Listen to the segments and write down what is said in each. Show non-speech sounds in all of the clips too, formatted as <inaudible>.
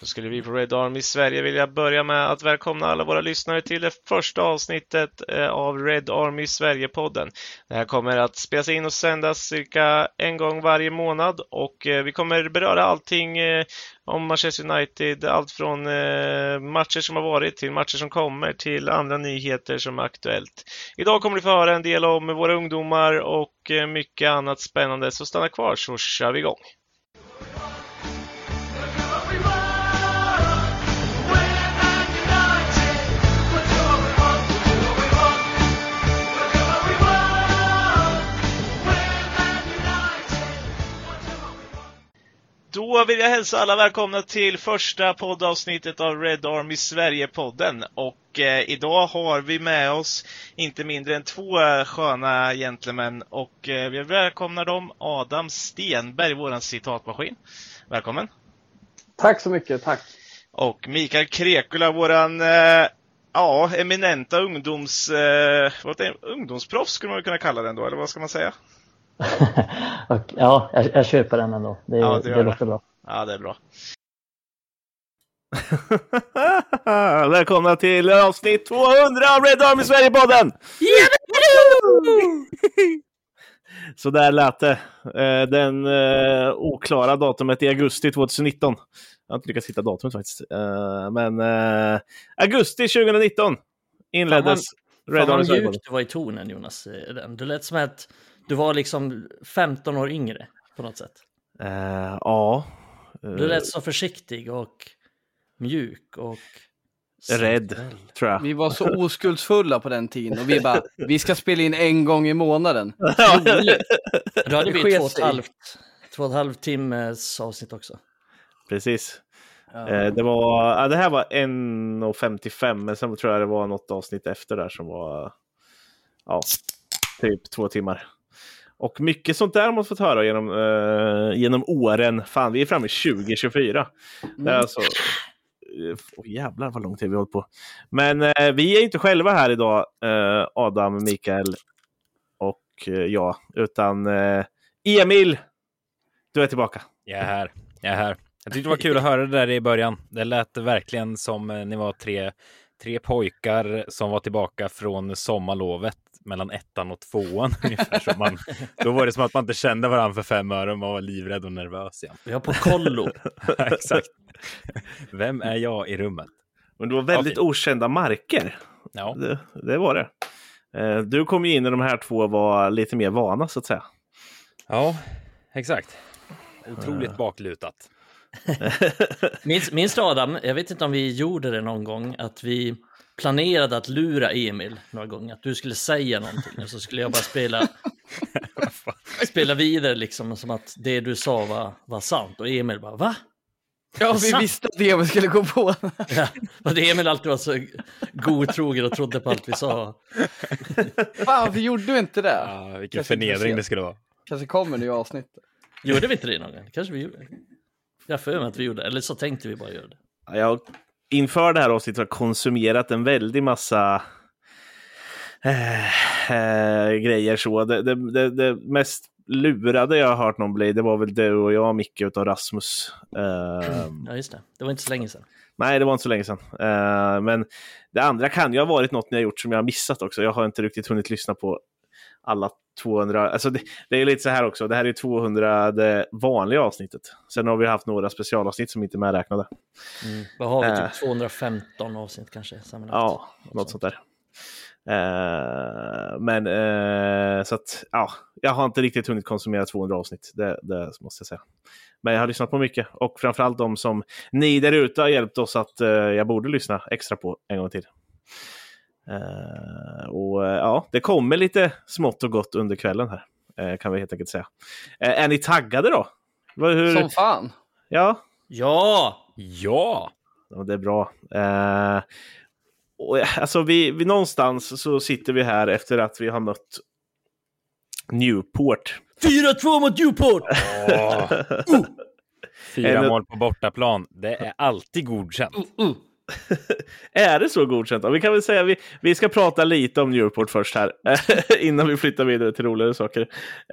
Då skulle vi på Red Army Sverige vilja börja med att välkomna alla våra lyssnare till det första avsnittet eh, av Red Army Sverige-podden. Det här kommer att spelas in och sändas cirka en gång varje månad och eh, vi kommer beröra allting eh, om Manchester United, allt från matcher som har varit till matcher som kommer till andra nyheter som är aktuellt. Idag kommer ni få höra en del om våra ungdomar och mycket annat spännande, så stanna kvar så kör vi igång. Då vill jag hälsa alla välkomna till första poddavsnittet av Red Army Sverige-podden. Och eh, idag har vi med oss inte mindre än två sköna gentlemän och eh, vi välkomnar dem Adam Stenberg, våran citatmaskin. Välkommen! Tack så mycket, tack! Och Mikael Krekula, våran eh, ja, eminenta ungdoms, eh, ungdomsproffs skulle man kunna kalla den då, eller vad ska man säga? <laughs> ja, jag, jag köper den ändå. Det, ja, det, det låter bra. Ja, det är bra. <laughs> Välkomna till avsnitt 200 av Red Army Sverige-podden! Så där lät det. Eh, den uh, oklara datumet i augusti 2019. Jag har inte lyckats hitta datumet faktiskt. Uh, men augusti 2019 inleddes fan, Red Army Sverige-podden. du var i tonen Jonas. Du lät som att du var liksom 15 år yngre på något sätt. Uh, ja. Du lät så försiktig och mjuk och rädd, tror jag. Vi var så oskuldsfulla på den tiden och vi bara, <laughs> vi ska spela in en gång i månaden. <laughs> Då hade vi två och, ett halvt, två och ett halvt timmes avsnitt också. Precis. Ja. Eh, det, var, ja, det här var 1.55 men sen tror jag det var något avsnitt efter där som var ja, typ två timmar. Och mycket sånt där har man fått höra genom, uh, genom åren. Fan, vi är framme i 2024. Mm. Det är alltså... Oh, jävlar vad lång tid vi har hållit på. Men uh, vi är inte själva här idag, uh, Adam, Mikael och jag, utan Emil, du är tillbaka. Jag är här. Jag är här. Jag tyckte det var kul att höra det där i början. Det lät verkligen som ni var tre, tre pojkar som var tillbaka från sommarlovet mellan ettan och tvåan. <laughs> Ungefär, man, då var det som att man inte kände varandra för fem öre och man var livrädd och nervös igen. Vi var på kollo. <laughs> Exakt. Vem är jag i rummet? Men det var väldigt ja, okända marker. Ja. Det, det, var det. Eh, du kom ju in när de här två var lite mer vana så att säga. Ja, exakt. Otroligt baklutat. <laughs> minns, minns du Adam, jag vet inte om vi gjorde det någon gång, att vi planerade att lura Emil några gånger, att du skulle säga någonting och så skulle jag bara spela, <laughs> spela vidare liksom som att det du sa var, var sant och Emil bara va? Ja, vi sant? visste att Emil skulle gå på. <laughs> ja, det Emil alltid var så godtrogen och trodde på allt vi sa. <laughs> Fan, varför gjorde du inte det? Ja, vilken kanske förnedring det skulle vara. Kanske kommer nu i avsnittet. Gjorde vi inte det någon gång? Kanske vi gjorde. Jag för mig att vi gjorde eller så tänkte vi bara göra det. Jag inför det här avsnittet har konsumerat en väldig massa äh, äh, grejer. så. Det, det, det, det, mest lurade jag har hört någon bli, det var väl du och jag, Micke, utav Rasmus. Uh, ja, just det. Det var inte så länge sedan. Nej, det var inte så länge sedan. Uh, men det andra kan ju ha varit något ni har gjort som jag har missat också. Jag har inte riktigt hunnit lyssna på alla 200, alltså det, det, är lite så här också, det här är 200 det vanliga avsnittet. Sen har vi haft några specialavsnitt som inte är medräknade. Mm. Vad har vi, typ 215 eh. avsnitt kanske? Sammanlagt. Ja, något sånt där. Uh, men uh, så att, ja, jag har inte riktigt hunnit konsumera 200 avsnitt, det, det, måste jag säga. Men jag har lyssnat på mycket och framförallt de som ni där ute har hjälpt oss att uh, jag borde lyssna extra på en gång till. Och uh, ja, det kommer lite smått och gott under kvällen här, uh, kan vi helt enkelt säga. är ni taggade då? Hur... Som fan! Ja. Ja! Ja! ja det är bra. och, alltså vi, vi, någonstans så sitter vi här efter att vi har mött Newport. 4-2 mot Newport! <laughs> <laughs> uh. Fyra mål på bortaplan. Det är alltid godkänt. Uh, uh. <laughs> är det så godkänt? Vi kan väl säga vi, vi ska prata lite om Newport först här <laughs> innan vi flyttar vidare till roligare saker.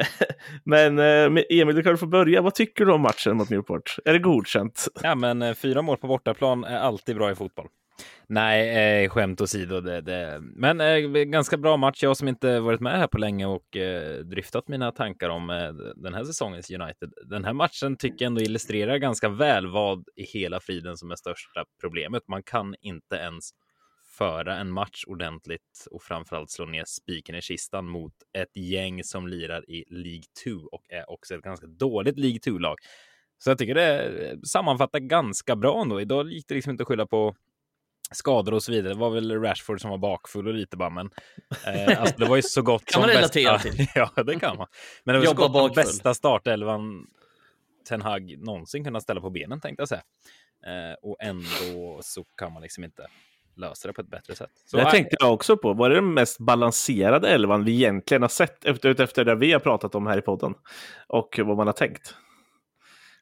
<laughs> men eh, Emil, du kan få börja. Vad tycker du om matchen mot Newport? Är det godkänt? Ja, men eh, fyra mål på bortaplan är alltid bra i fotboll. Nej, eh, skämt åsido. Det, det. Men eh, ganska bra match. Jag som inte varit med här på länge och eh, dryftat mina tankar om eh, den här säsongens United. Den här matchen tycker jag ändå illustrerar ganska väl vad i hela friden som är största problemet. Man kan inte ens föra en match ordentligt och framförallt slå ner spiken i kistan mot ett gäng som lirar i League 2 och är också ett ganska dåligt League 2-lag. Så jag tycker det sammanfattar ganska bra ändå. Idag gick det liksom inte att skylla på skador och så vidare. Det var väl Rashford som var bakfull och lite bara, men eh, alltså, det var ju så gott <laughs> kan man relatera bästa... till. <laughs> ja, det kan man. Men det var Jobba så gott som bästa startelvan Ten Hag någonsin kunnat ställa på benen tänkte jag säga. Eh, och ändå så kan man liksom inte lösa det på ett bättre sätt. Så, det tänkte jag också på. Var det den mest balanserade elvan vi egentligen har sett efter, efter det vi har pratat om här i podden? Och vad man har tänkt?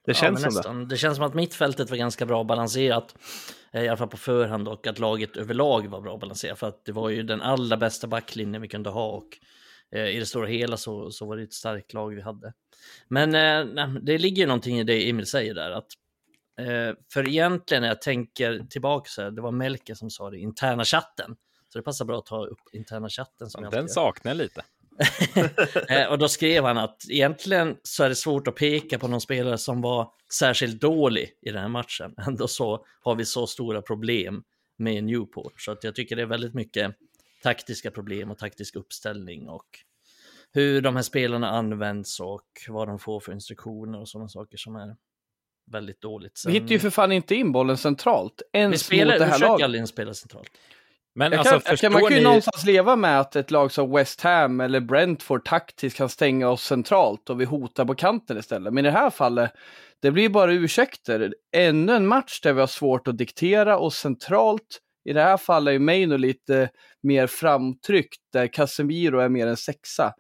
Det känns ja, som det. Det känns som att mittfältet var ganska bra balanserat. Eh, I alla fall på förhand och att laget överlag var bra balanserat. För att det var ju den allra bästa backlinjen vi kunde ha. Och eh, i det stora hela så, så var det ett starkt lag vi hade. Men eh, det ligger ju någonting i det Emil säger där. att För egentligen när jag tänker tillbaka så här, det var Melke som sa det, interna chatten. Så det passar bra att ta upp interna chatten. Som Den saknar lite. <laughs> Eh, och då skrev han att egentligen så är det svårt att peka på någon spelare som var särskilt dålig i den här matchen. <laughs> Ändå så har vi så stora problem med Newport. Så att jag tycker det är väldigt mycket taktiska problem och taktisk uppställning och hur de här spelarna används och vad de får för instruktioner och sådana saker som är väldigt dåligt. Sen... Vi hittar ju för fan inte in bollen centralt. Ens vi spelar, mot det här laget. aldrig spela centralt. Men jag alltså, kan, kan, man kan ju ni... någonstans leva med att ett lag som West Ham eller Brentford taktiskt kan stänga oss centralt och vi hotar på kanten istället. Men i det här fallet, det blir bara ursäkter. Ännu en match där vi har svårt att diktera och centralt. I det här fallet är Maino lite mer framtryckt där Casemiro är mer en sexa.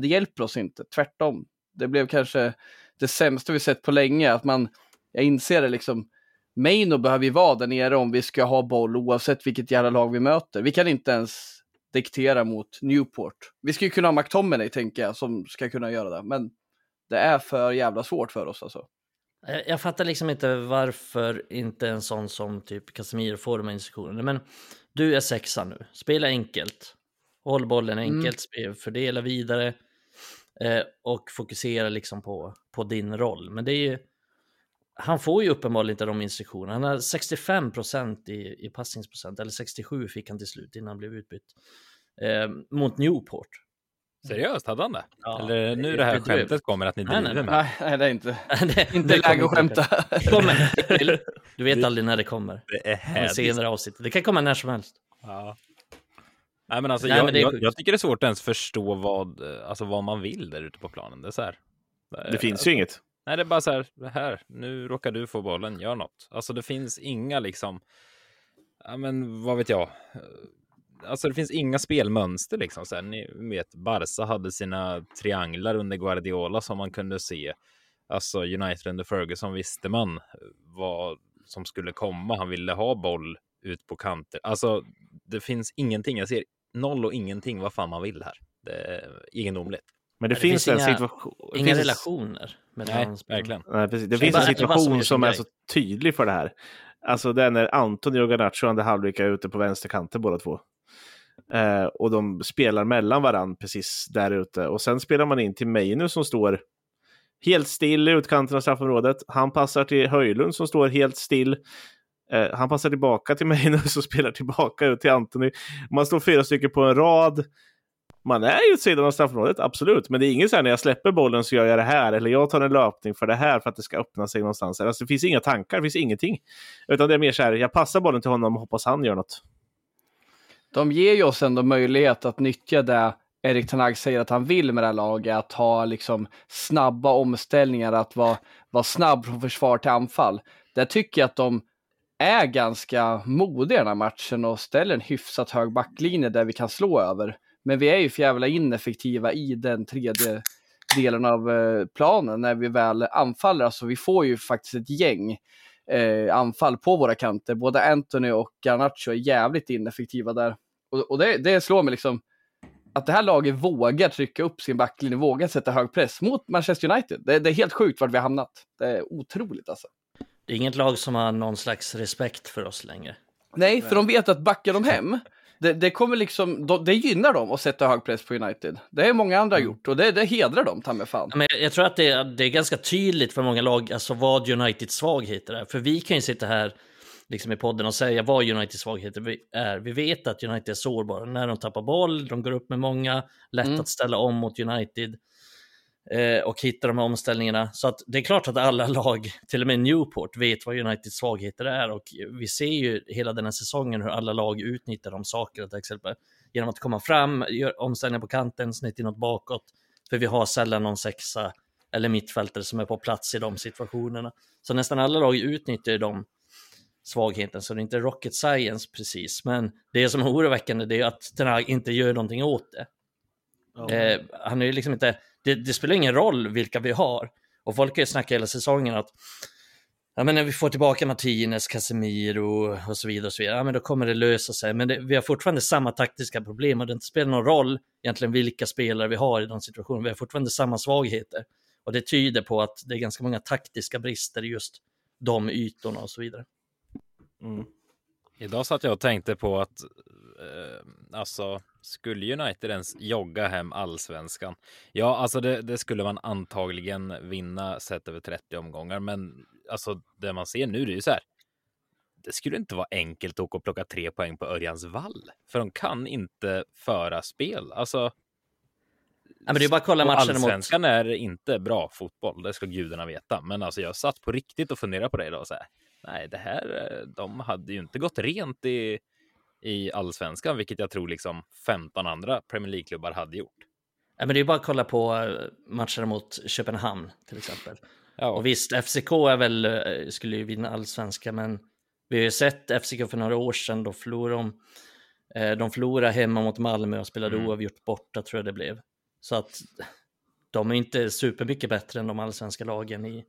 Det hjälper oss inte, tvärtom. Det blev kanske det sämsta vi sett på länge, att man, jag inser det liksom, Maino behöver ju vara där nere om vi ska ha boll oavsett vilket jävla lag vi möter. Vi kan inte ens diktera mot Newport. Vi ska ju kunna ha McTominay tänker jag som ska kunna göra det, men det är för jävla svårt för oss alltså. Jag fattar liksom inte varför inte en sån som typ Casemiro får de här instruktionerna. Men du är sexa nu, spela enkelt. Håll bollen mm. enkelt, mm. fördela vidare eh, och fokusera liksom på, på din roll. Men det är ju han får ju uppenbarligen inte de instruktionerna. Han har 65 procent i, i passningsprocent, eller 67 fick han till slut innan han blev utbytt. Eh, mot Newport. Seriöst, hade han det? Ja, Eller nu det här skämtet kommer att ni driver nej, nej, med? Nej, det är inte, <laughs> det, inte läge att skämta. kommer. Du vet aldrig när det kommer. Det är härligt. Senare avsnitt. Det kan komma när som helst. Ja. Nej, men alltså, nej, jag, men jag, jag, tycker det är svårt att ens förstå vad, alltså, vad man vill där ute på planen. Det, är så här. det, det finns alltså, ju inget. Nej, det är bara så här, här, nu råkar du få bollen, gör något. Alltså det finns inga liksom, ja men vad vet jag. Alltså det finns inga spelmönster liksom. Så här, ni vet, Barca hade sina trianglar under Guardiola som man kunde se. Alltså United under Ferguson visste man vad som skulle komma. Han ville ha boll ut på kanter. Alltså det finns ingenting. Jag ser noll och ingenting vad fan man vill här. Det är egendomligt. Men det, det finns, finns, en situation. Inga finns... relationer Nej, verkligen. Nej, precis. Det, det finns bara, en situation som är så tydlig för det här. Alltså det är när Anthony och Garnacho andra halvlek är ute på vänsterkanten båda två. Eh, och de spelar mellan varandra precis där ute. Och sen spelar man in till Meinu som står helt still i utkanten av straffområdet. Han passar till Höjlund som står helt still. Eh, han passar tillbaka till Meinu <laughs> som spelar tillbaka ut till Anthony. Man står fyra stycken på en rad man är ju sidan av straffområdet, absolut. Men det är inget så här när jag släpper bollen så gör jag det här. Eller jag tar en löpning för det här för att det ska öppna sig någonstans. Alltså, det finns inga tankar, det finns ingenting. Utan det är mer så här, jag passar bollen till honom och hoppas han gör något. De ger ju oss ändå möjlighet att nyttja det Erik Tanag säger att han vill med det här laget, att ha liksom snabba omställningar, att vara, vara snabb från försvar till anfall. Där tycker jag att de är ganska modiga i den här matchen och ställer en hyfsat hög backlinje där vi kan slå över. Men vi är ju för jävla ineffektiva i den tredje delen av eh, planen när vi väl anfaller. Alltså vi får ju faktiskt ett gäng. eh, anfall på våra kanter. Både Anthony och Garnacho är jävligt ineffektiva där. Och, och det, det slår mig liksom att det här laget vågar trycka upp sin backlinje, vågar sätta hög press mot Manchester United. Det, det är helt sjukt vart vi har hamnat. Det är otroligt alltså. Det är inget lag som har någon slags respekt för oss längre. Nej, för de vet att backar de hem, det, det kommer liksom, det gynnar dem att sätta hög press på United. Det är många andra mm. gjort och det, det hedrar dem, ta fan. Men jag tror att det är, det är ganska tydligt för många lag alltså vad Uniteds svagheter är. För vi kan ju sitta här liksom i podden och säga vad Uniteds svagheter är. Vi vet att United är sårbara när de tappar boll, de går upp med många, lätt mm. att ställa om mot United och hitta de här omställningarna. Så att det är klart att alla <laughs> lag, till och med Newport, vet vad Uniteds svagheter är och vi ser ju hela den här säsongen hur alla lag utnyttjar de sakerna till exempel genom att komma fram, göra omställningar på kanten, snitt inåt bakåt, för vi har sällan någon sexa eller mittfältare som är på plats i de situationerna. Så nästan alla lag utnyttjar de svagheten, så det är inte rocket science precis. Men det som är oroväckande är att Ten inte gör någonting åt det. Oh. Eh, han är ju liksom inte, det, det, spelar ingen roll vilka vi har. Och folk har ju snackat hela säsongen att ja, men när vi får tillbaka Martinez, Casemiro och så vidare, och så vidare ja, men då kommer det lösa sig. Men det, vi har fortfarande samma taktiska problem och det inte spelar någon roll egentligen vilka spelare vi har i de situationerna. Vi har fortfarande samma svagheter. Och det tyder på att det är ganska många taktiska brister i just de ytorna och så vidare. Mm. Idag satt jag och tänkte på att eh, alltså skulle United ens jogga hem allsvenskan? Ja, alltså det, det, skulle man antagligen vinna sett över 30 omgångar, men alltså det man ser nu det är ju så här. Det skulle inte vara enkelt att åka och plocka tre poäng på Örjans vall, för de kan inte föra spel. Alltså. Ja, men det är bara att kolla matchen Allsvenskan mot... är inte bra fotboll, det ska gudarna veta. Men alltså jag satt på riktigt och funderade på det idag och så här nej, det här, eh, de hade ju inte gått rent i, i allsvenskan, vilket jag tror liksom 15 andra Premier League-klubbar hade gjort. Ja, men det är bara att kolla på eh, matcherna mot Köpenhamn till exempel. Ja. Och visst, FCK är väl, eh, skulle ju vinna allsvenskan, men vi har ju sett FCK för några år sedan, då förlorade de, de förlorade hemma mot Malmö och spelade mm. oavgjort borta tror jag det blev. Så att de är inte supermycket bättre än de allsvenska lagen i,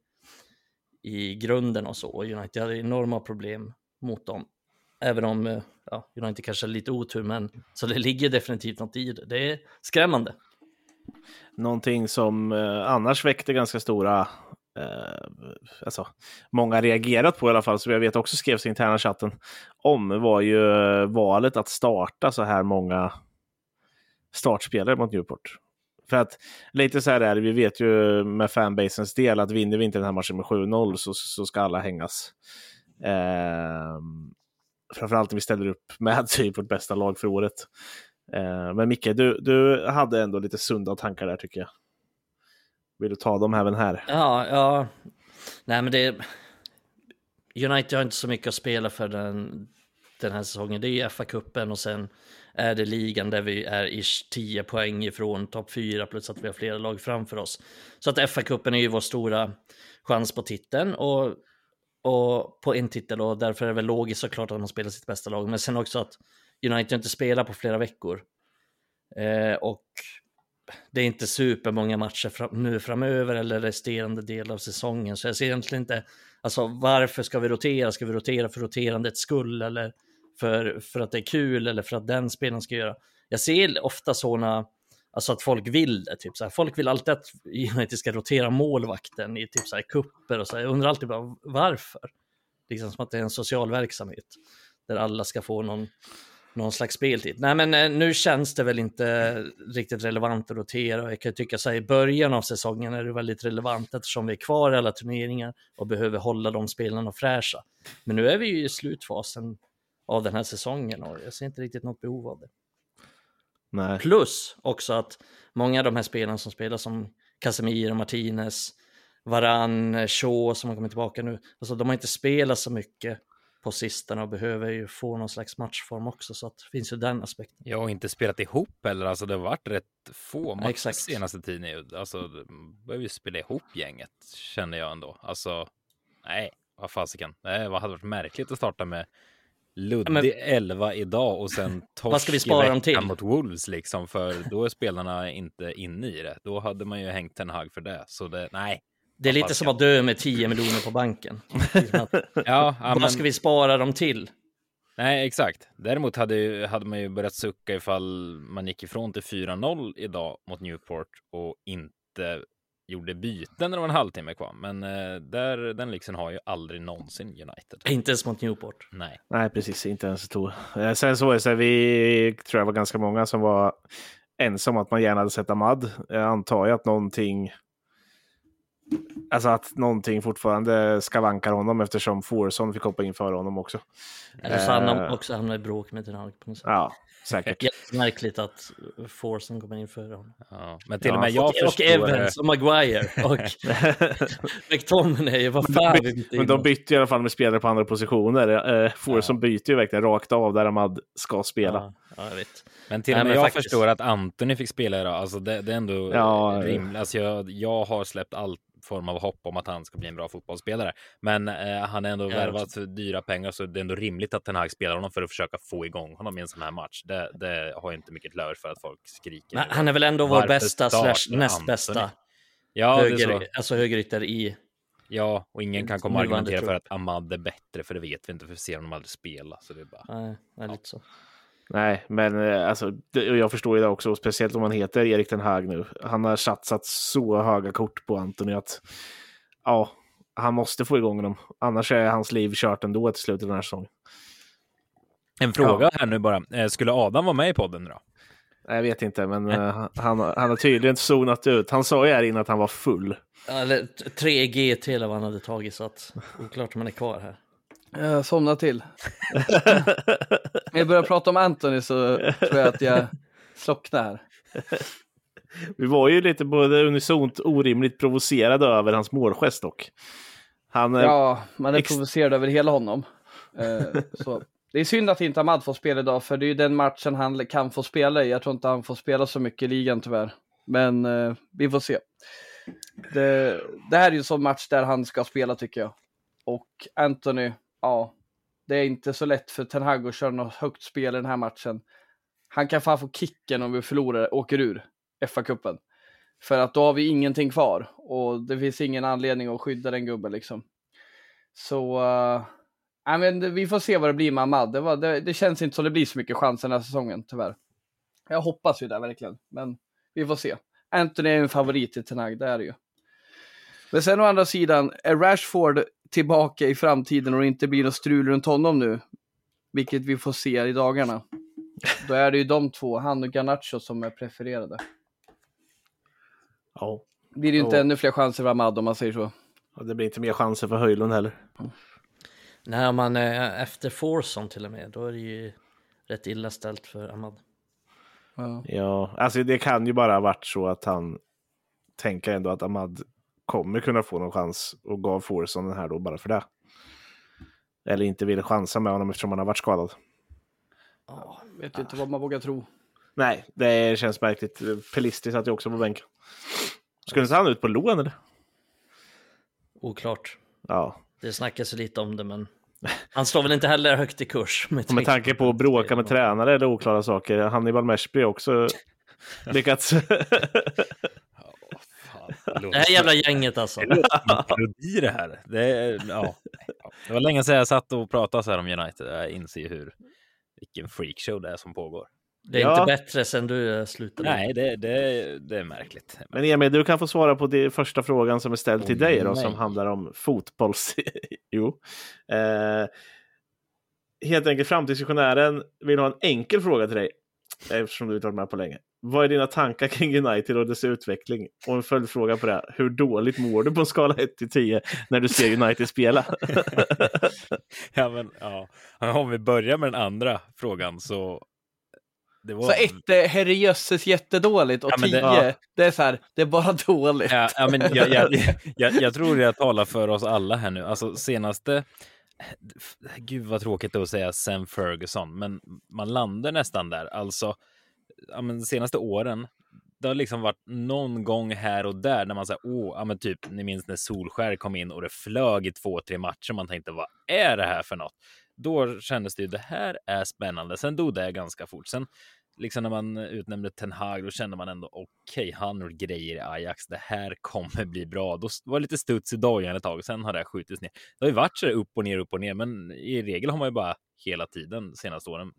i grunden och så. United hade enorma problem mot dem. Även om eh, ja, United kanske har lite otur, men så det ligger definitivt något i det. Det är skrämmande. Någonting som eh, annars väckte ganska stora, eh, alltså många reagerat på i alla fall, som jag vet också skrevs i interna chatten om, var ju eh, valet att starta så här många startspelare mot Newport. För att lite så här är det, vi vet ju med fanbasens del att vinner vi inte den här matchen med 7-0 så, så ska alla hängas. Eh, framförallt när vi ställer upp med typ vårt bästa lag för året. Eh, men Micke, du, du hade ändå lite sunda tankar där tycker jag. Vill du ta dem även här? Ja, ja. Nej men det... United har inte så mycket att spela för den, den här säsongen. Det är FA-cupen och sen är det ligan där vi är ish 10 poäng ifrån topp 4 plus att vi har flera lag framför oss. Så att FA-cupen är ju vår stora chans på titeln och, och på en titel och därför är det väl logiskt såklart att man spelar sitt bästa lag. Men sen också att United inte spelar på flera veckor. Eh, och det är inte supermånga matcher fram, nu framöver eller resterande del av säsongen. Så jag ser egentligen inte, alltså varför ska vi rotera? Ska vi rotera för roterandets skull eller för, för att det är kul eller för att den spelaren ska göra. Jag ser ofta sådana, alltså att folk vill det. Typ så här. Folk vill alltid att United <laughs> ska rotera målvakten i typ så här kupper och så. Här. Jag undrar alltid bara varför. Liksom som att det är en social verksamhet där alla ska få någon, någon slags speltid. Nej, men eh, nu känns det väl inte riktigt relevant att rotera. Jag kan tycka så här, i början av säsongen är det väldigt relevant eftersom vi är kvar i alla turneringar och behöver hålla de spelarna fräscha. Men nu är vi ju i slutfasen av den här säsongen och jag ser inte riktigt något behov av det. Nej. Plus också att många av de här spelarna som spelar som Casemiro, Martinez, Varan, Shaw som har kommit tillbaka nu, alltså de har inte spelat så mycket på sistone och behöver ju få någon slags matchform också så att det finns ju den aspekten. Ja, och inte spelat ihop heller, alltså det har varit rätt få matcher Exakt. senaste tiden. Alltså, behöver ju spela ihop gänget känner jag ändå. Alltså, nej, vad fasiken. Det hade varit märkligt att starta med luddig men... 11 idag och sen <laughs> torsk ska vi spara dem till? mot Wolves liksom, för då är spelarna inte inne i det. Då hade man ju hängt en hag för det. Så det, nej. Det är lite som att dö med 10 miljoner på banken. <laughs> ja, Vad ska vi spara dem till? Nej, exakt. Däremot hade, hade man ju börjat sucka ifall man gick ifrån till 4-0 idag mot Newport och inte gjorde byten när det var en halvtimme kvar. Men eh, där, den liksom har ju aldrig någonsin United. Inte ens mot Newport. Nej. Nej, precis. Inte ens år. Eh, sen så så vi tror jag var ganska många som var ensam att man gärna hade sett Ahmad. Jag antar ju att någonting Alltså att någonting fortfarande skavankar honom eftersom Forson fick hoppa in före honom också. Eller så han uh, också hamnar i bråk med Ten på något sätt. Ja, säkert. Märkligt att Forson kommer in före honom. Ja, men till ja. och med jag och, förstår... Och Evans och Maguire och <laughs> McTominay, vad fan men, de, men de bytte i alla fall med spelare på andra positioner. Uh, Forson ja. byter ju verkligen rakt av där Ahmad ska spela. Ja, ja jag vet. Men till och med jag faktiskt... förstår att Antoni fick spela idag. Alltså det, det är ändå ja, rimligt. Alltså jag, jag har släppt allt form av hopp om att han ska bli en bra fotbollsspelare. Men eh, han är ändå ja, värvat för dyra pengar så det är ändå rimligt att Ten Hag spelar honom för att försöka få igång honom i en sån här match. Det, det har inte mycket löv för att folk skriker. Men han är väl ändå vår bästa slash näst bästa. Ja, höger, alltså högerytter i Ja, och ingen kan komma och argumentera för att Ahmad är bättre, för det vet vi inte, för vi ser honom aldrig spela. Så det är bara... Nej, det är lite så. Nej, men eh, alltså, det, jag förstår ju det också, speciellt om han heter Erik den Hag nu. Han har satsat så höga kort på Antoni att ja, han måste få igång dem. Annars är hans liv kört ändå till slutet av den här säsongen. En fråga ja. här nu bara. Eh, skulle Adam vara med i podden då? Jag vet inte, men uh, han, han har tydligen zonat ut. Han sa ju här innan att han var full. Eller 3G till vad han hade tagit, så att oklart om han är kvar här. Jag somnar till. <laughs> När jag börjar prata om Anthony så tror jag att jag slocknar här. Vi var ju lite både unisont orimligt provocerade över hans målgest dock. Han, ja, man är provocerad över hela honom. Uh, så. Det är synd att inte Ahmad får spela idag, för det är ju den matchen han kan få spela i. Jag tror inte han får spela så mycket i ligan tyvärr. Men uh, vi får se. Det, det här är ju en sån match där han ska spela tycker jag. Och Anthony, ja, det är inte så lätt för Ten Hag att köra något högt spel i den här matchen. Han kan fan få kicken om vi förlorar, åker ur FA-cupen. För att då har vi ingenting kvar och det finns ingen anledning att skydda den gubben liksom. Så, uh, men vi får se vad det blir med Ahmad. Det, var, det, det, känns inte som det blir så mycket chanser den här säsongen, tyvärr. Jag hoppas ju det verkligen, men vi får se. Anthony är en favorit i Ten Hag, det är det ju. Men sen å andra sidan, är Rashford tillbaka i framtiden och det inte blir något strul runt honom nu, vilket vi får se i dagarna, då är det ju de två, han och Garnacho, som är prefererade. Ja. Blir det ju inte ja. ännu fler chanser för Ahmad om man säger så. Ja, det blir inte mer chanser för Höjlund heller. Mm. Nej, om man är efter Forson till och med, då är det ju rätt illa ställt för Ahmad. Ja. ja, alltså det kan ju bara ha varit så att han tänker ändå att Ahmad kommer kunna få någon chans och gav Forson den här då bara för det. Eller inte ville chansa med honom eftersom han har varit skadad. Ja, vet inte vad man vågar tro. Nej, det känns märkligt. Pelisti satt ju också på bänken. Skulle inte han ut på lån eller? Oklart. Ja. Det snackas lite om det, men <laughs> han står väl inte heller högt i kurs. Med, med tanke på att bråka med tränare eller oklara saker. Hannibal Meshby också <laughs> lyckats <laughs> det här jävla gänget alltså. Det det här. Det, är, ja. det var länge sedan jag satt och pratade så här om United. Jag inser hur vilken freakshow det är som pågår. Det är ja. inte bättre sen du eh, slutade. Nej, det, det, det är märkligt. Men Emil, du kan få svara på den första frågan som är ställd till oh, dig då, som handlar om fotbolls... <laughs> jo. Eh, helt enkelt, framtidsvisionären vill ha en enkel fråga till dig, eftersom du inte varit med på länge. Vad är dina tankar kring United och dess utveckling? Och en följdfråga på det. Hur dåligt mår du på en skala 1 till 10 när du ser United spela? <laughs> ja, men, ja. Om vi börjar med den andra frågan så det var... Så ett är herrejösses jättedåligt och ja, tio, det, ja. det, är så här, det är bara dåligt. Ja, ja men jag, jag, <laughs> jag, jag, tror jag talar för oss alla här nu. Alltså senaste, gud vad tråkigt att säga sen Ferguson, men man landar nästan där. Alltså ja, men, de senaste åren, det har liksom varit någon gång här och där när man säger åh, ja, men typ, ni minns när Solskär kom in och det flög i två, tre matcher. Man tänkte, vad är det här för något? Då kändes det ju, det här är spännande. Sen dog det ganska fort. Sen liksom när man utnämnde Ten Hag, då kände man ändå okej, okay, han har grejer i Ajax. Det här kommer bli bra. Då var det lite studs i dojan ett tag. Sen har det skjutits ner. Det har ju varit så upp och ner, upp och ner, men i regel har man ju bara hela tiden senaste åren.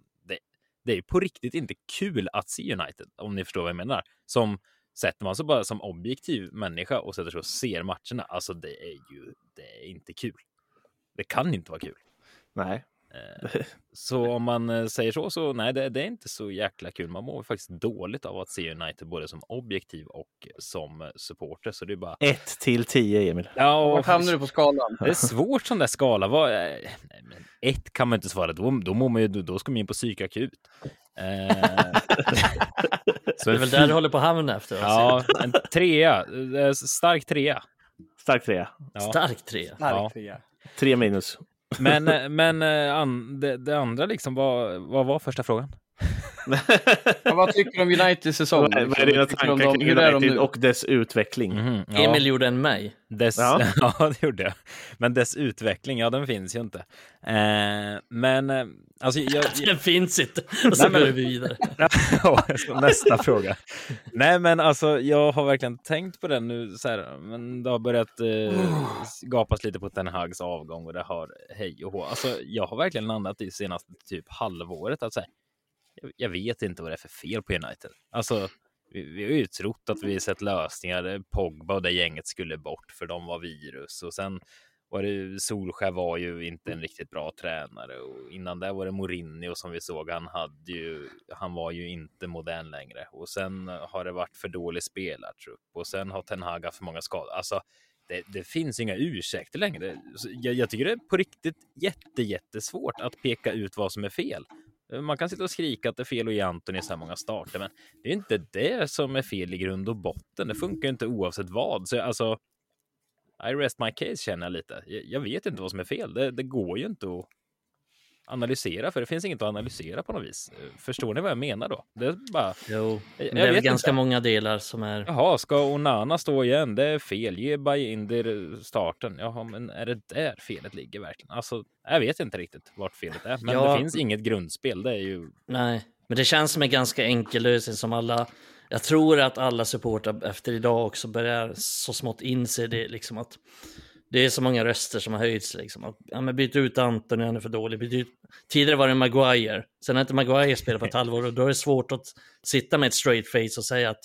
Det, är ju på riktigt inte kul att se United, om ni förstår vad jag menar. Som sätter man sig bara som objektiv människa och sätter sig och ser matcherna. Alltså, det är ju det är inte kul. Det kan inte vara kul. Nej, så om man eh, säger så, så nej, det, det, är inte så jäkla kul. Man mår faktiskt dåligt av att se United både som objektiv och som supporter. Så det är bara... 1 till 10, Emil. Ja, och... Vart hamnar du på skalan? Det är svårt sån där skala. Vad, nej, men ett kan man inte svara. Då, då, mår man ju, då ska man in på psykakut. Eh... <laughs> så det är väl där du håller på att hamna efter? Ja, en trea. Stark trea. Stark trea. Ja. Stark trea. Stark trea. Tre minus. Men, eh, men eh, an, det, det, andra, liksom, vad, vad var första frågan? Ja, vad tycker du om Uniteds säsong? Vad är liksom? dina tankar kring United och dess utveckling? Mm, ja. Emil gjorde en mig. Dess, ja. <laughs> ja, det gjorde jag. Men dess utveckling, ja, den finns ju inte. Eh, men eh, alltså, jag, <laughs> den finns inte. Och så går vi vidare. <laughs> nästa fråga. Nej, men alltså, jag har verkligen tänkt på den nu. Så här, men det har börjat eh, gapas lite på Ten Hags avgång och det har hej och hå. Alltså, jag har verkligen landat i senaste typ halvåret att säga jag vet inte vad det är för fel på United. Alltså, vi, vi har ju trott att vi sett lösningar. Pogba och det gänget skulle bort för de var virus och sen var det Solskär var ju inte en riktigt bra tränare och innan det var det Mourinho som vi såg. Han hade ju. Han var ju inte modern längre och sen har det varit för dålig spelartrupp och sen har Ten Hag haft för många skador. Alltså, det, det, finns inga ursäkter längre. Jag, jag, tycker det är på riktigt jätte, jättesvårt att peka ut vad som är fel. Man kan sitta och skrika att det är fel att ge Antoni så här många starter, men det är inte det som är fel i grund och botten. Det funkar inte oavsett vad. Så alltså, I rest my case känner jag lite. Jag vet inte vad som är fel. Det, det går ju inte att analysera, för det finns inget att analysera på något vis. Förstår ni vad jag menar då? Det är bara... Jo, det är ganska inte. många delar som är... Jaha, ska Onana stå igen? Det är fel. Ge Bajinder starten. Jaha, men är det där felet ligger verkligen? Alltså, jag vet inte riktigt vart felet är, men ja. det finns inget grundspel. Det är ju... Nej, men det känns som en ganska enkel lösning som alla jag tror att alla supportrar efter idag också börjar så smått inse det, liksom att det är så många röster som har höjts. Liksom. ja, men byt ut Anton, han är för dålig. Byt ut... Tidigare var det Maguire. Sen har inte Maguire spelat på ett halvår och då är det svårt att sitta med ett straight face och säga att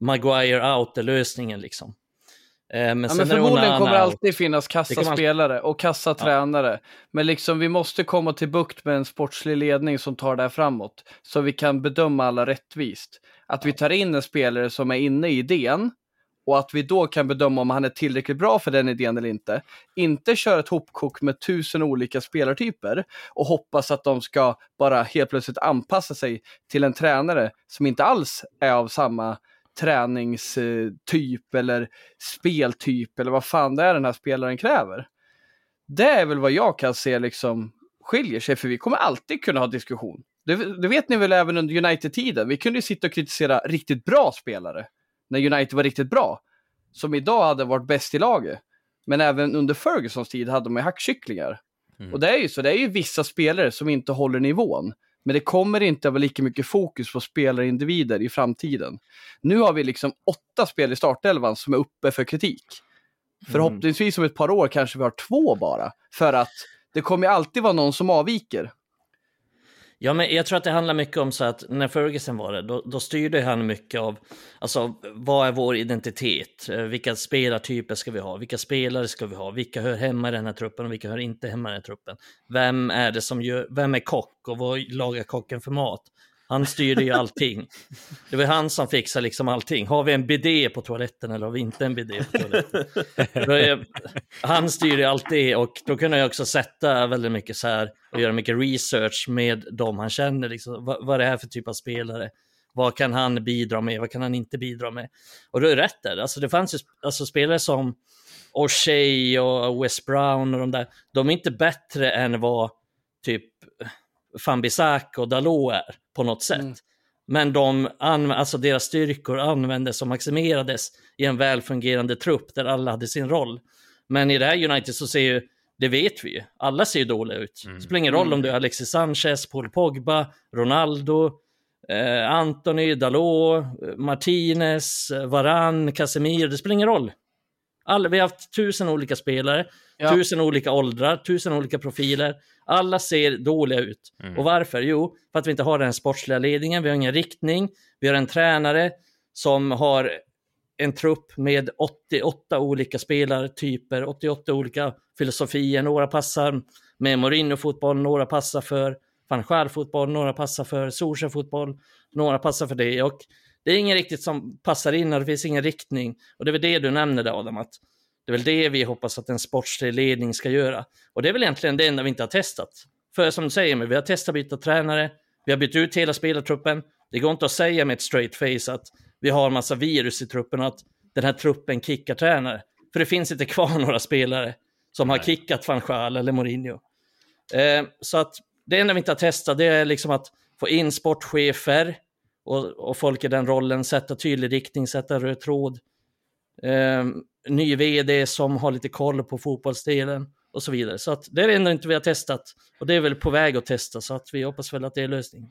Maguire out är lösningen. Liksom. Eh, men, ja, men förmodligen kommer det alltid finnas kassaspelare och kassatränare. Ja. Men liksom vi måste komma till bukt med en sportslig ledning som tar det här framåt. Så vi kan bedöma alla rättvist. Att vi tar in en spelare som är inne i idén och att vi då kan bedöma om han är tillräckligt bra för den idén eller inte. Inte köra ett hopkok med tusen olika spelartyper och hoppas att de ska bara helt plötsligt anpassa sig till en tränare som inte alls är av samma träningstyp eller speltyp eller vad fan det är den här spelaren kräver. Det är väl vad jag kan se liksom skiljer sig, för vi kommer alltid kunna ha diskussion. Det, det vet ni väl även under United-tiden. Vi kunde ju sitta och kritisera riktigt bra spelare när United var riktigt bra, som idag hade varit bäst i laget. Men även under Fergusons tid hade ju hackkycklingar. Mm. Och det är ju så, det är ju vissa spelare som inte håller nivån. Men det kommer inte att vara lika mycket fokus på spelarindivider i framtiden. Nu har vi liksom åtta spel i startelvan som är uppe för kritik. Mm. Förhoppningsvis om ett par år kanske vi har två bara. För att det kommer alltid vara någon som avviker. Ja, men jag tror att det handlar mycket om så att när Ferguson var det, då, då styrde han mycket av, alltså vad är vår identitet? Eh, vilka spelartyper ska vi ha? Vilka spelare ska vi ha? Vilka hör hemma i den här truppen och vilka hör inte hemma i den här truppen? Vem är det som gör, vem är kock och vad lagar kocken för mat? Han styrde ju allting. Det var han som fixade liksom allting. Har vi en bidé på toaletten eller har vi inte en bidé på toaletten? han styrde allt det och då kunde jag också sätta väldigt mycket så här och göra mycket research med dem han känner. Liksom, vad, vad är det här för typ av spelare? Vad kan han bidra med? Vad kan han inte bidra med? Och du är rätt där. Alltså det fanns ju alltså, spelare som O'Shea och West Brown och de där. De är inte bättre än vad typ Fambisak och Dalot är på något sätt. Mm. Men de, alltså deras styrkor användes och maximerades i en välfungerande trupp där alla hade sin roll. Men i det här United så ser ju, det vet vi ju, alla ser ju dåliga ut. Mm. Det spelar ingen roll om mm. du är Alexis Sanchez, Paul Pogba, Ronaldo, eh, Anthony, Dalot, Martinez, Varan, Casemiro, det spelar ingen roll. Alla, vi har haft tusen olika spelare, ja. tusen olika åldrar, tusen olika profiler. Alla ser dåliga ut. Mm. Och varför? Jo, för att vi inte har den sportsliga ledningen, vi har ingen riktning, vi har en tränare som har en trupp med 88 olika spelartyper, 88 olika filosofier. Några passar med Mourinho-fotboll, några passar för van Schaal-fotboll, några passar för Solskjaer-fotboll, några passar för det. Och det är ingen riktigt som passar in och det finns ingen riktning. Och det är väl det du nämnde där Adam, att det är väl det vi hoppas att en sportslig ledning ska göra. Och det är väl egentligen det enda vi inte har testat. För som du säger, vi har testat byta tränare, vi har bytt ut hela spelartruppen. Det går inte att säga med ett straight face att vi har massa virus i truppen och att den här truppen kickar tränare. För det finns inte kvar <laughs> några spelare som Nej. har kickat van Schaal eller Mourinho. Eh, så att det enda vi inte har testat det är liksom att få in sportchefer och, och folk i den rollen, sätta tydlig riktning, sätta röd tråd. Eh, ny vd som har lite koll på fotbollsdelen och så vidare. Så att det är det enda inte vi har testat. Och det är väl på väg att testa så att vi hoppas väl att det är lösningen.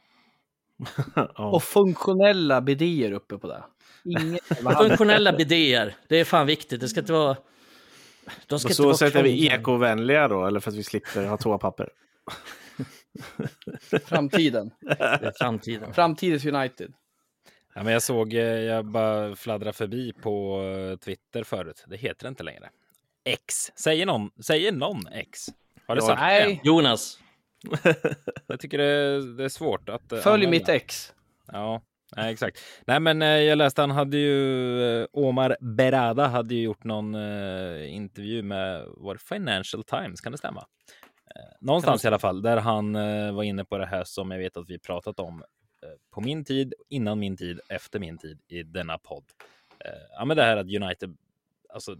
<laughs> Och funktionella bidéer uppe på det. Ingen... <laughs> funktionella bidéer, det är fan viktigt. Det ska inte vara... De ska på så sätt är vi ekovänliga då, eller för att vi slipper ha toapapper? <laughs> framtiden. Framtiden. Framtidens United. Ja, men jag såg, eh, jag bara fladdrade förbi på eh, Twitter förut. Det heter det inte längre. X. Säger någon, säger någon X? Har du sagt Nej. det? Jonas. <laughs> jag tycker det är, det är svårt att eh, Följ använda. mitt ex. Ja, nej, exakt. Nej, men jag läste han hade ju Omar Berada hade ju gjort någon eh, intervju med var Financial Times, kan det stämma? Eh, någonstans i alla fall där han eh, var inne på det här som jag vet att vi pratat om på min tid, innan min tid, efter min tid i denna podd. ja, men det här att United, alltså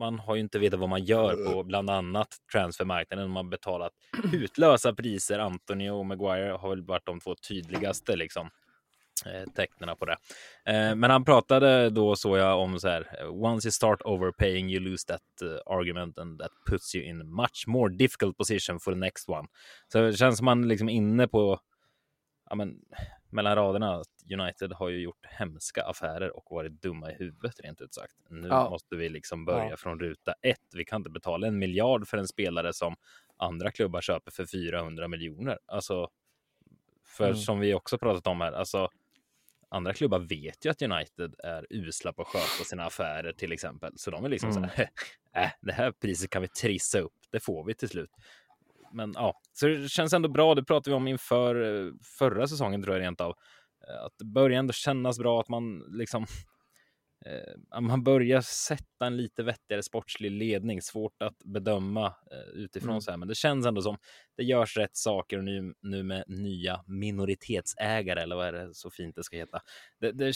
man har ju inte vetat vad man gör på bland annat transfermarknaden. Man betalat hutlösa priser. Anthony och Maguire har väl varit de två tydligaste liksom eh, tecknen på det. Eh, men han pratade då så jag om så här. Once you start overpaying you lose that uh, argument and that puts you in a much more difficult position for the next one. Så det känns som man liksom inne på ja, men, mellan raderna att United har ju gjort hemska affärer och varit dumma i huvudet rent ut sagt. Nu ja. måste vi liksom börja ja. från ruta ett. Vi kan inte betala en miljard för en spelare som andra klubbar köper för 400 miljoner. Alltså, för mm. som vi också pratat om här, alltså andra klubbar vet ju att United är usla på att sköta sina affärer till exempel. Så de är liksom mm. så här, <laughs> äh, det här priset kan vi trissa upp. Det får vi till slut men ja, så det känns ändå bra. Det pratade vi om inför eh, förra säsongen tror jag rent av. Eh, att det börjar ändå kännas bra att man liksom eh, man börjar sätta en lite vettigare sportslig ledning. Svårt att bedöma eh, utifrån mm. så här, men det känns ändå som det görs rätt saker och nu, nu med nya minoritetsägare eller vad är det så fint det ska heta. Det, det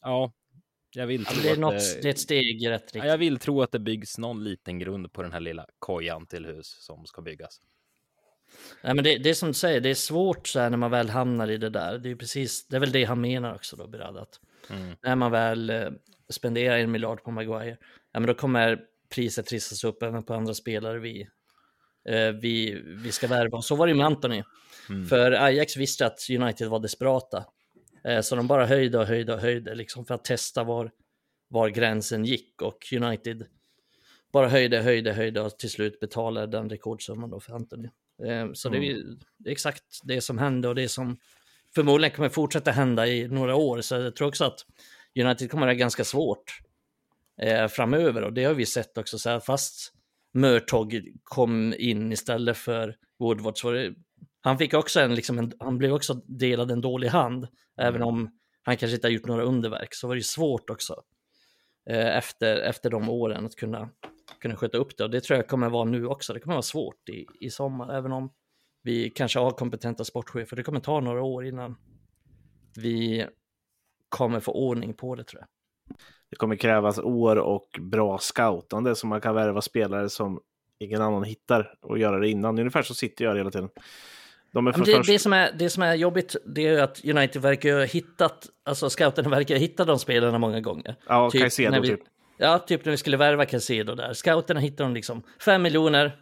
ja, jag vill tro det, är något, det, det är ett steg i rätt riktning. Jag vill tro att det byggs någon liten grund på den här lilla kojan till hus som ska byggas. Nej, men det, det är som du säger, det är svårt så här när man väl hamnar i det där. Det är precis, det är väl det han menar också då, Berad, att mm. när man väl eh, spenderar en miljard på Maguire, ja, men då kommer priset trissas upp även på andra spelare vi, eh, vi, vi ska värva. Och så var det med Anthony. Mm. För Ajax visste att United var desperata. Eh, så de bara höjde och höjde och höjde liksom för att testa var, var gränsen gick och United bara höjde, höjde, höjde och till slut betalade den rekordsumman då för Anthony. Eh, så mm. det är exakt det som hände och det som förmodligen kommer fortsätta hända i några år. Så jag tror också att United kommer att ha ganska svårt eh, framöver och det har vi sett också. Så här, fast Murtog kom in istället för Woodward så det han fick också en, liksom en, han blev också delad en dålig hand, mm. även om han kanske inte har gjort några underverk, så var det svårt också eh, efter, efter de åren att kunna, kunna sköta upp det. Och det tror jag kommer vara nu också. Det kommer vara svårt i, i sommar, även om vi kanske har kompetenta sportchefer. Det kommer ta några år innan vi kommer få ordning på det tror jag. Det kommer krävas år och bra scoutande så man kan värva spelare som ingen annan hittar och göra det innan. Ungefär så sitter jag hela tiden. De det, först... det, som är, det som är jobbigt det är att United verkar ha hittat, alltså scouterna verkar ha hittat de spelarna många gånger. Ja, typ, Caicedo vi, typ. Ja, typ när vi skulle värva Caicedo där. Scouterna hittade de liksom fem miljoner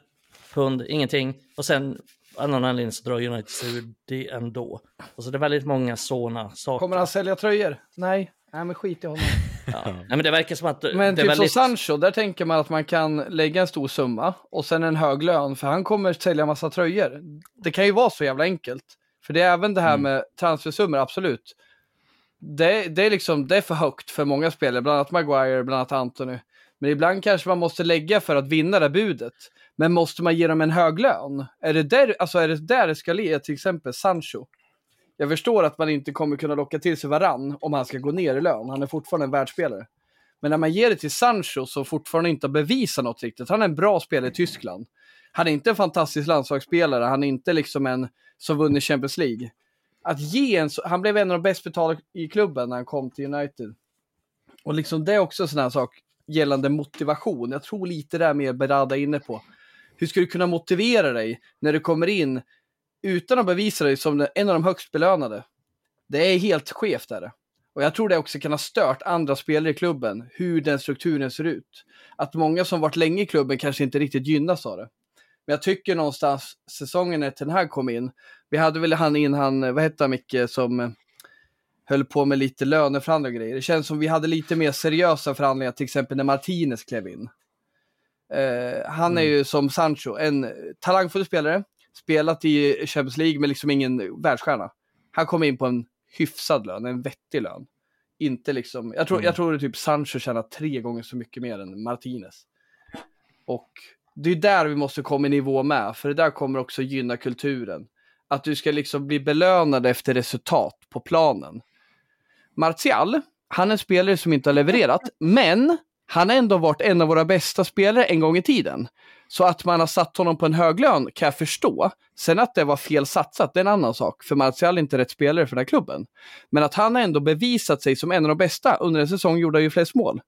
pund, ingenting. Och sen av någon anledning så drar United sig ur det ändå. Och så det är väldigt många sådana saker. Kommer han sälja tröjor? Nej. Nej, men skit i honom. <laughs> Ja. Nej, men det verkar som att... Men typ väldigt... som Sancho, där tänker man att man kan lägga en stor summa och sen en hög lön, för han kommer sälja massa tröjor. Det kan ju vara så jävla enkelt. För det är även det här mm. med transfersummor, absolut. Det, det, är liksom, det är för högt för många spelare, bland annat Maguire, bland annat Anthony. Men ibland kanske man måste lägga för att vinna det budet. Men måste man ge dem en hög lön? Är det där, alltså är det, där det ska ligga, till exempel Sancho? Jag förstår att man inte kommer kunna locka till sig varann om han ska gå ner i lön. Han är fortfarande en världsspelare. Men när man ger det till Sancho som fortfarande inte har bevisat något riktigt. Han är en bra spelare i Tyskland. Han är inte en fantastisk landslagsspelare. Han är inte liksom en som vunnit Champions League. Att ge en Han blev en av de bäst betalda i klubben när han kom till United. Och liksom det är också en sån här sak gällande motivation. Jag tror lite det är mer Berada inne på. Hur ska du kunna motivera dig när du kommer in utan att bevisa dig som en av de högst belönade. Det är helt skevt där. Och jag tror det också kan ha stört andra spelare i klubben, hur den strukturen ser ut. Att många som varit länge i klubben kanske inte riktigt gynnas av det. Men jag tycker någonstans säsongen när den här kom in, vi hade väl han in, han, vad hette han Micke, som eh, höll på med lite löneförhandlingar och grejer. Det känns som vi hade lite mer seriösa förhandlingar, till exempel när Martinez klev in. Uh, han mm. är ju som Sancho, en talangfull spelare, spelat i Champions League med liksom ingen världsstjärna. Han kom in på en hyfsad lön, en vettig lön. Inte liksom, jag tror, mm. jag tror det typ Sancho tjänar tre gånger så mycket mer än Martinez. Och det är där vi måste komma i nivå med, för det där kommer också gynna kulturen. Att du ska liksom bli belönad efter resultat på planen. Martial, han är en spelare som inte har levererat, men han har ändå varit en av våra bästa spelare en gång i tiden. Så att man har satt honom på en hög lön kan jag förstå. Sen att det var fel satsat, det är en annan sak. För Martial är inte rätt spelare för den här klubben. Men att han har ändå bevisat sig som en av de bästa. Under en säsong gjorde han ju flest mål.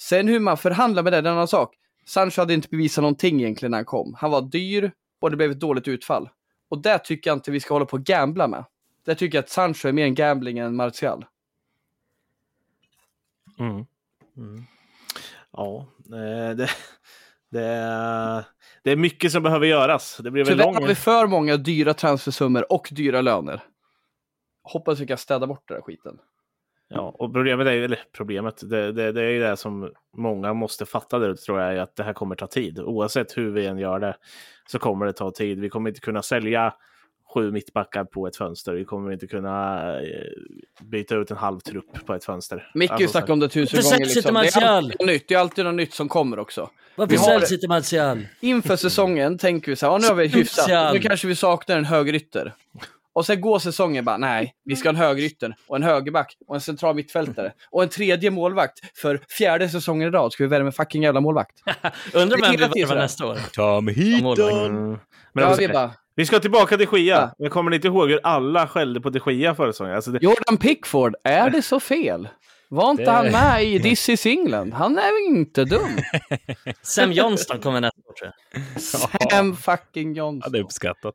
Sen hur man förhandlar med det, det är en annan sak. Sancho hade inte bevisat någonting egentligen när han kom. Han var dyr och det blev ett dåligt utfall. Och det tycker jag inte vi ska hålla på och gambla med. Det tycker jag att Sancho är mer en gambling än Martial. Mm. Mm. Ja, eh, det, <laughs> det, det är mycket som behöver göras. Det blir väl Tyvärr har vi för många dyra transfersummor och dyra löner. Hoppas vi kan städa bort den där skiten. Ja, och problemet är ju, eller problemet, det, det, det är ju det som många måste fatta där tror jag, är att det här kommer ta tid. Oavsett hur vi än gör det så kommer det ta tid. Vi kommer inte kunna sälja sju mittbackar på ett fönster. Vi kommer inte kunna eh, byta ut en halv trupp på ett fönster. Micke alltså, snackar om det tusen gånger. Liksom. Det, är alltid nytt. det är alltid något nytt som kommer också. Varför säljs inte Martial? Inför säsongen tänker vi så här, nu har vi hyfsat, nu kanske vi saknar en högerytter. Och sen går säsongen bara, nej, vi ska ha en högerytter och en högerback och en central mittfältare och en tredje målvakt för fjärde säsongen i rad ska vi värva en fucking jävla målvakt. <laughs> Undrar vem vi värvar nästa år? Tom Heaton! Mm. Ja, vi bara, vi ska tillbaka till Gia. Ja. Jag kommer inte ihåg hur alla skällde på de Gia förra säsongen. Alltså det... Jordan Pickford, är det så fel? Var inte det... han med i This is England? Han är inte dum. <laughs> Sam Johnston kommer nästa år tror jag. Sam fucking Johnston. Ja, det är uppskattat.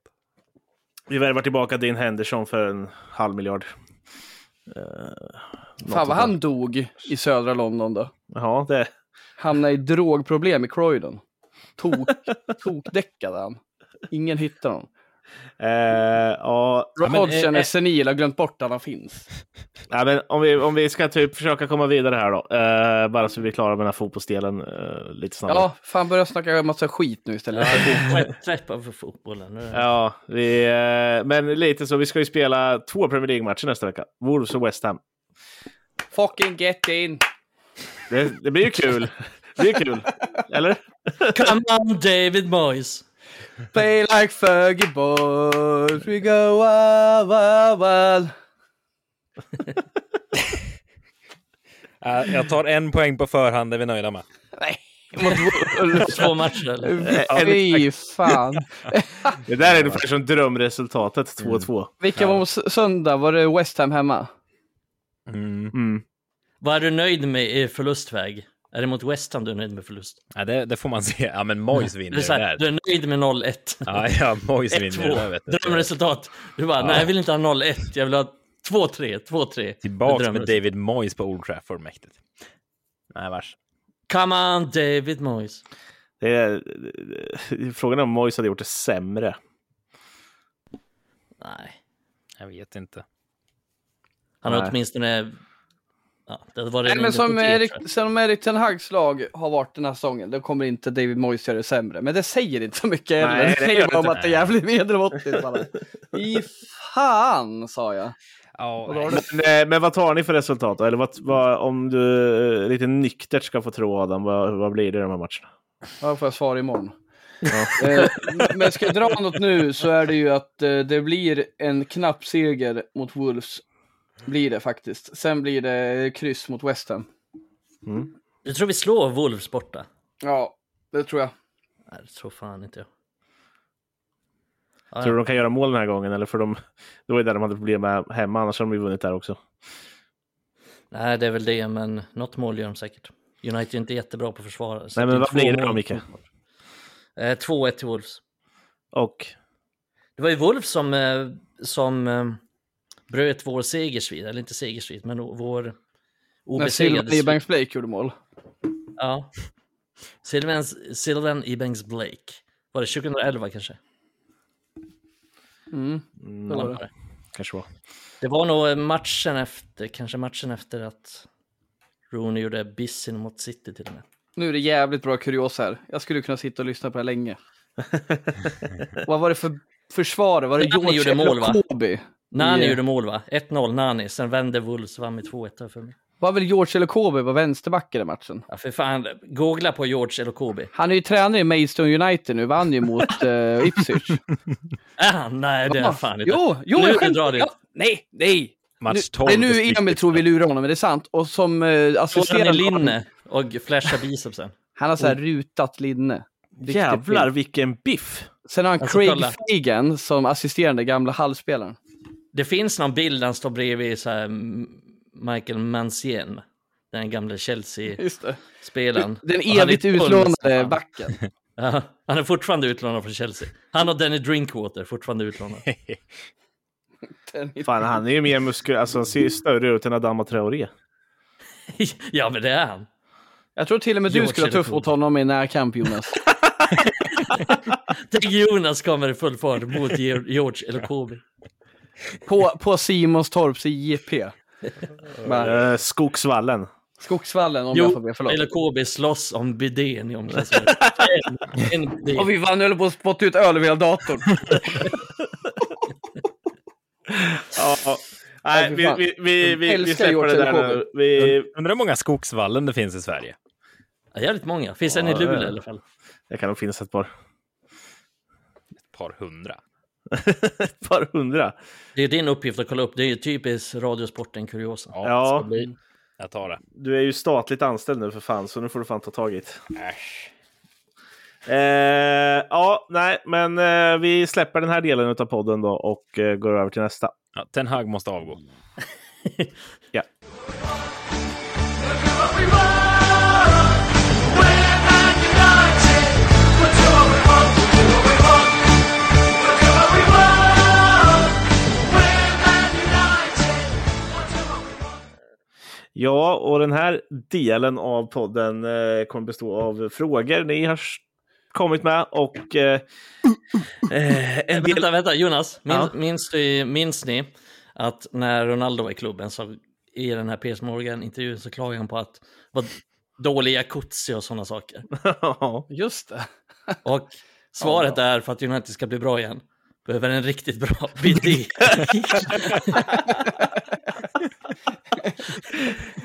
Vi värvar tillbaka Dean Henderson för en halv miljard. Uh, Fan vad han dog i södra London då. Ja, det... Hamnade i drogproblem i Croydon. Tok, <laughs> tokdäckade han. Ingen hittar honom. Uh, ja, Hodgson är senil och glömt bort att han finns. Ja, men om, vi, om vi ska typ försöka komma vidare här då. Uh, bara så vi klarar med den här fotbollsdelen uh, lite snabbare. Ja, fan börja snacka en massa skit nu istället. Träppa för fotbollen. Ja, vi, uh, men lite så. Vi ska ju spela två Premier League-matcher nästa vecka. Wolves och West Ham. Fucking get in! Det, det blir ju kul. Det blir kul. Eller? Come on David Moyes. Play like Fergie boys, we go wild, wild, wild. <laughs> jag tar en poäng på förhand, det är vi nöjda med. Nej. Mot två matcher eller? Fy fan. <laughs> det där är ungefär som drömresultatet, 2-2. Mm. Vilka var på söndag? Var det West Ham hemma? Mm. Mm. Var du nöjd med i förlustväg? Är det mot West Ham du är nöjd med förlust? Ja, det, det får man <laughs> se. Ja, men Moyes vinner det här, Du är nöjd med 0-1. Ja, ja Moyes vinner det. Drömresultat. Du bara, ja. nej jag vill inte ha 0-1. Jag vill ha 2-3, 2-3. Tillbaks med David Moyes på Old Trafford, mäktigt. Nej, vars. Come on, David Moyes. Det är, frågan är om Moyes hade gjort det sämre. Nej. Jag vet inte. Han har åtminstone... Ja, det var Nej, men som Erik, som Erik Ten Hags lag har varit den här säsongen, då kommer inte David Moyes göra det sämre. Men det säger inte så mycket heller. Nej, Det det säger bara om att det är jävligt medelmåttigt. I fan, sa jag. Du- Men, eh, men vad tar ni för resultat? Eller vad, vad, om du eh, lite nyktert ska få tro Adam, vad, vad blir det i de här matcherna? Ja, får jag svara imorgon. <laughs> Eh, men ska jag dra något nu så är det ju att eh, det blir en knapp seger mot Wolves. Blir det faktiskt. Sen blir det kryss mot West Ham. Du tror vi slår Wolves borta? Ja, det tror jag. Nej, det tror fan inte jag. Ja, Tror du de kan göra mål den här gången? Eller för de, det var ju där de hade problem med hemma, annars hade de ju vunnit där också. Nej, det är väl det, men något mål gör de säkert. United är inte jättebra på så Nej, men vad blir det då. Micke? Eh, 2-1 till Wolves. Och Det var ju Wolves som, eh, som eh, bröt vår segersvit, eller inte segersvit, men vår När obesegrade Silvan svit. Ebanks Blake gjorde mål. Ja. Sylvan, Sylvan Ebanks Blake. Var det 2011 kanske? Mm. Det var det. kanske var. Det var nog matchen efter, kanske matchen efter att Rooney gjorde bissen mot City till och med. Nu är det jävligt bra kuriosa här. Jag skulle kunna sitta och lyssna på det här länge. <laughs> Vad var det för försvarare? Var det George gjorde mål, va? Elokobi? Nani gjorde mål va? 1-0 Nani, sen vände Wolves, vann med 2-1 här för mig. Var väl George Elokobi var vänsterback i den matchen? Ja för fan, googla på George Elokobi. Han är ju tränare i Maidstone United nu, vann ju mot uh, <laughs> Ipswich. Han? Nej det är fan inte. Jo, jo, Nu jag det. Ja, nej, nej. Match Nu, 12. det är nu. Emil tror vi lurar honom, men det är sant. Och som uh, Står han i assisterande... linne och flashar bicepsen. Han har så här rutat linne. Riktigt Jävlar vilken biff! Sen har han Alltså, Craig kolla. Fagan som assisterande gamla halvspelaren. Det finns någon bild där han står bredvid så här, Michael Mancien. Den gamla Chelsea-spelaren. Den evigt utlånade backen. <laughs> Ja, han är fortfarande utlånad från Chelsea. Han och Danny Drinkwater fortfarande utlånad. <laughs> Fan, han är ju mer muskulös, alltså han ser ju större ut än Adama Traoré. <laughs> ja, men det är han. Jag tror till och med du George skulle ha tuff Elokobi. mot honom i närkamp Jonas. Tänk Jonas kommer i full fart mot Ge- George Elokobi. På, på Simonstorps IJP. Bara, Eh, Skogsvallen. Skogsvallen om jag får Jo, be, förlåt. Elokobi slåss om bidén i omklädningsrummet. <laughs> En, en bidé. Och vi vann höll på att spotta ut öl över hela datorn. Ja, ja. Nej, vi, vi, vi, vi, vi släpper det där nu. Vi, Undrar hur många skogsvallen det finns i Sverige. Ja, jävligt många. Finns en Ja, i Luleå i alla fall. det kan nog finnas ett par, Ett par hundra. <laughs> ett par hundra. Det är din uppgift att kolla upp. Det är ju typiskt Radiosporten Kuriosa. Ja. ska bli. Jag tar det. Du är ju statligt anställd nu för fan, så nu får du fan ta tag i det. Äsch. Eh, ja, nej, men eh, vi släpper den här delen av podden då och eh, går över till nästa. Ja, Ten Hag måste avgå. <laughs> Ja. Ja, och den här delen av podden eh, kommer bestå av frågor ni har kommit med och eh, eh, en del... Vänta, vänta, Jonas. Minns, Ja. minns, du, minns ni att när Ronaldo var i klubben så i den här PS Morgan-intervjun så klagade han på att det var dålig jacuzzi och sådana saker. <laughs> Ja. Just det. Och svaret är för att United ska bli bra igen. Behöver en riktigt bra <laughs> bidé. <laughs> <laughs>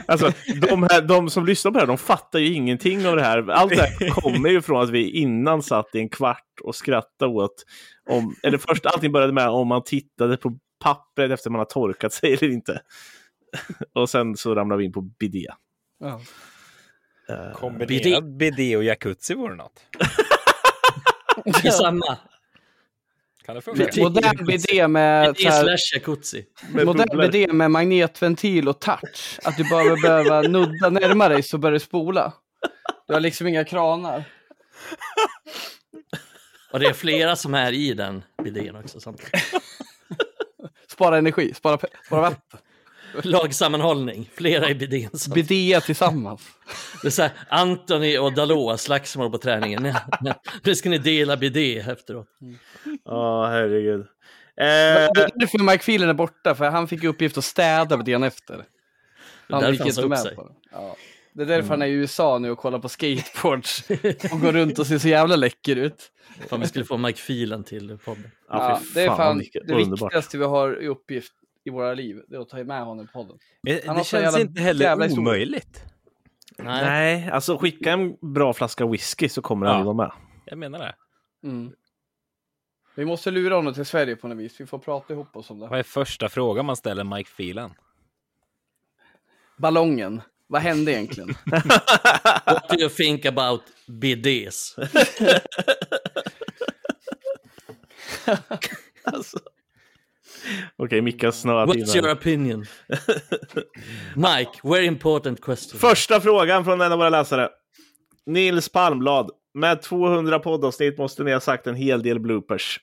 Alltså, de, här, de som lyssnar på det här, de fattar ju ingenting av det här. Allt det här kommer ju från att vi innan satt i en kvart och skrattade åt, om, eller först allting började med om man tittade på pappret efter man har torkat sig eller inte. Och sen så ramlade vi in på bidé. Ja. Kombinerad bidé och jacuzzi vore något. I samma. Kan det funka? Modern bidé med, slash jacuzzi. Modern bidé med magnetventil och touch. Att du bara behöver nudda närmare dig så börjar det spola. Du har liksom inga kranar. Och det är flera som är i den bidén också. Samtidigt. Spara energi, spara, spara vatten. Lagsammanhållning, flera i bidén. samtidigt. Bidé tillsammans. <laughs> Det är så här, Anthony och Dalot slagsmål på träningen. Nej, nej, Nu ska ni dela bidé efteråt. Ja, herregud. det är därför Mike Phelan är borta, för han fick uppgift att städa grann efter. Han gick inte med sig. på det. Ja. Det är därför mm. han är i USA nu och kollar på skateboards och går runt och ser så jävla läcker ut. Fan, vi skulle få Mike Phelan till podden. Ja, ja det är fan det viktigaste vi har i uppgift i våra liv, det är att ta med honom i podden. Det, det känns inte heller omöjligt. Nej. Nej, alltså skicka en bra flaska whisky så kommer ja. han vara med. Jag menar det. Mm. Vi måste lura honom till Sverige på något vis. Vi får prata ihop oss om det. Vad är första frågan man ställer Mike Phelan? Ballongen. Vad hände egentligen? <laughs> What do you think about bidets? <laughs> <laughs> alltså. Okej, okay, Micke har snöat What's in your opinion? Mike, very important question. Första frågan från en av våra läsare. Nils Palmblad. Med 200 poddavsnitt måste ni ha sagt en hel del bloopers.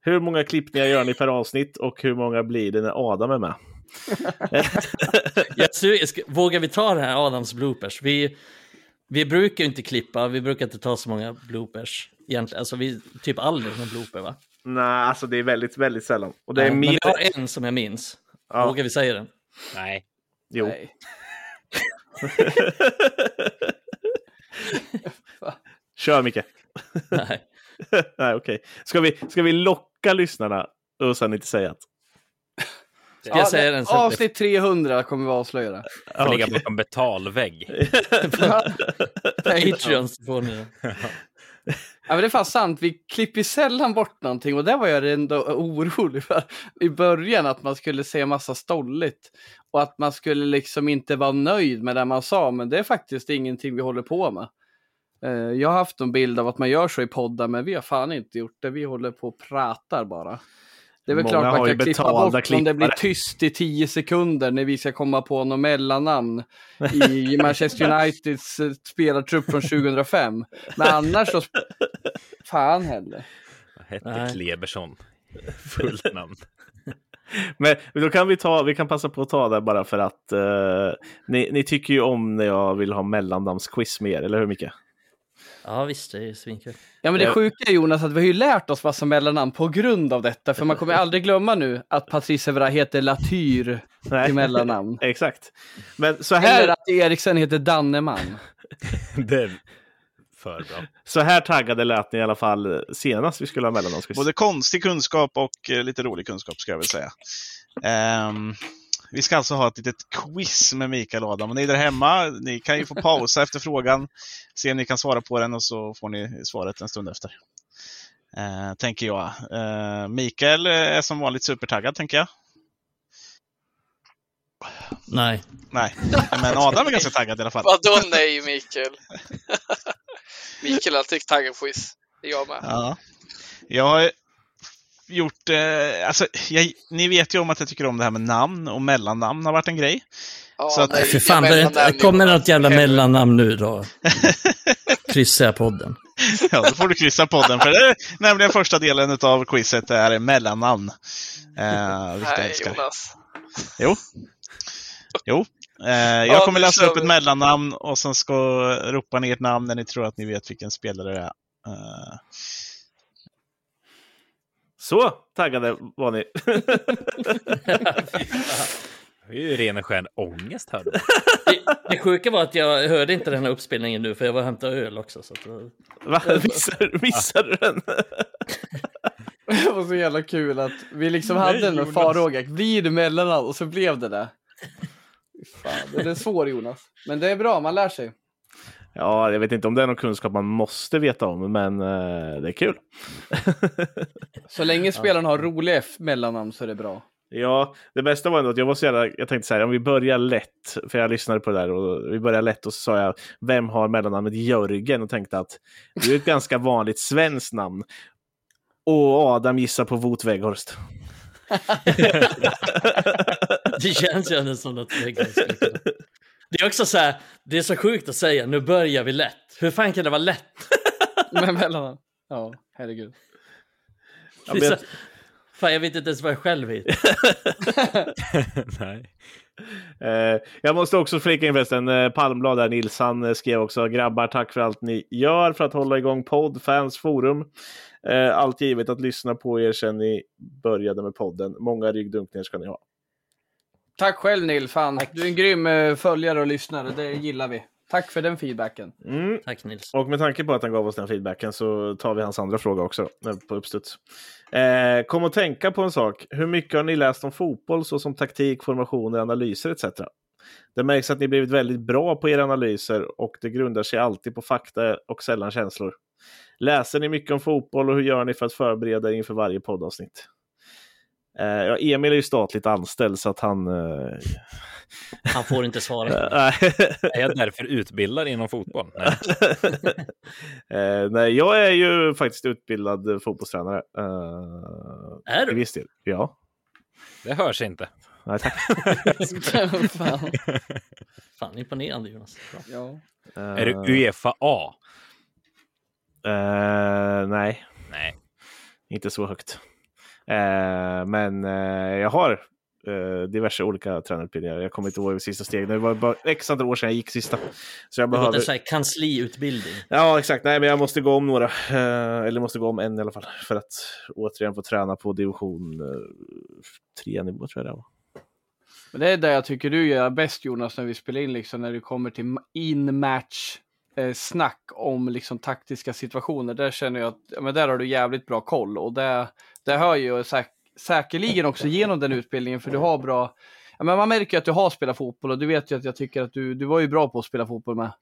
Hur många klippningar gör ni per avsnitt och hur många blir det när Adam är med? <laughs> vågar vi ta det här Adams bloopers? Vi, vi brukar inte klippa, vi brukar inte ta så många bloopers egentligen. Alltså vi typ aldrig någon blooper va? Nej, alltså det är väldigt, väldigt sällan. Och det är ja, min... Men vi har en som jag minns. Ja. Vågar vi säga den? Nej. Jo. Nej. <laughs> Kör Micke. Nej. <laughs> Nej, okej. Okay. Ska, vi, ska vi locka lyssnarna och sen inte säga att Ska jag säga den? Avsnitt 300 kommer vi att avslöja det. Får ligga bakom betalvägg. <laughs> Patreons får ni. Ja, men det är fan sant, vi klipper sällan bort någonting och det var jag ändå orolig för i början att man skulle se massa stolligt och att man skulle liksom inte vara nöjd med det man sa, men det är faktiskt ingenting vi håller på med. Eh, jag har haft en bild av att man gör så i poddar, men vi har fan inte gjort det. Vi håller på och pratar bara. Det är väl Många klart man kan klippa bort klippare. om det blir tyst i tio sekunder när vi ska komma på något mellannamn i <laughs> Manchester Uniteds eh, spelartrupp från 2005. Men annars så... Fan heller. Vad hette Klebersson? <laughs> Fullt namn. Men då kan vi ta, vi kan passa på att ta det bara för att uh, ni, ni, tycker ju om när jag vill ha mellannamnsquiz med er, eller hur Micke? Ja visst, det är svinkul. Ja men det sjuka är Jonas att vi har ju lärt oss massa mellannamn på grund av detta. För man kommer <laughs> aldrig glömma nu att Patrice Evra heter Latyr i mellannamn. <laughs> Exakt. Men så här... Eller att Eriksen heter Danneman. <laughs> det är för bra. Så här taggade lät ni i alla fall senast vi skulle ha mellannamnsquiz. Både konstig kunskap och eh, lite rolig kunskap ska jag väl säga. Um... Vi ska alltså ha ett litet quiz med Mikael och Adam. Och ni där hemma, ni kan ju få pausa efter frågan, se om ni kan svara på den och så får ni svaret en stund efter. Eh, tänker jag. Eh, Mikael är som vanligt supertaggad, tänker jag. Nej. Nej, men Adam är ganska taggad i alla fall. Vadå nej, Mikael? <laughs> Mikael är alltid taggad på quiz. Det är jag med. Ja. Jag har gjort, eh, alltså, jag, ni vet ju om att jag tycker om det här med namn och mellannamn har varit en grej. Ja, så att, nej, för fan, det kommer något jävla mellannamn nu då? <laughs> Kryssa podden. ja, då får du kryssa podden. För det är nämligen första delen av quizet är mellannamn. Eh, nej, Jonas. Jo. Jo. Eh, jag ja, kommer läsa upp ett mellannamn och sen ska ropa ner ett namn när ni tror att ni vet vilken spelare det är. Eh, så taggade var ni. <laughs> Det är ju ren och skär ångest här. Det, det sjuka var att jag hörde inte den här uppspelningen nu för jag var och hämtade öl också. Så att... Va? <laughs> Missade, missade du den? <laughs> det var så jävla kul att vi liksom Nej, hade en farhåga. Blir det mellannamn? Och så blev det det. Fan, det är svårt Jonas. Men det är bra, man lär sig. Ja, jag vet inte om det är någon kunskap man måste veta om, men uh, det är kul. så länge <laughs> spelaren har roliga mellannamn så är det bra. Ja, det bästa var ändå att jag var så jävla, jag tänkte så här, om vi börjar lätt, för jag lyssnade på det där och vi börjar lätt och så sa jag, vem har mellannamnet Jörgen? Och tänkte att det är ett ganska vanligt svenskt namn. Och Adam gissar på Wout Weghorst. <laughs> det känns ju ändå som något Weghorst. Det är också så här, det är så sjukt att säga, nu börjar vi lätt. Hur fan kan det vara lätt? <laughs> Men mellan, ja, herregud. Ja, men... Fan, jag vet inte ens vad jag själv heter. <laughs> Nej. Eh, jag måste också flika in förresten, eh, Palmblad där, Nils, han eh, skrev också grabbar tack för allt ni gör för att hålla igång podd, fans, forum. Eh, allt givet att lyssna på er sedan ni började med podden. Många ryggdunkningar ska ni ha. Tack själv Nils, fan. Du är en grym eh, följare och lyssnare, det gillar vi. Tack för den feedbacken. Mm. Tack Nils. Och med tanke på att han gav oss den feedbacken så tar vi hans andra fråga också på uppstuds. Eh, kom att tänka på en sak. Hur mycket har ni läst om fotboll såsom taktik, formationer, analyser etc? Det märks att ni blivit väldigt bra på era analyser och det grundar sig alltid på fakta och sällan känslor. Läser ni mycket om fotboll och hur gör ni för att förbereda er inför varje poddavsnitt? Eh, ja, Emil är ju statligt anställd så att han... Eh... Han får inte svara. <laughs> är jag därför utbildad inom fotboll? Nej. <laughs> eh, nej, jag är ju faktiskt utbildad fotbollstränare. är du? I viss del, ja. Det hörs inte. Nej, tack. Fan. <laughs> Fan, imponerande Jonas. Ja. Är du Uefa A? Uh, nej. Nej. Inte så högt. Uh, men uh, jag har diverse olika tränarutbildningar. Jag kommer inte ihåg sista steget. Det var bara x antal år sedan jag gick sista. Så jag behöver... Det kansliutbildning. Ja, exakt. Nej, men jag måste gå om några. eller måste gå om en i alla fall. För att återigen få träna på division 3-nivå tror jag det var. Men det är det jag tycker du gör bäst Jonas när vi spelar in, liksom när det kommer till in-match eh, snack om liksom taktiska situationer. Där känner jag att ja, men där har du jävligt bra koll och det, det hör ju säk säkerligen också genom den utbildningen för du har bra Ja, men man märker att du har spelat fotboll och du vet ju att jag tycker att du, du var ju bra på att spela fotboll med.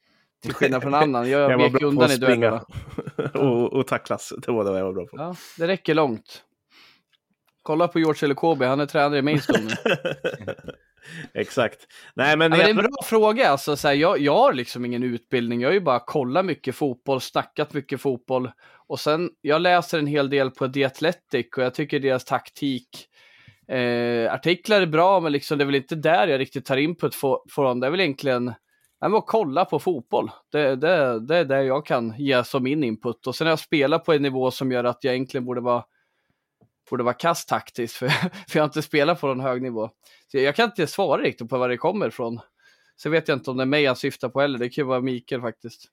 Till skillnad från <laughs> annan. Jag, jag vek undan i duellerna. <laughs> och, och tacklas. Det var det jag var bra på. Ja, det räcker långt. Kolla på George Elokobi, han är tränare i Maidstone nu. <laughs> <laughs> Exakt. Nej, men, ja, men det är en bra fråga. Alltså, så här, jag, jag har liksom ingen utbildning. Jag har ju bara kollat mycket fotboll, snackat mycket fotboll. Och sen, jag läser en hel del på The Athletic och jag tycker deras taktik eh, artiklar är bra, men liksom, det är väl inte där jag riktigt tar input från. Det är väl egentligen att kolla på fotboll. Det, det, det är det jag kan ge som min input. Och sen har jag spelat på en nivå som gör att jag egentligen borde vara borde vara kast taktiskt, för, <laughs> för jag har inte spelat på någon hög nivå. Så jag kan inte svara riktigt på var det kommer ifrån. Så vet jag inte om det är mig han syftar på heller, det kan ju vara Mikael faktiskt.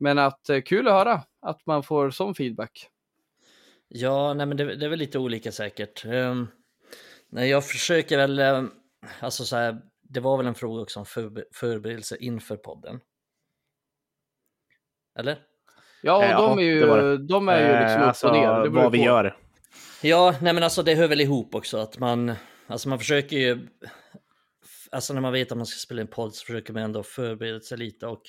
Men att eh, kul att höra att man får sån feedback. Ja, nej men det, det är väl lite olika säkert. Um, nej, jag försöker väl, um, alltså så här, det var väl en fråga också om för, förberedelse inför podden. Eller? Ja, ja de är ju, de är ju liksom upp och alltså, ner. Det vad vi på. gör. Ja, nej men alltså det hör väl ihop också att man, alltså man försöker ju, alltså när man vet att man ska spela en podd så försöker man ändå förbereda sig lite och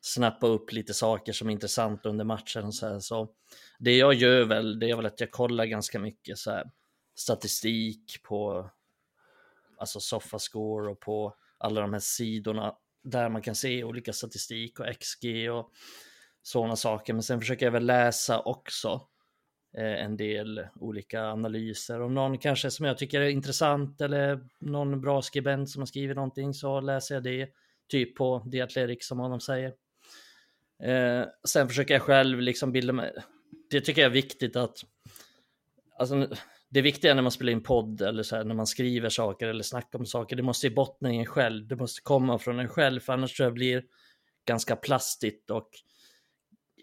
snappa upp lite saker som är intressanta under matchen. och Så, här. så det jag gör väl, det är väl att jag kollar ganska mycket så här, statistik på alltså Sofascore och på alla de här sidorna där man kan se olika statistik och XG och sådana saker. Men sen försöker jag väl läsa också Eh, en del olika analyser. Om någon kanske som jag tycker är intressant eller någon bra skribent som har skrivit någonting så läser jag det. Typ på The Athletic som honom säger. Eh, sen försöker jag själv liksom bilda mig. Det tycker jag är viktigt att. Alltså, det viktiga när man spelar in podd eller så här, när man skriver saker eller snackar om saker. Det måste bottna i en själv. Det måste komma från en själv, för annars tror jag det blir ganska plastigt och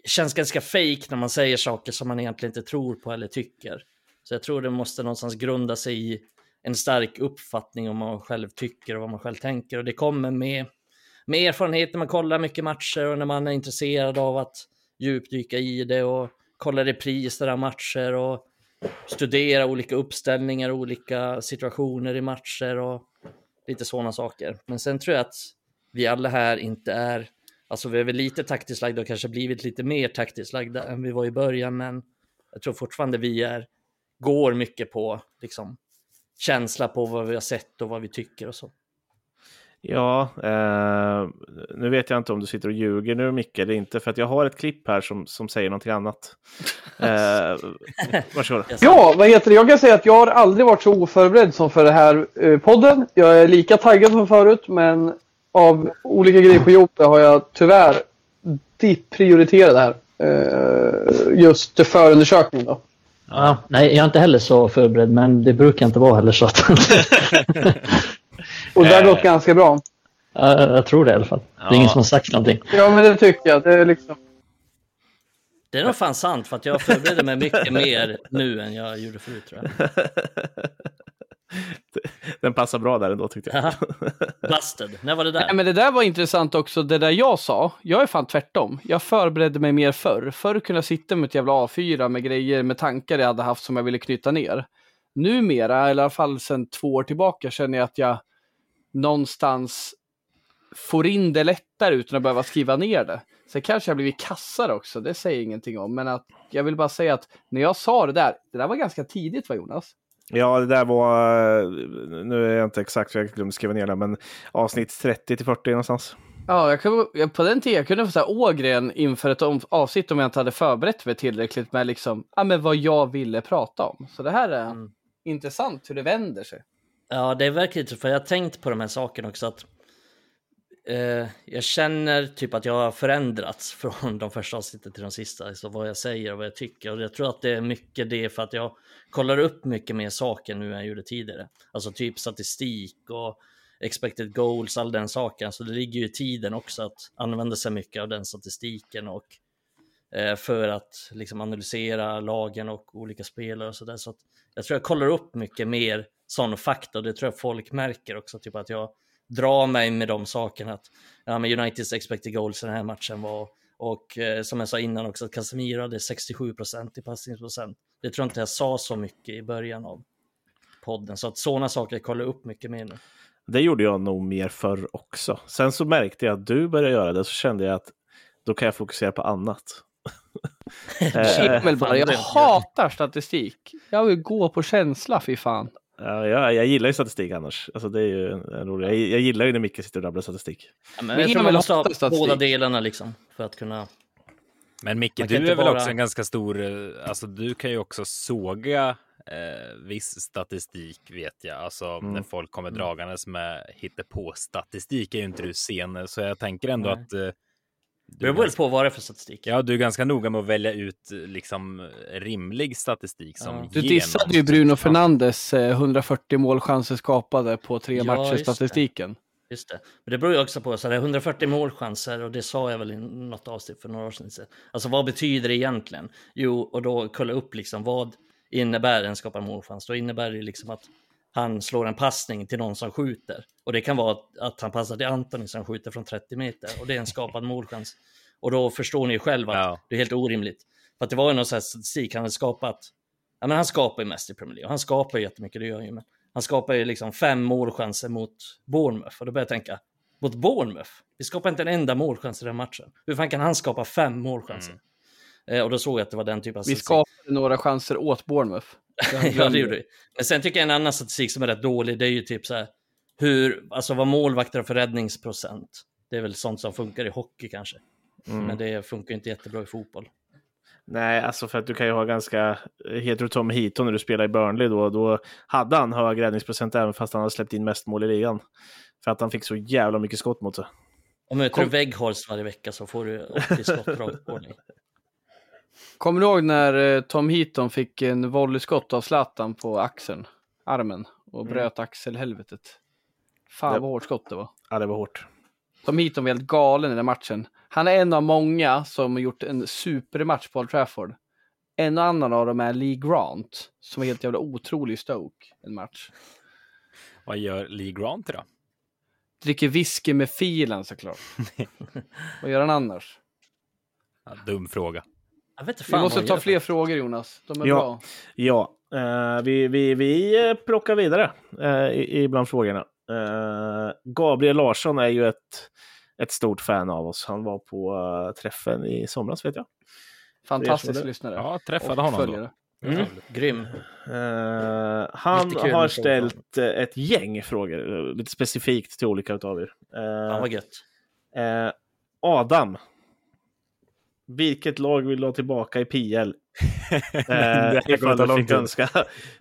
känns ganska fake när man säger saker som man egentligen inte tror på eller tycker. Så jag tror det måste någonstans grunda sig i en stark uppfattning om vad man själv tycker och vad man själv tänker. Och det kommer med, med erfarenhet när man kollar mycket matcher och när man är intresserad av att djupdyka i det och kolla repriser av matcher och studera olika uppställningar, olika situationer i matcher och lite sådana saker. Men sen tror jag att vi alla här inte är Alltså vi är väl lite taktiskt lagda och kanske blivit lite mer taktiskt lagda än vi var i början, men jag tror fortfarande vi är, går mycket på liksom, känsla på vad vi har sett och vad vi tycker och så. Ja, eh, nu vet jag inte om du sitter och ljuger nu Micke eller inte, för att jag har ett klipp här som, som säger någonting annat. <laughs> Eh, varsågod. <laughs> Ja, vad heter det? Jag kan säga att jag har aldrig varit så oförberedd som för den här eh, podden. Jag är lika taggad som förut, men av olika grejer på jobbet har jag tyvärr prioriterat det här. Uh, just förundersökningen då. Ja, nej, jag är inte heller så förberedd, men det brukar inte vara heller så att... Och det har gått ganska bra. Ja, jag tror det i alla fall. Det är ingen som har sagt någonting. Ja, men det tycker jag. Det är liksom... Det är nog fan sant, för att jag förbereder mig mycket mer nu än jag gjorde förut tror jag. <laughs> <laughs> Den passar bra där ändå tyckte jag. <laughs> Busted, när var det där? Nej, men det där var intressant också, det där jag sa. Jag är fan tvärtom. Jag förberedde mig mer förr. Förr kunde jag sitta med ett jävla A4 med grejer, med tankar jag hade haft som jag ville knyta ner. Numera, eller i alla fall sedan två år tillbaka, känner jag att jag någonstans får in det lättare utan att behöva skriva ner det. Sen kanske jag blivit kassare också, det säger ingenting om. Men att jag vill bara säga att när jag sa det där, det där var ganska tidigt va Jonas? Ja, det där var, nu är jag inte exakt, jag glömde skriva ner det, men avsnitt 30 till 40 någonstans. Ja, jag kunde, på den tiden jag kunde få säga Ågren inför ett avsnitt om jag inte hade förberett mig tillräckligt med liksom, ja, men vad jag ville prata om. Så det här är mm. intressant hur det vänder sig. Ja, det är verkligen för jag har tänkt på de här sakerna också. att eh, Jag känner typ att jag har förändrats <laughs> från de första avsnitten till de sista. Så vad jag säger och vad jag tycker. Och jag tror att det är mycket det för att jag kollar upp mycket mer saker nu än jag gjorde tidigare. Alltså typ statistik och expected goals, all den saken. Så det ligger ju i tiden också att använda sig mycket av den statistiken och eh, för att liksom analysera lagen och olika spelare och sådär. Så att jag tror jag kollar upp mycket mer sån fakta och det tror jag folk märker också, typ att jag drar mig med de sakerna. Att ja, men Uniteds expected goals i den här matchen var och eh, som jag sa innan också, att Casemiro hade 67 procent i passningsprocent. Det tror jag inte jag sa så mycket i början av podden, så att sådana saker kollar upp mycket mer nu. Det gjorde jag nog mer förr också. Sen så märkte jag att du började göra det, så kände jag att då kan jag fokusera på annat. <laughs> Kimmel bara, jag hatar statistik. Jag vill gå på känsla, fy fan. Ja, jag, jag gillar ju statistik annars. Alltså, det är ju en rolig. Jag, jag gillar ju när Micke sitter och rabblar statistik. Ja, men jag tror man måste ha båda delarna liksom för att kunna. Men Micke, du är bara... väl också en ganska stor, eh, alltså du kan ju också såga eh, viss statistik vet jag. Alltså mm. när folk kommer mm. dragandes med hittepå statistik är ju inte du sen. Så jag tänker ändå Nej. att eh, det beror väl på vad det är för statistik. Ja, du är ganska noga med att välja ut liksom rimlig statistik som ja. Du dissade ju Bruno Fernandes 140 målchanser skapade på tre ja, matcher statistiken. Just det. Men det beror ju också på, så det är 140 målchanser och det sa jag väl i något avsnitt för några år sedan. Alltså vad betyder det egentligen? Jo, och då kolla upp liksom vad innebär en skapad målchans? Då innebär det liksom att han slår en passning till någon som skjuter. Och det kan vara att han passar till Antoni som skjuter från 30 meter. Och det är en skapad målchans. Och då förstår ni ju själva att ja. det är helt orimligt. För att det var ju någon sån här statistik, han hade skapat, ja men han skapar ju mest i Premier League. Och han skapar ju jättemycket, det gör han ju. Men han skapar ju liksom fem målchanser mot Bournemouth. Och då börjar jag tänka, mot Bournemouth? Vi skapar inte en enda målchans i den matchen. Hur fan kan han skapa fem målchanser? Mm. Eh, och då såg jag att det var den typen av. Vi skapade några chanser åt Bournemouth. <laughs> ja, det gjorde vi. Men sen tycker jag en annan statistik som är rätt dålig, det är ju typ så här, hur, alltså vad målvakter har för räddningsprocent. Det är väl sånt som funkar i hockey kanske. Mm. Men det funkar inte jättebra i fotboll. Nej, alltså för att du kan ju ha ganska, heter du Tom Heaton när du spelar i Burnley då, då hade han hög räddningsprocent även fast han hade släppt in mest mål i ligan. För att han fick så jävla mycket skott mot sig. Om möter Kom... du Weghorst varje vecka så får du 80 skott rakt på dig. <laughs> Kommer du ihåg när eh, Tom Heaton fick en volleyskott av Zlatan på axeln, armen, och mm. bröt mm. axelhelvetet? Fan det... vad hårt skott det var. Ja, det var hårt. Tom Heaton var helt galen i den matchen. Han är en av många som har gjort en supermatch på Old Trafford. En annan av dem är Lee Grant, som är helt jävla otrolig Stoke, en match. Vad gör Lee Grant då? Dricker whisky med filen såklart. <laughs> vad gör han annars? Ja, dum fråga. Vi måste ta fler frågor Jonas. De är ja, bra. Ja, uh, vi, vi, vi eh, plockar vidare uh, bland frågorna. Uh, Gabriel Larsson är ju ett, ett stort fan av oss. Han var på uh, träffen i somras vet jag. Fantastisk lyssnare. Ja, träffade honom följare. då. Mm. Grym. Uh, han har ställt ett gäng frågor, lite specifikt till olika av er. Uh, ja, vad gött. Adam vilket lag vill du ha tillbaka i PL? <laughs> eh, ifall du fick önska.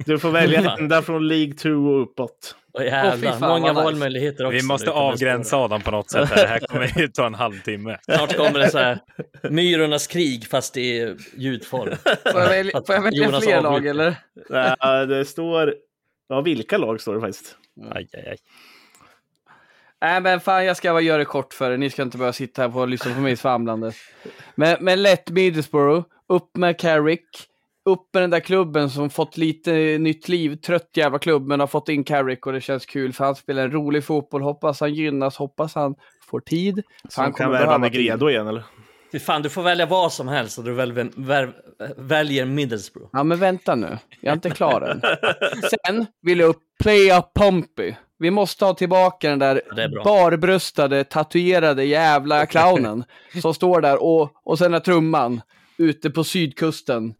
Du får välja ända från League 2 och uppåt. Åh jävlar, oh, många valmöjligheter också. Vi måste avgränsa Adam på något sätt. Här. Det här kommer ju ta en halvtimme. <laughs> Snart kommer det så här, <laughs> Myrornas krig fast i ljudform. Får jag välja, får jag välja fler lag eller? Nej, det står, ja vilka lag står det faktiskt. Aj, aj, aj. Nej men fan jag ska bara göra det kort för er. Ni ska inte börja sitta här och lyssna på mig svamlande. Men, men lätt Middlesbrough. upp med Carrick, upp med den där klubben som fått lite nytt liv. Trött jävla klubb, men har fått in Carrick och det känns kul för han spelar en rolig fotboll. Hoppas han gynnas, hoppas han får tid. Så han kan värva Negredo igen eller? Fy fan, du får välja vad som helst och du väljer, väl, väljer Middlesbrough. Ja, men vänta nu. Jag är inte klar än. <laughs> Sen vill jag upp Playa Pompey. Vi måste ha tillbaka den där barbröstade, tatuerade jävla clownen som står där och, och sen är trumman ute på sydkusten.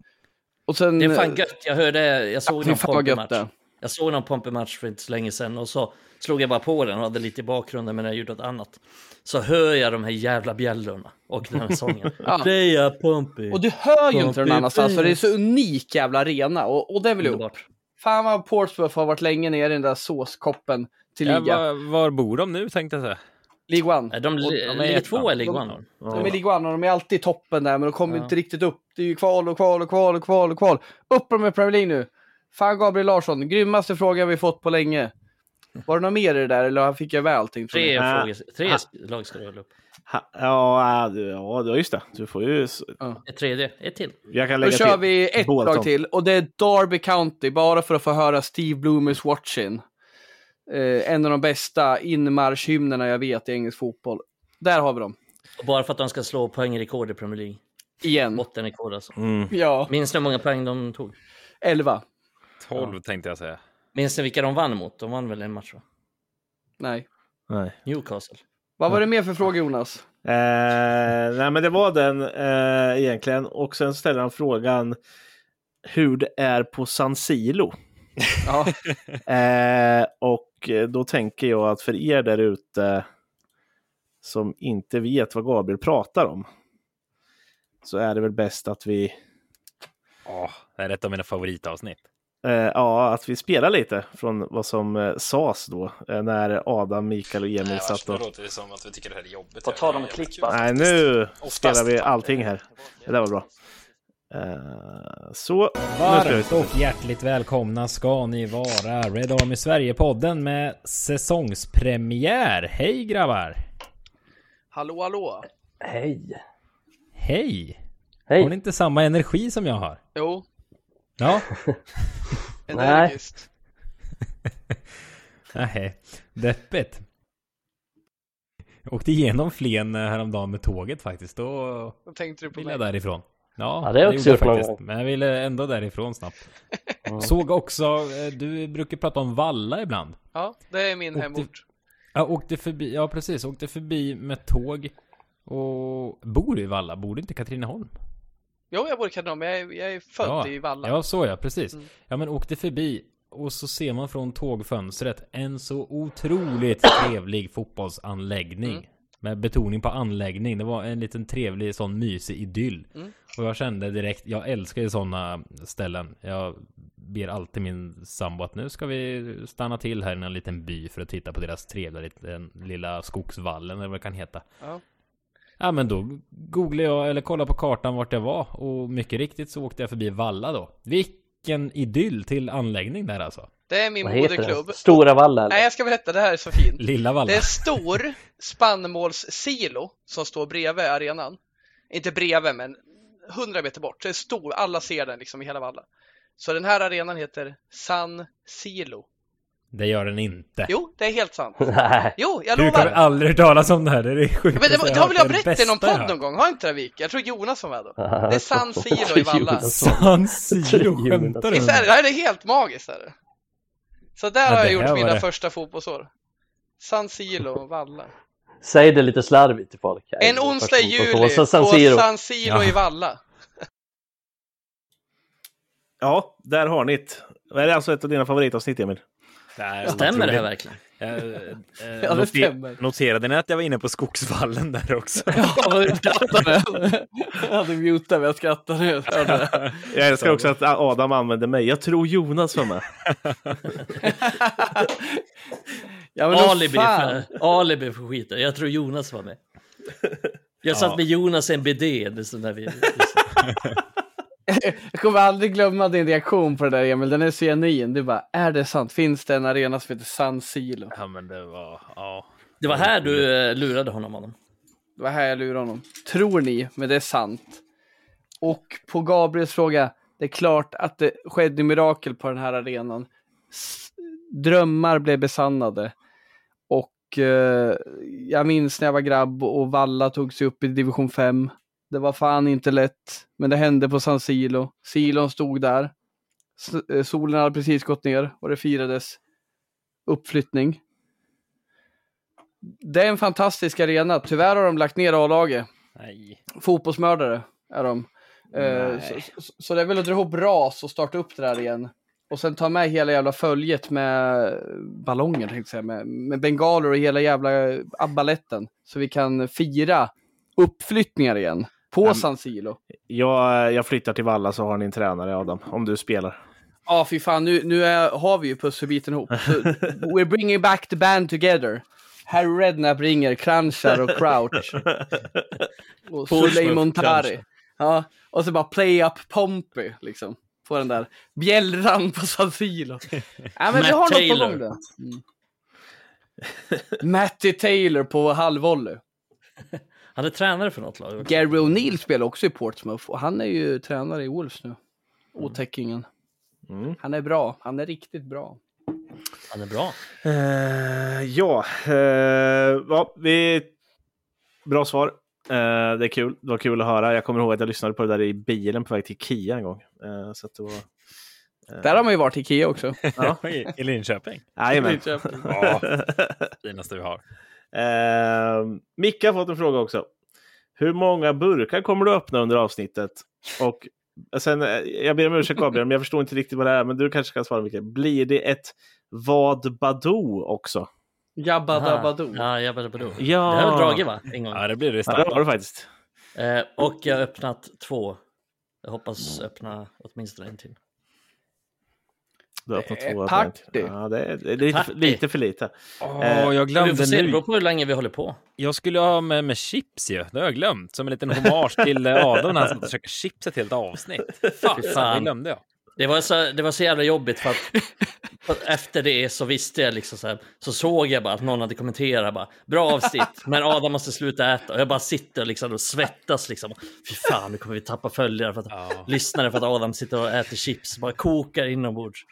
Och sen, det är fan gött. Jag hörde, jag såg ja, någon Pompey-match. Jag såg någon Pompey-match för inte så länge sedan och så slog jag bara på den och hade lite i bakgrunden men jag gjorde något annat. Så hör jag de här jävla bjällrorna och den här <laughs> sången. ja. Playa Pompey. Och du hör ju inte den annanstans för det är så unik jävla arena och, och det vill jag upp. Fan vad Portsmouth har varit länge nere i den där såskoppen till liga. Ja, var, var, bor de nu tänkte jag säga? League One. De, de, de är två eller League One? De, de är League One och de är alltid i toppen där men de kommer ja. inte riktigt upp. Det är ju kval och kval och kval och kval och kval. Upp med Premier League nu. Fan Gabriel Larsson, grymmaste frågan vi fått på länge. Var det något mer i det där eller fick jag med allting? Tre, frågor, tre lag ska du hålla upp. Ha, ja, ja, just det. Du får ju... Ja. Ett tredje, ett till. Jag kan lägga Då kör till. vi ett Bolton. lag till och det är Derby County, bara för att få höra Steve Bloomers Watching. Eh, en av de bästa inmarschhymnerna jag vet i engelsk fotboll. Där har vi dem. Och bara för att de ska slå poängrekord i Premier League. Igen. Bottenrekord alltså. Mm. Ja. Minns du hur många poäng de tog? Elva. Tolv ja. tänkte jag säga. Minns ni vilka de vann mot? De vann väl en match va? Nej. Nej. Newcastle. Vad var det mer för fråga Jonas? Eh, nej men det var den eh, egentligen. Och sen ställer han frågan hur det är på San Silo. Ja. <laughs> eh, och då tänker jag att för er där ute som inte vet vad Gabriel pratar om så är det väl bäst att vi... Ja, oh, det är ett av mina favoritavsnitt. Eh, ja, att vi spelar lite från vad som eh, sades då eh, när Adam, Mikael och Emil Nej, satt och... Det låter som att vi tycker det här är jobbigt. Vad tar de klippa? Nej, nu Oftast. spelar vi allting här. Det där var bra. Uh, så, Varmt och hjärtligt välkomna ska ni vara. Red Army Sverige-podden med säsongspremiär. Hej grabbar! Hallå, hallå! Hej! Hej! Hej! Har ni inte samma energi som jag har? Jo. Ja. <laughs> Energiskt. <laughs> Nej, deppigt. Jag åkte igenom Flen eh, häromdagen med tåget faktiskt. Då, Då tänkte du på ville jag därifrån. Ja, ja det är också gjort faktiskt. Men jag ville ändå därifrån snabbt. <laughs> Mm. Såg också, eh, du brukar prata om Valla ibland. Ja, det är min åkte, hemort. Ja, åkte förbi, ja precis, åkte förbi med tåg. Och bor du i Valla? Bor du inte i Katrineholm? Jo, jag bor i Katrineholm, jag är, jag är född ja, i Valla. Ja, så ja, precis. Mm. Ja, men åkte förbi och så ser man från tågfönstret en så otroligt <clears throat> trevlig fotbollsanläggning. Mm. Med betoning på anläggning. Det var en liten trevlig sån mysig idyll. Mm. Och jag kände direkt, jag älskar ju sådana ställen. Jag ber alltid min sambo att nu ska vi stanna till här i en liten by för att titta på deras trevliga liten, lilla skogsvallen eller vad det kan heta. Ja. Ja men då googlade jag eller kollade på kartan vart jag var och mycket riktigt så åkte jag förbi Valla då. Vilken idyll till anläggning där alltså. Det är min moderklubb. Stora Valla? Nej, jag ska berätta, det här är så fint. <laughs> Lilla Valla. Det är stor spannmålssilo som står bredvid arenan. Inte bredvid, men 100 meter bort. Det är stor, alla ser den liksom i hela Valla. Så den här arenan heter San Silo. Det gör den inte. Jo, det är helt sant. <laughs> Nej. Jo, jag lovar. Du kommer aldrig hört talas om det här. Det är sjukt. Men det, det har väl jag berättat i någon podd någon gång? Har inte det Vik? Jag tror Jonas var med då. <laughs> Det är San Siro i Valla. <laughs> San Siro? Skämtar du? Det här är helt magiskt. Är det. Så där ja, har jag gjort mina det. första fotbollsår. San Siro, Valla. Säg det lite slarvigt till folk. En onsdag i juli på San Siro, San Siro ja. i Valla. Ja, där har ni det. Det är alltså ett av dina favoritavsnitt, Emil. Nej, stämmer det här verkligen? Jag, eh, <laughs> ja, det stämmer. Noterade ni att jag var inne på skogsvallen där också? ja, du skrattade. Jag hade mutat men jag skrattade. Jag, <laughs> jag älskar också att Adam använde mig. Jag tror Jonas var med. <laughs> ja, alibi, för, alibi för skiten. Jag tror Jonas var med. Jag satt ja. med Jonas en sån där vi, jag kommer aldrig glömma din reaktion på det där Emil, den är så genuin. Du bara, är det sant? Finns det en arena som heter San Silo? Ja men det var, ja. Det var här du eh, lurade honom, honom. Det var här jag lurade honom. Tror ni, men det är sant, Och på Gabriels fråga, det är klart att det skedde mirakel på den här arenan. S drömmar blev besannade. Och eh, jag minns när jag var grabb och Valla tog sig upp i division 5. Det var fan inte lätt, men det hände på San Silo. Silon stod där. Eh, solen hade precis gått ner och det firades uppflyttning. Det är en fantastisk arena. Tyvärr har de lagt ner A-laget. Fotbollsmördare är de. Eh, så, så, så, det är väl att dra ihop ras och starta upp det där igen. Och sen ta med hela jävla följet med ballonger, tänkte jag säga, med, med bengaler och hela jävla baletten. Så vi kan fira uppflyttningar igen. På um, San Silo. Jag, jag flyttar till Valla så har ni en tränare Adam, om du spelar. Ja, ah, fy fan, nu, nu är, har vi ju pusselbiten ihop. Så, <laughs> we're bringing back the band together. Harry Redknapp ringer, Kranchar och Crouch. <laughs> och Suley Montari. Ja, och så bara play up Pompey, liksom. På den där bjällran på San Silo. ja, men vi har Taylor. något på gång där. Mm. Matty Taylor på halvvolley. <laughs> Han är tränare för något lag. Gary O'Neill spelar också i Portsmouth och han är ju tränare i Wolves nu. Otäckingen. Mm. Han är bra. Han är riktigt bra. Han är bra. Uh, ja, uh, ja, vi... Bra svar. Uh, det är kul. Det var kul att höra. Jag kommer ihåg att jag lyssnade på det där i bilen på väg till Kia en gång. så att det var, där har man ju varit i Kia också. Ja. <laughs> I Linköping. Jajamän. ja, finaste vi har. Uh, Micke har fått en fråga också. Hur många burkar kommer du öppna under avsnittet? Och sen, jag ber om ursäkt Gabriel, men jag förstår inte riktigt vad det är. Men du kanske kan svara Micke. Blir det ett vad Badoo också? Jabba Dabba Ja, Jabba Dabba Ja. Det har jag dragit va? En gång. Ja, det blir det. Ja, det har du faktiskt. Eh, och jag har öppnat två. Jag hoppas öppna åtminstone en till. Du har öppnat två party. Ja, det är, det är lite, lite, för lite. Oh, jag glömde vi får se, nu. Det beror på hur länge vi håller på. Jag skulle ha med, med chips ju. Det har jag glömt. Som en liten hommage till eh, Adam när han försöker chips ett helt avsnitt. <laughs> Fan, Fan. det glömde jag. Det var, så, det var så jävla jobbigt för att, för att efter det så visste jag liksom så här, så såg jag bara att någon hade kommenterat bara bra avsnitt, men Adam måste sluta äta och jag bara sitter liksom och svettas liksom. Fy fan, nu kommer vi tappa följare för att ja. lyssnare för att Adam sitter och äter chips, bara kokar inombords.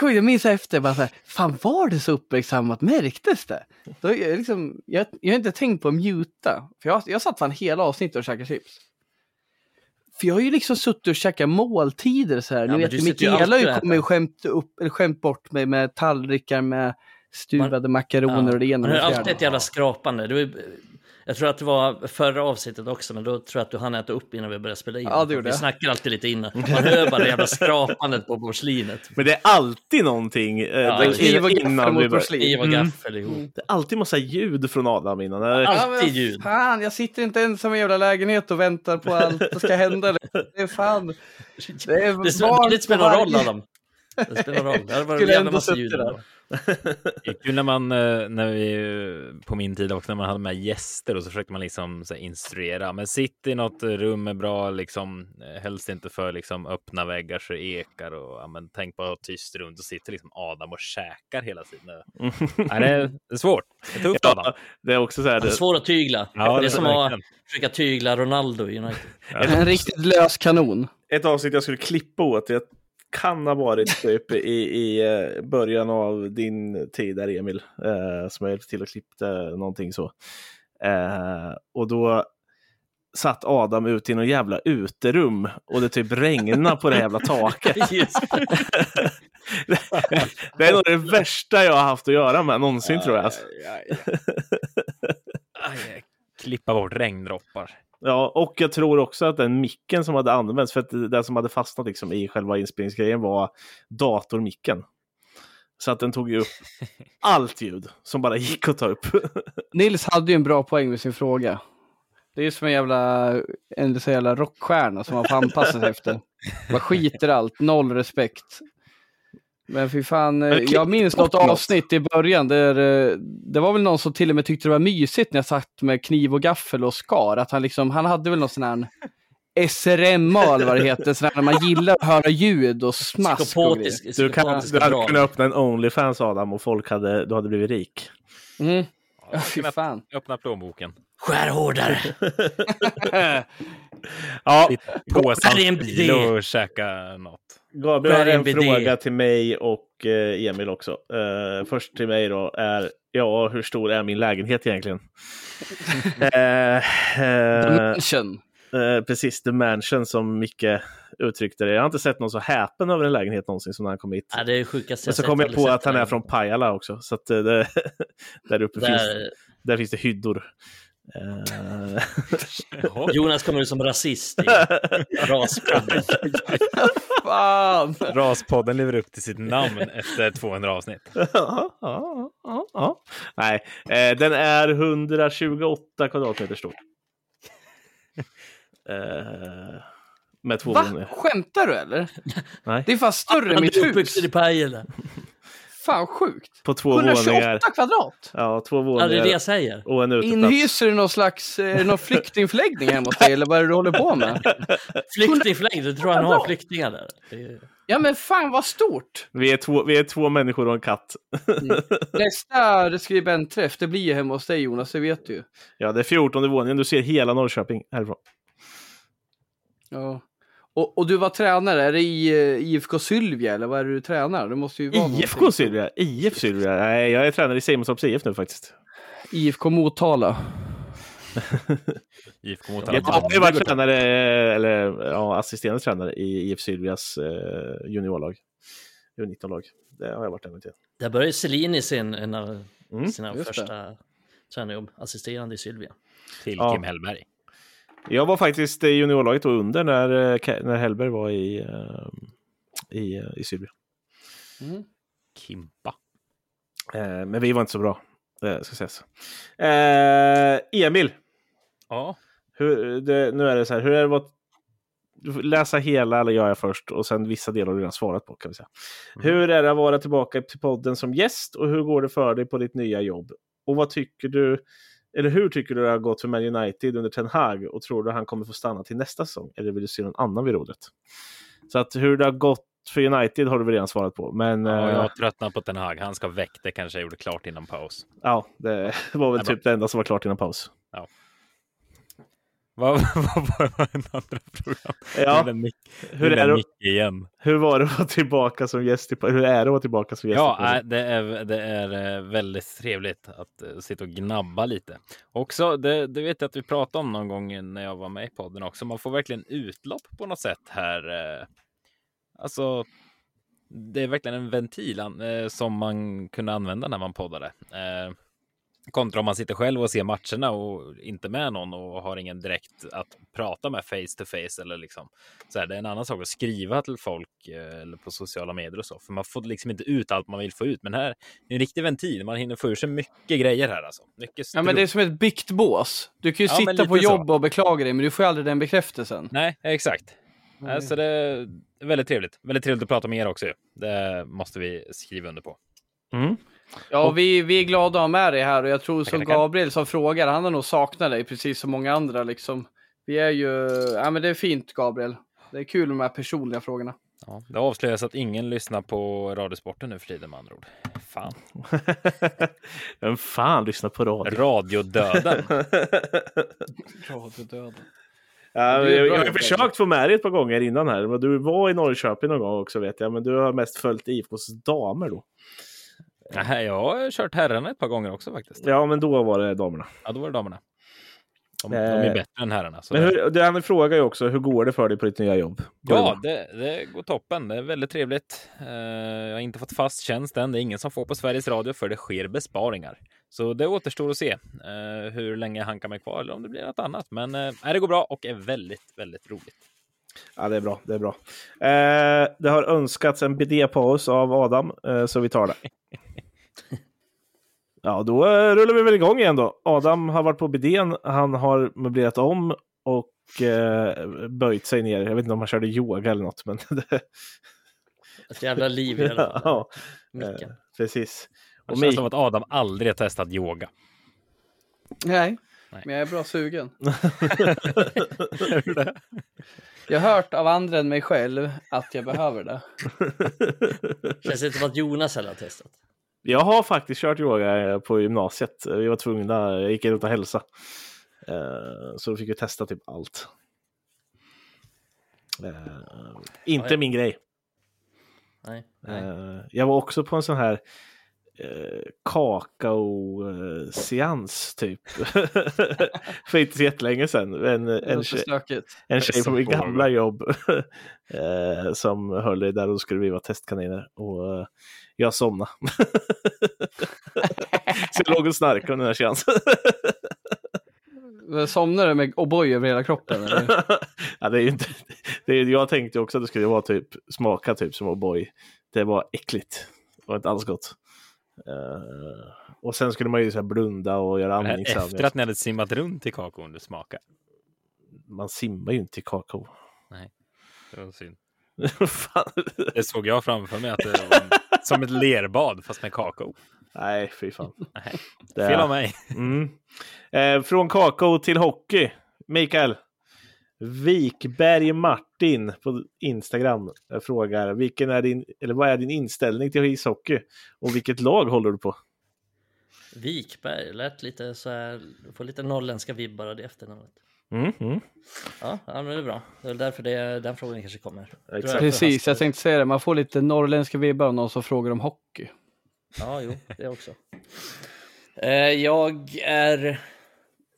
Jag minns efter, bara så här, fan var det så uppmärksammat? Märktes det? Då, jag, liksom, jag, jag har inte tänkt på att muta. För jag, jag satt fan hela avsnittet och käkade chips. För jag har ju liksom suttit och käkat måltider så här. Ja, Ni vet, Mikaela har ju kommit och skämt, upp, eller skämt bort mig med tallrikar med stuvade man, makaroner ja, och det ena och det fjärde. alltid ett jävla skrapande. Du, jag tror att det var förra avsnittet också, men då tror jag att du hann äta upp innan vi började spela in. Ja, det gjorde Vi snackar alltid lite innan. <laughs> Man hör bara det jävla skrapandet på porslinet. Men det är alltid någonting. Eh, ja, kniv och gaffel mot porslin. Kniv och gaffel mm. ihop. Det är alltid massa ljud från Adam innan. Alltid ljud. Fan, jag sitter inte ensam i jävla lägenhet och väntar på allt som ska hända. Det är fan... Det, är det spelar roll, Adam. Det spelar roll. Det hade varit en jävla massa ljud. Där. Det är kul när man, eh, när vi, på min tid också, när man hade med gäster och så försökte man liksom så instruera. Men sitt i något rum med bra, liksom, eh, helst inte för liksom öppna väggar så ekar och ja, men, tänk på att ha tyst runt och sitter liksom Adam och käkar hela tiden. Nej, det, är, det är svårt. Det är tufft ja, Adam. Det är också så här. Det är svårt att tygla. Ja, det är som att försöka tygla Ronaldo i United. En riktigt lös kanon. Ett avsnitt jag skulle klippa åt. Jag kan ha varit typ i, i eh, början av din tid där Emil, eh, som jag hjälpte till och klippte någonting så. Eh, och då satt Adam ute i någon jävla uterum och det typ regnade på det jävla taket. <laughs> det är nog det värsta jag har haft att göra med någonsin tror jag. Alltså. Klippa bort regndroppar. Ja, och jag tror också att den micken som hade använts, för att det som hade fastnat liksom i själva inspelningsgrejen var datormicken. Så att den tog ju upp <laughs> allt ljud som bara gick att ta upp. <laughs> Nils hade ju en bra poäng med sin fråga. Det är ju som en jävla, en så jävla rockstjärna som man får anpassa sig efter. Man skiter allt, noll respekt. Men fy fan, eh, jag minns något avsnitt i början där eh, det var väl någon som till och med tyckte det var mysigt när jag satt med kniv och gaffel och skar. Att han liksom, han hade väl någon sån här SRMA eller vad det heter, sån här, man gillar att höra ljud och smask och Du, kan, du hade kunnat öppna en Onlyfans Adam och folk hade, du hade blivit rik. Mm. Ja, fy fan. Öppna plånboken. Skär hårdare! <laughs> ja, Påsa Här är en bil och käka något. Gabriel har en BD. fråga till mig och eh, Emil också. Eh, först till mig då är, ja, hur stor är min lägenhet egentligen? The <laughs> eh, Mansion. eh, precis, The Mansion som Micke uttryckte det. Jag har inte sett någon så häpen över en lägenhet någonsin som när han kom hit. Ja, det är sjukaste Men så kom jag på att han är från Pajala också, så att det, <laughs> där uppe finns, Där, där finns det hyddor. Eh, <laughs> Jonas kommer ut som rasist i <laughs> raspodden. Fan! Raspodden lever upp till sitt namn efter 200 avsnitt. <laughs> ja, ja, ja, ja. Nej, eh, den är 128 kvadratmeter stor. Eh, med två Va? våningar. Skämtar du eller? Nej. Det är fan större än Han mitt är uppvuxen i hus. Pajala. Fan sjukt. På två våningar. 128 kvadrat. Ja, två Ja, det är våningar det jag säger. och en uteplats. Inhyser du någon slags det någon flyktingförläggning hemma hos dig eller vad är det du håller på med? <laughs> Flyktingförläggning, du tror han har flyktingar där? Är... Ja men fan vad stort! Vi är, två, vi är två människor och en katt. Nästa skribentträff, det blir ju hemma hos dig Jonas, det vet du ju. Ja, det är 14 våningen. Du ser hela Norrköping härifrån. Ja. Och, och du var tränare, är det i uh, IFK Sylvia eller vad är det du tränar? Det måste ju vara IFK någonting. Sylvia? IF Sylvia? Nej, jag är tränare i Simonstorps IF nu faktiskt. IFK Motala. <laughs> IFK Motala. Jag har ju varit tränare, eller ja, assisterande tränare i IF Sylvias eh, juniorlag. U19-lag. Det har jag varit en gång till. Där började Selin sin, en av Mm, sina just det. första tränarjobb, assisterande i Sylvia. Till Ja. Kim Hellberg. Jag var faktiskt i juniorlaget då under när, eh, när Hellberg var i, eh, i, eh, i Sylvia. Mm. Kimpa. Eh, men vi var inte så bra, eh, ska sägas. Eh, Emil, Ja. hur, det, nu är det så här, hur är det får läsa hela, eller gör jag först, och sen vissa delar har du redan svarat på kan vi säga. Hur är det att vara tillbaka till podden som gäst och hur går det för dig på ditt nya jobb? Och vad tycker du, eller hur tycker du det har gått för Man United under Ten Hag och tror du han kommer få stanna till nästa säsong? Eller vill du se någon annan vid rodret? Så att hur det har gått för United har du väl redan svarat på, men Ja, eh, jag tröttnar på Ten Hag. Han ska väck. Det kanske jag gjorde klart innan paus. ja, det <laughs> var väl är typ det enda som var klart innan paus. <laughs> Vad vad var den andra frågan? Ja, Den mick, hur är, det, igen. hur var det att vara tillbaka som gäst? i- Hur är det att vara tillbaka som gäst? Ja, äh, det är, det är eh, väldigt trevligt att eh, sitta och gnabba lite. Också, det, det vet jag att vi pratade om någon gång när jag var med i podden också. Man får verkligen utlopp på något sätt här. eh. Alltså, det är verkligen en ventil som man kunde använda när man poddade. Kontra om man sitter själv och ser matcherna och inte med någon och har ingen direkt att prata med face to face eller liksom så här, det är en annan sak att skriva till folk eh, eller på sociala medier och så, för man får liksom inte ut allt man vill få ut. Men här är en riktig ventil. Man hinner få ur sig mycket grejer här alltså. Mycket Ja men det är som ett biktbås. Du kan ju Ja, sitta på så. jobb och beklaga dig men du får ju aldrig den bekräftelsen. Nej, exakt. Alltså det är väldigt trevligt. Väldigt trevligt att prata med er också. Det måste vi skriva under på. Mm. Ja, vi, vi är glada att ha med dig här och jag tror som. Gabriel som frågar, han har nog saknat dig precis som många andra liksom. Vi är ju, ja men det är fint Gabriel. Det är kul med de här personliga frågorna. Ja, det avslöjas att ingen lyssnar på Radiosporten nu för tiden med andra ord. Fan. <laughs> Vem fan lyssnar på radio? Radiodöden. <laughs> Radiodöden. Ja, jag, jag har försökt få med dig ett par gånger innan här. Men Du var i Norrköping någon gång också vet jag, men du har mest följt IFKs damer då. Nej, jag har kört herrarna ett par gånger också faktiskt. Ja, men då var det damerna. Ja, då var det damerna. De, Eh, de är bättre än herrarna. Men hur, det, han frågar ju också, hur går det för dig på ditt nya jobb? Går Ja, det det, går toppen. Det är väldigt trevligt. Eh, jag har inte fått fast tjänst än. Det är ingen som får på Sveriges Radio för det sker besparingar. Så det återstår att se eh, hur länge jag hankar mig kvar eller om det blir något annat. Men eh, det går bra och är väldigt, väldigt roligt. Ja, det är bra. Det är bra. Eh, det har önskats en bidépaus av Adam, eh, så vi tar det. <laughs> Ja, då eh, rullar vi väl igång igen då. Adam har varit på bidén, han har möblerat om och eh, böjt sig ner. Jag vet inte om han körde yoga eller något, men <laughs> det, Ett jävla liv i alla fall. ja, eh, precis. Det Och känns Mik- som att Adam aldrig har testat yoga. Nej. Nej. men jag är bra sugen. <laughs> Jag har hört av andra än mig själv att jag behöver det. <laughs> Känns inte som att Jonas heller har testat. Jag har faktiskt kört yoga eh, på gymnasiet. Vi var tvungna, jag gick runt och hälsa. Uh, så då fick vi testa typ allt. Uh, inte min grej. Nej, nej. Jag var också på en sån här uh, kakao-seans typ. <laughs> För inte så jättelänge sedan. En, en, en tjej på mitt gamla jobb uh, <laughs> som höll i där och skulle vi vara testkaniner. Och jag somnade. <laughs> så jag låg och snarkade under den här seansen. Somnar du med O'boy över hela kroppen? Eller? ja, det är inte, det är, jag tänkte också att det skulle vara typ, smaka typ som O'boy. Det var äckligt. Det var inte alls gott. Uh, och sen skulle man ju så blunda och göra andningsövningar. Efter att ni hade simmat runt i kakaon du smakade? Man simmar ju inte i kakao. Nej, det var synd. <laughs> det såg jag framför mig att det var en, som ett lerbad fast med kakao. Nej, fy fan. Nej, fel av mig. Mm. Eh, från kakao till hockey. Mikael. Vikberg Martin på Instagram frågar vilken är din, eller vad är din inställning till ishockey och vilket lag håller du på? Vikberg, lät lite så här, får lite norrländska vibbar av det efternamnet. Mm, mm. Ja, ja, men det är bra. Det är därför det, den frågan kanske kommer. Exakt. Precis, jag tänkte säga det. Man får lite norrländska vibbar av någon som frågar om hockey. Ja, jo, det också. Eh, jag är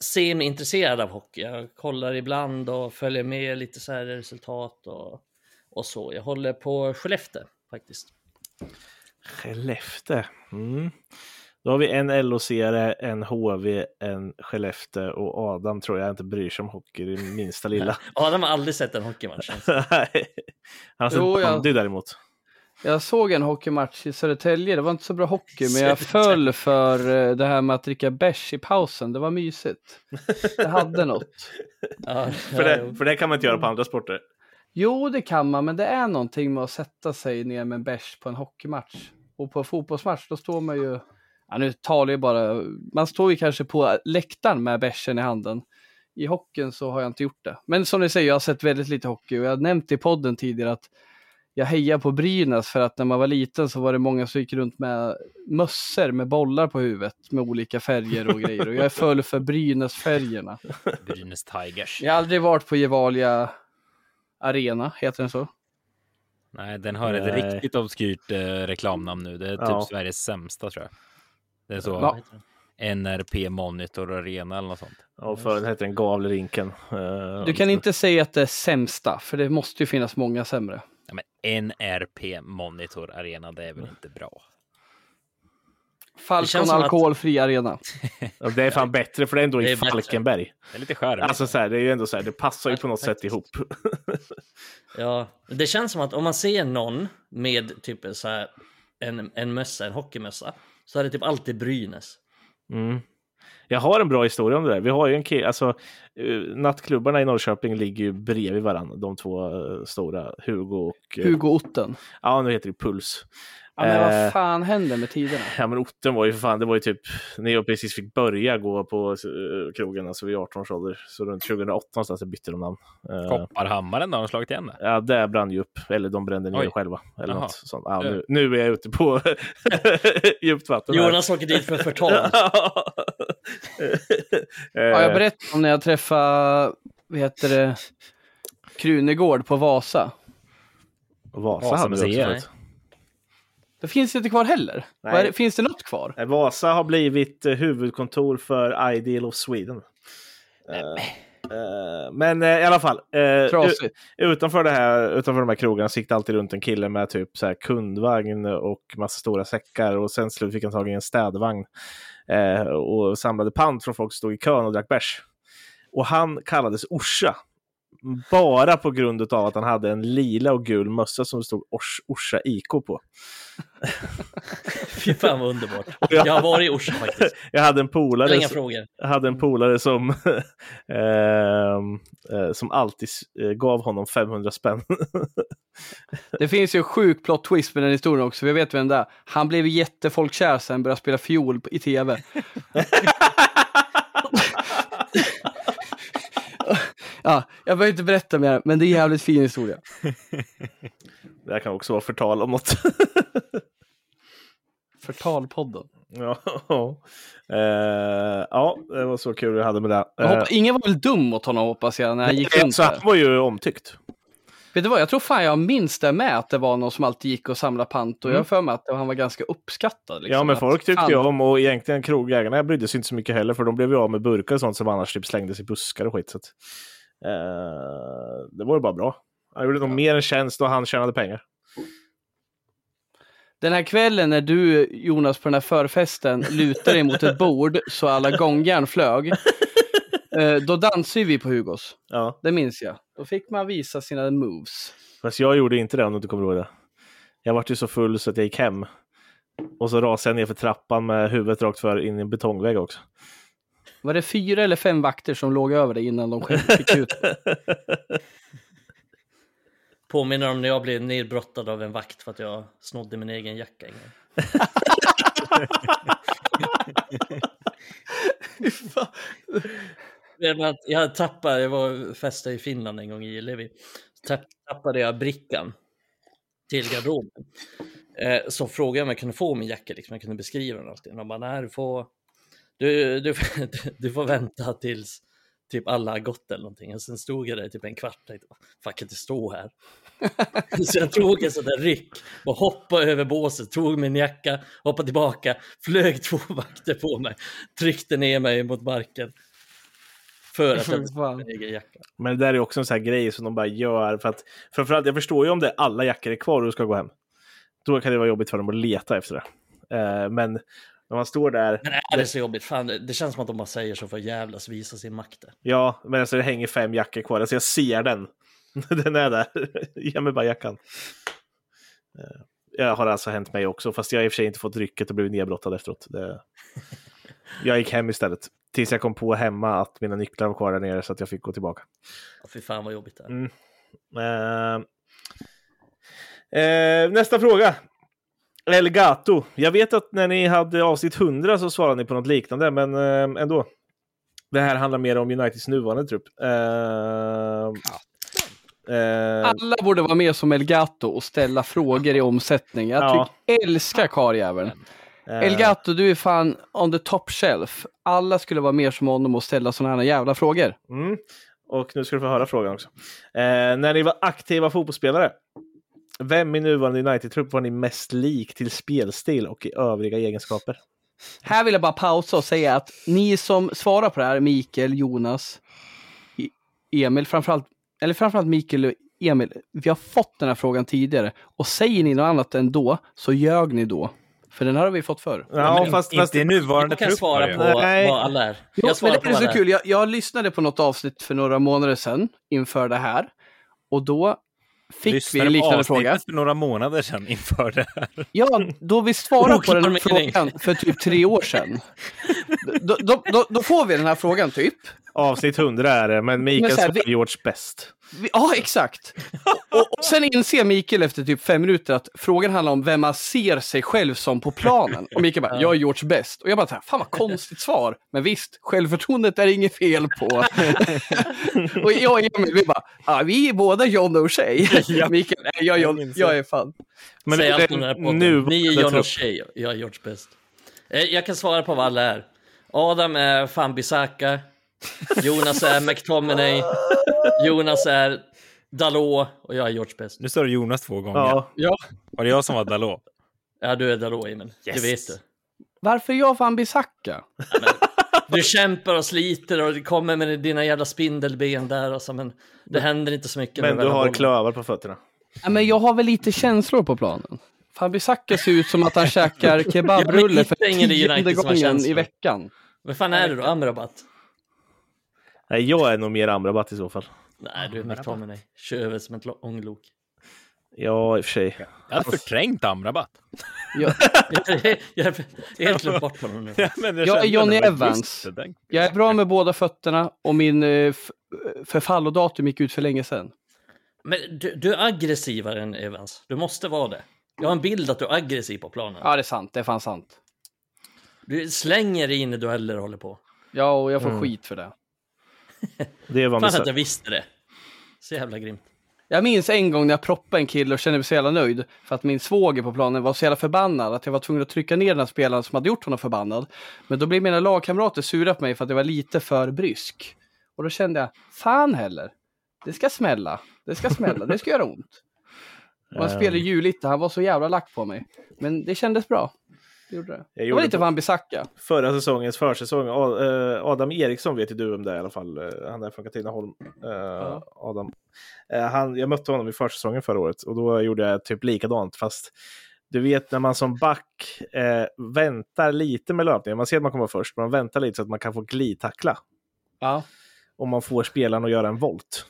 semi-intresserad av hockey. Jag kollar ibland och följer med lite så här resultat och, och så. Jag håller på Skellefteå faktiskt. Skellefteå. Mm. Då har vi en LOC-are, en HV, en Skellefteå och Adam tror jag inte bryr sig om hockey det minsta lilla. <laughs> Adam har aldrig sett en hockeymatch. <laughs> Han har sett bandy jag... däremot. Jag såg en hockeymatch i Södertälje, det var inte så bra hockey, men jag föll för eh, det här med att dricka bärs i pausen, det var mysigt. Det hade något. <laughs> Ja, för, det, för det kan man inte göra på andra sporter? Jo, det kan man, men det är någonting med att sätta sig ner med en bärs på en hockeymatch. Och på en fotbollsmatch, då står man ju, ja nu talar jag bara, man står ju kanske på läktaren med bärsen i handen. I hockeyn så har jag inte gjort det. Men som ni säger, jag har sett väldigt lite hockey och jag har nämnt i podden tidigare att jag hejar på Brynäs för att när man var liten så var det många som gick runt med mössor med bollar på huvudet med olika färger och grejer. Och jag är full för Brynäs-färgerna. <laughs> Brynäs Tigers. Jag har aldrig varit på Gevalia Arena, heter den så? Nej, den har ett Nej. riktigt obskyrt eh, reklamnamn nu. Det är typ ja. Sveriges sämsta tror jag. Det är så. Ja. NRP Monitor Arena eller något sånt. Ja, för den heter den Gavlerinken. Uh, du kan inte säga att det är sämsta, för det måste ju finnas många sämre. Ja, men NRP Monitor Arena, det är väl inte bra? Falcon alkoholfri att... arena. <laughs> Ja, det är fan bättre för det är ändå det är i Falkenberg. Bättre. Det är lite charmigt. Alltså så här, det är ju ändå så här, det passar ju på något sätt ihop. <laughs> ja, det känns som att om man ser någon med typ så här en, en mössa, en hockeymössa, så är det typ alltid Brynäs. Mm. Jag har en bra historia om det där. Vi har ju en kille, alltså uh, nattklubbarna i Norrköping ligger ju bredvid varandra, de två uh, stora, Hugo och... Uh, Hugo Otten. Ja, nu heter det Puls. Ja, men vad eh, fan hände med tiderna? Ja, men Otten var ju för fan, det var ju typ när jag precis fick börja gå på krogen, alltså vid 18 års ålder. Så runt 2008 någonstans bytte de namn. Kopparhammaren då, har de slagit igen det? Ja, det brann ju upp, eller de brände ner själva. Eller något sånt. Ja, nu, nu är jag ute på <laughs> djupt vatten. Jonas åker dit för förtal. <laughs> ja, jag berättade om när jag träffade, vad heter det, Krunegård på Vasa. Vasa, Vasa hade vi också förut. Det finns inte kvar heller. Det, finns det något kvar? Vasa har blivit eh, huvudkontor för Ideal of Sweden. Men i alla fall, utanför, det här, utanför de här krogarna gick det alltid runt en kille med typ så här kundvagn och massa stora säckar och sen slut fick han tag i en städvagn Eh, och samlade pant från folk som stod i kön och drack bärs. Och han kallades Orsa bara på grund av att han hade en lila och gul mössa som det stod Ors Orsa IK på. <laughs> Fy fan vad underbart. Jag, har varit i Orsa faktiskt. Jag hade en polare, inga frågor. Jag hade en polare som, <laughs> ehm, eh, som alltid eh, gav honom 500 spänn. det finns ju en sjuk plot twist med den historien också, jag vet vem det är. Han blev jättefolkkär sen började spela fiol i tv. <laughs> ja, jag behöver inte berätta mer, men det är en jävligt fin historia. Det här kan också vara förtal om något. <laughs> Förtalpodden. Ja, uh, <laughs> ja, det var så kul jag hade med det. Hoppas, ingen var väl dum mot honom hoppas jag när han gick runt Så han var ju omtyckt. Vet du vad, jag tror fan jag minns det med att det var någon som alltid gick och samlade pant och mm. jag för mig att han var ganska uppskattad. Liksom, ja, men folk tyckte ju om och egentligen krogägarna brydde sig inte så mycket heller för de blev ju av med burkar och sånt som annars typ slängdes i buskar och skit. Så att, uh, det var ju bara bra. Han gjorde nog mer en tjänst och han tjänade pengar. Den här kvällen när du Jonas på den här förfesten lutar dig mot ett <laughs> bord så alla gångjärn flög. <laughs> Eh, då dansade vi på Hugos. Ja. Det minns jag. Då fick man visa sina moves. Fast jag gjorde inte det om du inte kommer ihåg det. Jag var ju så full så att jag gick hem. Och så rasade jag ner för trappan med huvudet rakt för in i en betongvägg också. Var det fyra eller fem vakter som låg över dig innan de själv fick ut Påminner om när jag blev nedbrottad av en vakt för att jag snodde min egen jacka en gång. <laughs> jag tappade, jag var fästa i Finland en gång i Levi. Tappade jag brickan till garderoben. Eh, så frågade jag om jag kunde få min jacka, liksom, jag kunde beskriva den alltid. De bara, nej du får, du, du, <laughs> du får vänta tills typ alla har gått eller någonting. Och sen stod jag där typ en kvart och tänkte, fan kan inte stå här. <laughs> så jag tog en sån där ryck och hoppade över båset, tog min jacka, hoppade tillbaka, flög <laughs> två vakter på mig, tryckte ner mig mot marken. För att jag <laughs> min egen jacka. Men det där är också en sån här grej som de bara gör för att framförallt, jag förstår ju om det alla jackor är kvar och du ska gå hem. Då kan det vara jobbigt för dem att leta efter det. Uh, men när man står där. Men är det så jobbigt? Fan, det känns som att de bara säger så för att jävlas visa sin makt. Ja, men alltså det hänger fem jackor kvar. Alltså jag ser den. <laughs> den är där. <laughs> Ge mig bara jackan. Eh, jag har alltså hänt mig också, fast jag har i och för sig inte fått rycket och blivit nedbrottad efteråt. Det... <laughs> Jag gick hem istället. Tills jag kom på hemma att mina nycklar var kvar där nere så att jag fick gå tillbaka. Ja, fy fan vad jobbigt det är. Mm. Uh... Uh, nästa fråga. Elgato. Jag vet att när ni hade avsnitt 100 så svarade ni på något liknande, men uh, ändå. Det här handlar mer om Uniteds nuvarande trupp. Uh, Eh... Alla borde vara med som Elgato och ställa frågor i omsättning. Jag ja. älskar karljäveln. Eh... Elgato, du är fan on the top shelf. Alla skulle vara mer som honom och ställa sådana här jävla frågor. Mm. Och nu ska du få höra frågan också. Eh, när ni var aktiva fotbollsspelare, vem i nuvarande United-trupp var ni mest lik till spelstil och i övriga egenskaper? Här vill jag bara pausa och säga att ni som svarar på det här, Mikael, Jonas, Emil, framförallt eller framförallt Mikael och Emil, vi har fått den här frågan tidigare och säger ni något annat än då så ljög ni då. För den här har vi fått förr. Ja, men fast, fast inte nuvarande Jag kan svara på Nej. vad alla är. Jag, ja, men det är så kul. Jag, jag lyssnade på något avsnitt för några månader sedan inför det här. Och då fick Lyssnade vi en liknande fråga. för några månader sedan inför det här. Ja, då vi svarade på den här frågan för typ tre år sedan. Då, då, då, då, får vi den här frågan typ. Avsnitt 100 är det, men Mikael men här, George bäst. Ja, exakt. Och, och, sen inser Mikael efter typ fem minuter att frågan handlar om vem man ser sig själv som på planen. Och Mikael bara, jag är George bäst. Och jag bara, fan vad konstigt svar. Men visst, självförtroendet är inget fel på. <laughs> och jag och Emil, vi bara, ah, vi är båda John O'Shea. ja. Mikael, nej, jag, jag, jag är fan. Men Säg allt den här podden. Ni är John O'Shea, jag är George bäst. Eh, jag kan svara på vad alla är. Adam är Fambisaka. Jonas är McTominay. <laughs> Jonas är Dalot och jag är George Best. Nu står det Jonas två gånger. Ja. ja. Var det jag som var Dalot? Ja, du är Dalot, Emil. Yes. Det vet du. Varför är jag Fambisaka? du kämpar och sliter och kommer med dina jävla spindelben där. Alltså, men det händer inte så mycket. Men du har klövar på fötterna. Ja, men jag har väl lite känslor på planen. Fambisaka ser ut som att han käkar <laughs> kebabrulle för tionde gången i veckan. Vad fan är det då? Amrabat? Nej, jag är nog mer Amrabat i så fall. Nej, du är McTominay. Kör över som ett ånglok. Ja, i och för sig. Jag hade förträngt Amrabat. <laughs> jag, jag, har helt glömt bort honom nu. <laughs> Ja, jag, jag är Johnny Evans. Jag är bra med båda fötterna och min uh, förfallodatum gick ut för länge sedan. Men du, du, är aggressivare än Evans. Du måste vara det. Jag har en bild att du är aggressiv på planen. Ja, det är sant. Det är fan sant. Du slänger in i dueller och håller på. Ja, och jag får mm. skit för det. <laughs> Det var Fan att jag visste det. Så jävla grymt. Jag minns en gång när jag proppade en kille och kände mig så jävla nöjd för att min svåger på planen var så jävla förbannad att jag var tvungen att trycka ner den här spelaren som hade gjort honom förbannad. Men då blev mina lagkamrater sura på mig för att jag var lite för brysk. Och då kände jag, fan heller, det ska smälla, det ska smälla, det ska göra ont. <laughs> Och han spelade ju lite, han var så jävla lack på mig. Men det kändes bra. Det gjorde det. Jag det var lite Wan-Bissaka. Förra säsongens försäsong. Eh, Adam Eriksson vet ju du om det i alla fall. Eh, han är från Katrineholm. Eh, ja. Adam. Han, jag mötte honom i försäsongen förra året och då gjorde jag typ likadant. Fast du vet när man som back eh, väntar lite med löpningen. Man ser att man kommer först, men man väntar lite så att man kan få glidtackla. Ja. Och man får spelaren att göra en volt.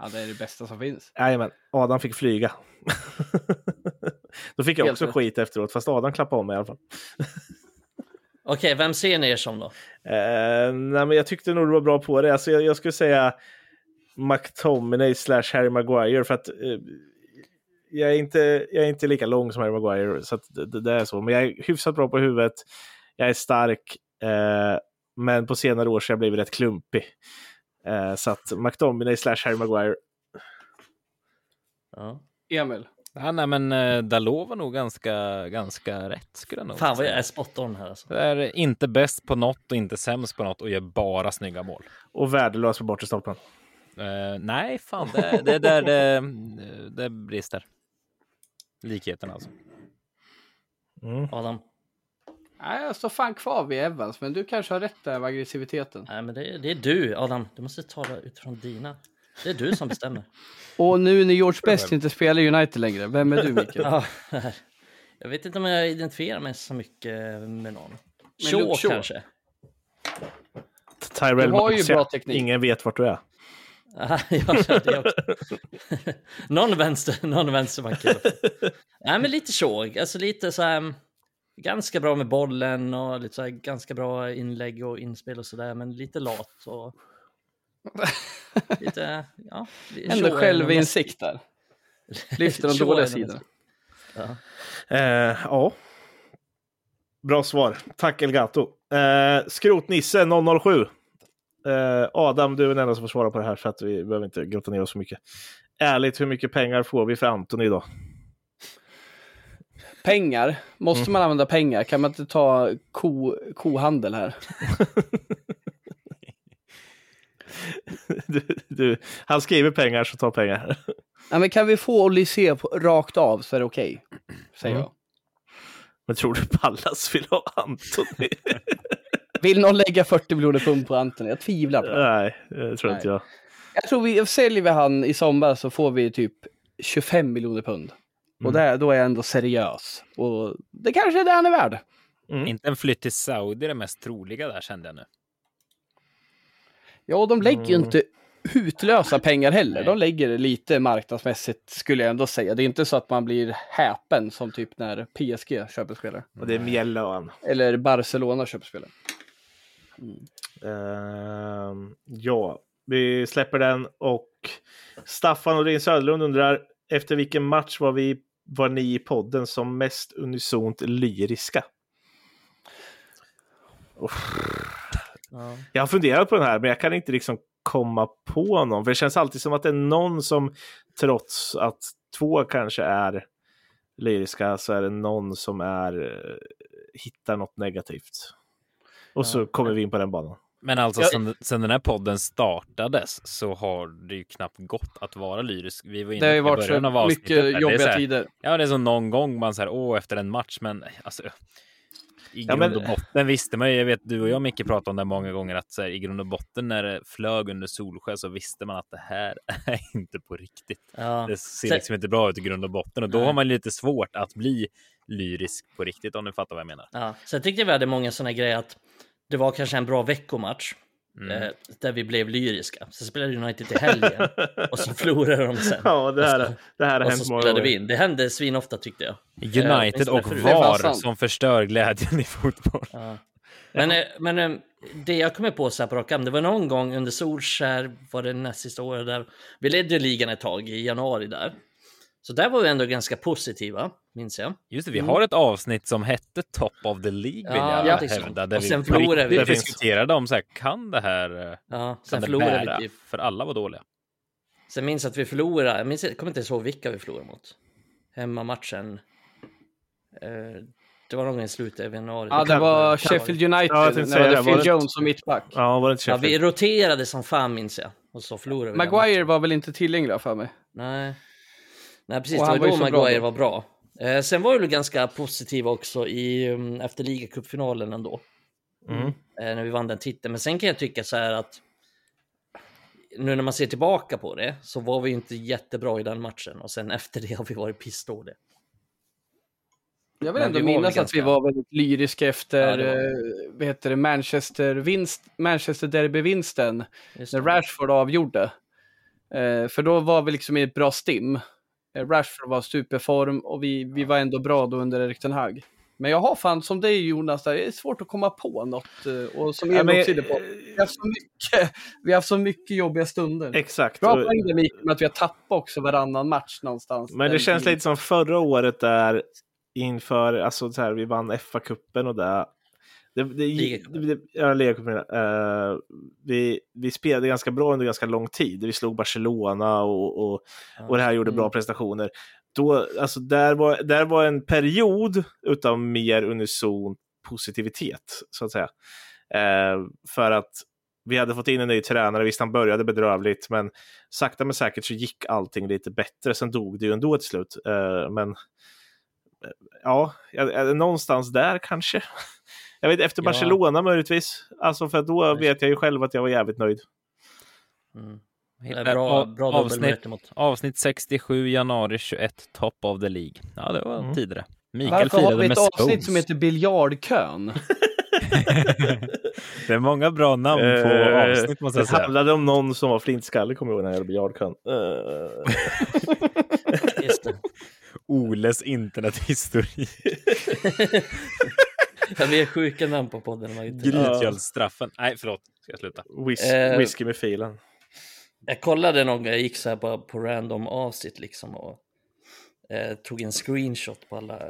Ja, det är det bästa som finns. Jajamän, Adam fick flyga. <laughs> Då fick jag också skit efteråt, fast Adam klappade om mig i alla fall. <laughs> Okej, vem ser ni er som då? Eh, nej, men jag tyckte nog du var bra på det. Alltså, jag, jag skulle säga McTominay slash Harry Maguire för att eh, jag, är inte, jag är inte lika lång som Harry Maguire, så det, det, det, är så. Men jag är hyfsat bra på huvudet. Jag är stark, eh, men på senare år så har jag blivit rätt klumpig. Så att McTominay slash Harry Maguire. Ja. Emil? Ja, nej, men uh, Dalot var nog ganska, ganska rätt skulle jag nog Fan vad jag är spot on här alltså. Det är inte bäst på något och inte sämst på något och gör bara snygga mål. Och värdelös på bortre stolpen. Uh, nej, fan, det, det är där det, det brister. Likheten alltså. Mm. Adam? Nej, jag står fan kvar vid Evans, men du kanske har rätt där med aggressiviteten. Nej, men det, det är du, Adam. Du måste tala utifrån dina. Det är du som bestämmer. <laughs> Och nu när George Best inte spelar i United längre, vem är du Mikael? <laughs> ja, jag vet inte om jag identifierar mig så mycket med någon. Shaw kanske? Tyrell du har ju bra teknik. Ingen vet vart du är. <laughs> någon vänster, någon vänsterback. Nej, men lite Shaw. Alltså lite så här ganska bra med bollen och lite så här, ganska bra inlägg och inspel och sådär, men lite lat och lite, ja. Ändå självinsikt där. Lyfter de <laughs> dåliga sidorna. Ja. Eh, ja. Bra svar. Tack Elgato. Eh, Skrotnisse 007. Eh, Adam, du är den enda som får svara på det här så att vi behöver inte grotta ner oss så mycket. Ärligt, hur mycket pengar får vi för Antoni idag? Pengar? Måste mm. man använda pengar? Kan man inte ta ko, kohandel här? <laughs> du, du, han skriver pengar så ta pengar. ja, men kan vi få Olysée rakt av så är det okej. Okay, säger mm. jag. Men tror du Pallas vill ha Antoni? <laughs> vill någon lägga 40 miljoner pund på Antoni? Jag tvivlar på det. Nej, det tror Nej. inte jag. Jag tror vi säljer vi han i sommar så får vi typ 25 miljoner pund. Mm. Och där, då är jag ändå seriös. Och det kanske är det han är värd. Mm. Inte en flytt till Saudi det mest troliga där kände jag nu. Ja, de lägger ju mm. inte hutlösa pengar heller. De lägger lite marknadsmässigt skulle jag ändå säga. Det är inte så att man blir häpen som typ när PSG köper spelare. Och det är mjällön. Eller Barcelona köper spelare. Mm. Uh, ja, vi släpper den och Staffan och Rin Söderlund undrar efter vilken match var vi var ni i podden som mest unisont lyriska? Oh. Ja. Jag har funderat på den här, men jag kan inte liksom komma på någon. För det känns alltid som att det är någon som, trots att två kanske är lyriska, så är det någon som är, eh, hittar något negativt. Och så kommer vi in på den banan. Men alltså sen, sen, den här podden startades så har det ju knappt gått att vara lyrisk. Vi var inne det har ju varit så mycket jobbiga här, tider. Ja, det är som någon gång man säger åh, efter en match, men alltså i grund och botten visste man ju, jag vet du och jag Micke pratade om det många gånger, att så här, i grund och botten när det flög under solsken så visste man att det här <laughs> är inte på riktigt. Ja. Det ser så... liksom inte bra ut i grund och botten och då Nej. har man lite svårt att bli lyrisk på riktigt om ni fattar vad jag menar. Ja, så jag tyckte vi hade många sådana grejer att det var kanske en bra veckomatch Mm. Eh, där vi blev lyriska. Så spelade United till helgen och så <laughs> förlorade de sen. Ja, det här, så, det här har hänt många. Vi in. Det hände svinofta tyckte jag. United och VAR som förstör glädjen i fotboll. Ja. Men, ja. Eh, men eh, det jag kommer på så här på rak det var någon gång under Solskär, var det näst sista året där, vi ledde ligan ett tag i januari där. Så där var vi ändå ganska positiva, minns jag. Just det, vi har ett avsnitt som hette Top of the League, vill jag ja, hävda. Där och sen förlorade vi. Där vi diskuterade om så här, kan det här, ja, sen kan det bära? Vi. För alla var dåliga. Sen minns jag att vi förlorade, jag, minns, jag kommer inte ihåg vilka vi förlorade mot. Hemmamatchen. Eh, det var någon gång i slutet av januari. Ja, det var Sheffield United Ja, jag när det var Phil det- Jones som mittback. Ja, var det inte Ja, Sheffield? vi roterade som fan minns jag. Och så förlorade vi. Maguire var väl inte tillgänglig för mig? Nej. Nej, precis. Och Det var då bra Maguire då. var bra. Eh, sen var det ganska positiv också i, um, efter ligacupfinalen ändå. Mm. Eh, när vi vann den titeln. Men sen kan jag tycka så här att nu när man ser tillbaka på det så var vi inte jättebra i den matchen och sen <laughs> efter det har vi varit pissdåliga. Jag vill Men ändå minnas att ganska- vi var väldigt lyriska efter Ja, det var eh, vad heter det, Manchester, vinst, Manchester derby-vinsten när. Rashford avgjorde. Eh, för då var vi liksom i ett bra stim. Eh, Rashford var superform och vi, vi var ändå bra då under Erik Ten Hag. Men jag har fan som dig Jonas, där, det är svårt att komma på något. eh, Och som Emil också inne på, vi har haft så mycket, vi har haft så mycket jobbiga stunder. Exakt. Bra poäng Mikael, med att vi har tappat också varannan match någonstans. Men det känns lite som förra året där inför, alltså så här, vi vann FA-cupen och där. Det, det, Ligacupen. det, ja, ligacupen. Uh, vi, vi spelade ganska bra under ganska lång tid. Vi slog Barcelona och, och, och det här gjorde bra Mm. prestationer. Då, alltså, där, var, där var en period utav mer unison positivitet, så att säga. Eh, för att vi hade fått in en ny tränare, visst han började bedrövligt, men sakta men säkert så gick allting lite bättre. Sen dog det ju ändå till slut. Eh, men eh, ja, någonstans där kanske. <laughs> Jag vet efter Ja. Barcelona möjligtvis. Alltså för då Kanske. vet jag ju själv att jag var jävligt nöjd. Mm. Bra, bra avsnitt, avsnitt 67 januari 21, top of the League. Ja, det var Mm. tidigare. Mikael Varför har firade vi med ett avsnitt som heter Biljardkön? <laughs> Det är många bra namn på Eh, avsnitt måste jag Det säga. handlade om någon som var flintskallig, kommer jag ihåg, när jag gjorde biljardkön. Eh, <laughs> det. Oles internethistorik. <laughs> Ja, vi är sjuka namn på podden. var inte- Grytgöldsstraffen. Nej, förlåt. Ska jag sluta? whis- Eh, whisky med filen. Jag kollade någon gång, jag gick så här på, på random avsnitt liksom och eh, tog en screenshot på alla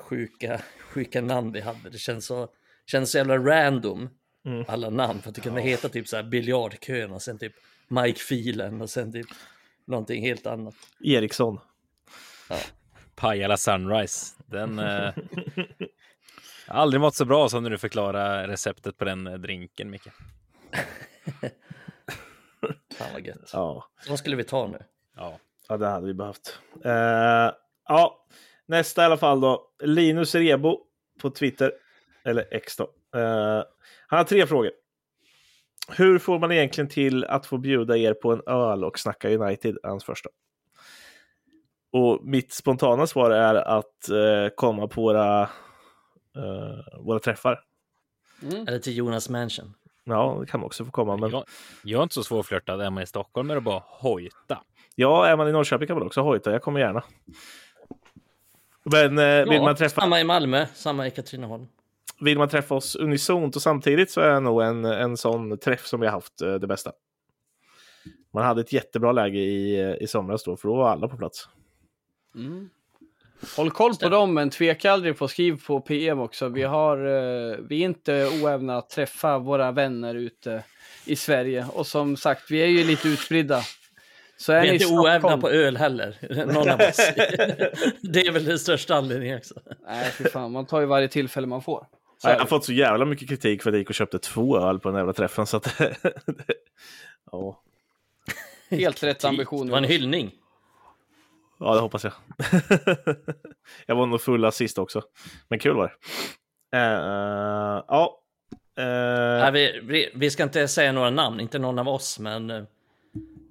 sjuka, sjuka namn vi hade. Det känns så, känns så jävla random, Mm. alla namn. För att det kunde heta typ så här biljardkön och sen typ Mike Filen och sen typ någonting helt annat. Eriksson. Pajala Sunrise. Den... Eh... <laughs> jag har aldrig mått så bra som när du förklarar receptet på den eh, drinken, Micke. <laughs> Fan vad gött. Ja. Vad skulle vi ta nu? Ja. ja, det hade vi behövt. Eh, ja, nästa i alla fall då. Linus Rebo på Twitter. Eller X då. Eh, han har tre frågor. Hur får man egentligen till att få bjuda er på en öl och snacka United? Hans första. Och mitt spontana svar är att eh, komma på våra, eh, våra träffar. Mm. Eller till Jonas Mansion? Ja, det kan man också få komma. Men Jag, jag är inte så svårflörtad. Är man i Stockholm är det bara hojta. ja, är man i Norrköping kan man också hojta. Jag kommer gärna. Men eh, vill, Ja, man träffa, Samma i Malmö, samma i Katrineholm. vill man träffa oss unisont och samtidigt så är nog en, en sån träff som vi har haft eh, det bästa. Man hade ett jättebra läge i, eh, i somras då, för då var alla på plats. Mm. Håll koll på dem, men tveka aldrig på att skriva på PM också. Vi, har, eh, vi är inte oävna att träffa våra vänner ute i Sverige. Och som sagt, vi är ju lite utspridda. Så är Vi är inte oävna på öl heller, någon av oss. <laughs> det är väl den största anledningen också. Nej, fy fan. Man tar ju varje tillfälle man får. Så Jag har det. fått så jävla mycket kritik för att jag gick och köpte två öl på den jävla träffen. Så att, <laughs> ja. Helt rätt Det ambition. var en hyllning. Ja, det hoppas jag. <laughs> jag var nog full sist också. Men kul var det. Eh, ja. Eh, Nej, vi, vi, vi ska inte säga några namn, inte någon av oss, men eh,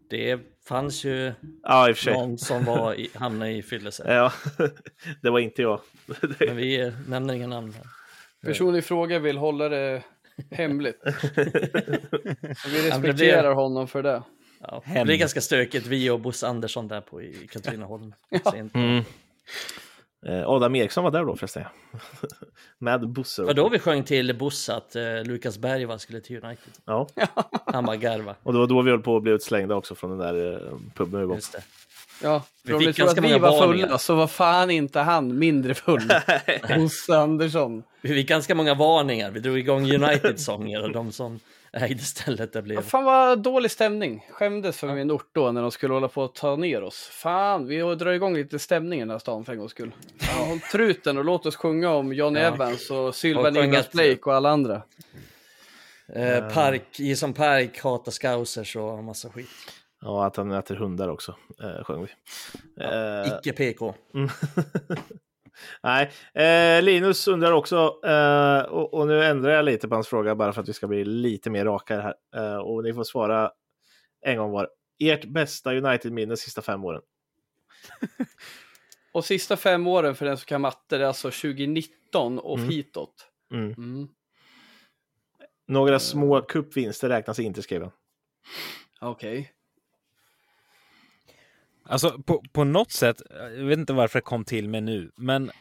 det fanns ju ja, någon som var i, hamnade i fyllelse. <laughs> Ja, det var inte jag. <laughs> Men vi nämner inga namn. Här. Person i fråga vill hålla det hemligt. Vi Ja, men det respekterar honom för det. Ja, det blir ganska stökigt, vi och Bosse Andersson där på i Katrineholm. <laughs> Sent. Mm. Eh, Adam Eriksson var där då förresten. <laughs> Med Bosse. Och då vi sjöng till Bosse att eh, Lukas Bergvall skulle till United. Ja, <laughs> Han bara garva. och det var då vi höll på att bli utslängda också från den där eh, puben vi. Just det. Ja, för om ni tror att vi var fulla så var fan inte han mindre full. Bosse Andersson. Vi fick ganska många varningar. Vi drog igång United-sånger och de som ägde stället det blev... Ja, fan vad dålig stämning. Skämdes för min ort då när de skulle hålla på att ta ner oss. Fan, vi drar igång lite stämning i den här stan för en gångs skull. Ja, håll truten och låt oss sjunga om Johnny ja. Evans och Sylvan Nigas Blake och alla andra. Eh, park, Jason Park hatar scousers och massa skit. Ja, att han äter hundar också, eh, sjöng vi. Ja, eh, icke PK. <laughs> Nej, eh, Linus undrar också, eh, och, och, nu ändrar jag lite på hans fråga bara för att vi ska bli lite mer raka här. Eh, och ni får svara en gång var. Ert bästa United-minne sista fem åren? <laughs> och sista fem åren för den som kan matte, det är alltså 2019 och mm. hitåt. Mm. Mm. Några små kuppvinster räknas inte, skrev han. Okej. Okay. Alltså på, på något sätt, jag vet inte varför det kom till mig nu, men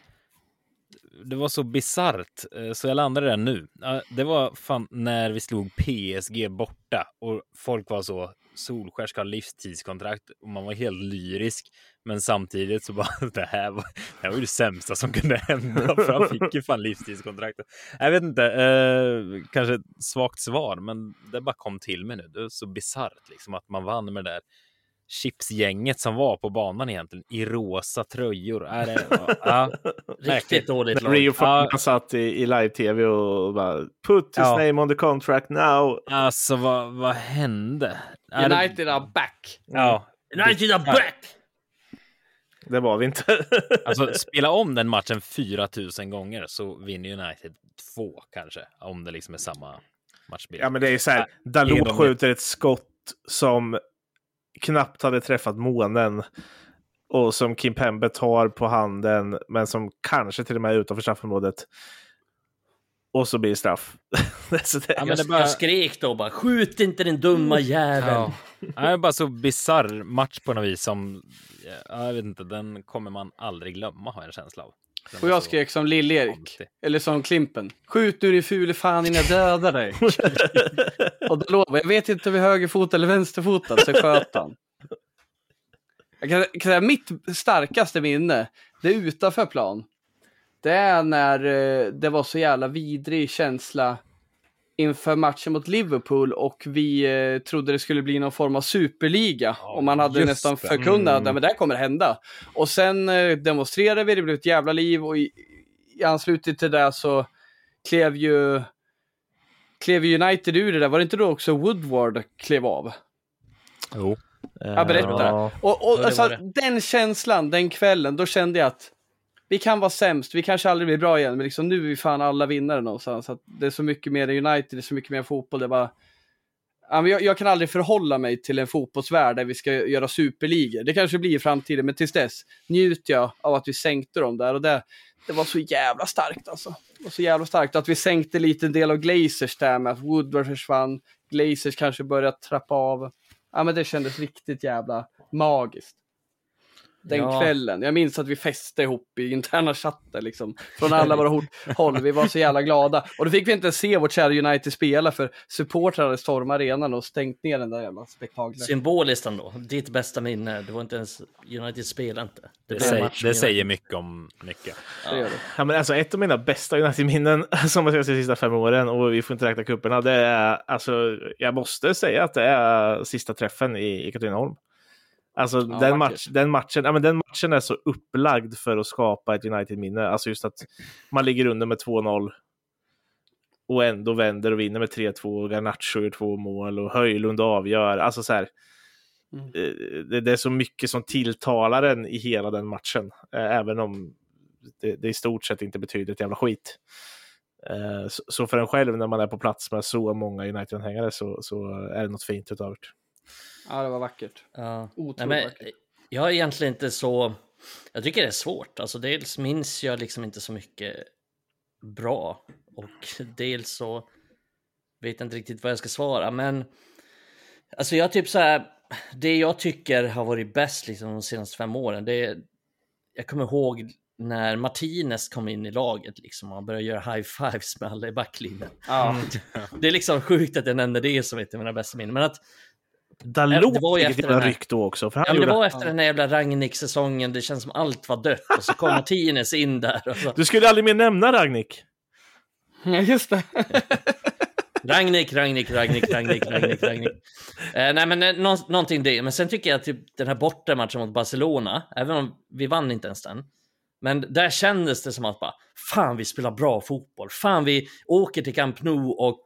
det var så bisarrt eh, så jag landade där nu. Det var fan när vi slog PSG borta och folk var så Solskär ska ha livstidskontrakt och man var helt lyrisk. Men samtidigt så bara <laughs> det här var, det här var ju det sämsta som kunde hända för han fick ju fan livstidskontrakt. Jag vet inte, eh, kanske ett svagt svar, men det bara kom till mig nu. Det är så bisarrt liksom att man vann med det där chipsgänget som var på banan egentligen i rosa tröjor. Är det, <laughs> ja, Riktigt dåligt lag. Rio ja. satt i, i live-tv och bara put his ja. name on the contract now. Alltså vad, vad hände? United are back. Ja. United are back! Det var vi inte. <laughs> alltså spela om den matchen 4000 gånger så vinner United två kanske. Om det liksom är samma matchbild. Ja men det är så här, Dalot skjuter ett skott som knappt hade träffat månen och som Kim Pembe tar på handen men som kanske till och med är utanför straffområdet. Och så blir det straff. <laughs> så det, ja, men det bara... Jag skrek då bara skjut inte den dumma jäveln. Ja. Det är bara så bizarr match på något vis som jag vet inte, den kommer man aldrig glömma har jag en känsla av. och jag skrek som Lill-Erik, eller som Klimpen. Skjut nu din fule fan innan jag dödar dig. <laughs> och då lovar jag vet inte om vi är högerfot eller vänsterfotad, så sköt han. Jag kan, kan säga mitt starkaste minne, det är utanför plan. Det är när eh, det var så jävla vidrig känsla inför matchen mot Liverpool och vi eh, trodde det skulle bli någon form av superliga. Ja, och man hade nästan förkunnat mm. att det här kommer hända. Och sen eh, demonstrerade vi, det blev ett jävla liv och i, i anslutning till det så klev ju klev United ur det där. Var det inte då också Woodward klev av? Jo. Ja, berätta. Ja. Och, och alltså, den känslan, den kvällen, då kände jag att vi kan vara sämst, vi kanske aldrig blir bra igen, men liksom nu är vi fan alla vinnare någonstans. Så det är så mycket mer United, det är så mycket mer fotboll. Det är bara... jag, jag kan aldrig förhålla mig till en fotbollsvärld där vi ska göra superligor. Det kanske blir i framtiden, men tills dess njuter jag av att vi sänkte dem där. Och det, det var så jävla starkt alltså. Det var så jävla starkt att vi sänkte lite en del av Glazers där med att Woodward försvann. Glazers kanske började trappa av. Ja, men det kändes riktigt jävla magiskt den ja. kvällen. Jag minns att vi fäste ihop i interna chatter liksom. Från <laughs> alla våra håll. Vi var så jävla glada. Och då fick vi inte se vårt kära United spela för supportrar hade stormat arenan och stängt ner den där jävla spektaklet. Symboliskt ändå. Ditt bästa minne. Det var inte ens United spelade inte. Det, det, säger, det säger mycket om mycket. Ja. ja. men alltså ett av mina bästa United-minnen <laughs> som jag sett de sista fem åren och vi får inte räkna kupperna. Det är alltså, jag måste säga att det är sista träffen i, i Katrineholm. Alltså ja, den, match, den, matchen, ja, men den matchen är så upplagd för att skapa ett United-minne. Alltså just att man ligger under med 2-0 och ändå vänder och vinner med 3-2 och Garnacho gör två mål och Höjlund avgör. Alltså så här, mm. Eh, det, det, är så mycket som tilltalar en i hela den matchen, eh, även om det, det i stort sett inte betyder ett jävla skit. Eh, så, så för en själv när man är på plats med så många United-anhängare så, så är det något fint utav det. Ja, det var vackert. Ja. Otroligt Nej, vackert. Jag är egentligen inte så... Jag tycker det är svårt. Alltså, dels minns jag liksom inte så mycket bra och <laughs> dels så vet jag inte riktigt vad jag ska svara. Men alltså jag typ så här, det jag tycker har varit bäst liksom de senaste fem åren, det är, jag kommer ihåg när Martinez kom in i laget liksom, och började göra high-fives med alla i backlinjen. Ja. <laughs> Det är liksom sjukt att jag nämner det som ett av mina bästa minnen, men att Dalot det var ju efter den ryck då också. För han ja, gjorde... Det var efter den här jävla Ragnik-säsongen. Det känns som allt var dött. Och så kom <laughs> Martinez in där. Så... Du skulle aldrig mer nämna Ragnik. Ja, just det. <laughs> Ragnik, Ragnik, Ragnik, Ragnik, Ragnik, Ragnik. Eh, nej, men eh, nå någonting det. Men sen tycker jag att typ, den här bortamatchen mot Barcelona, även om vi vann inte ens den, men där kändes det som att bara, fan vi spelar bra fotboll. Fan vi åker till Camp Nou och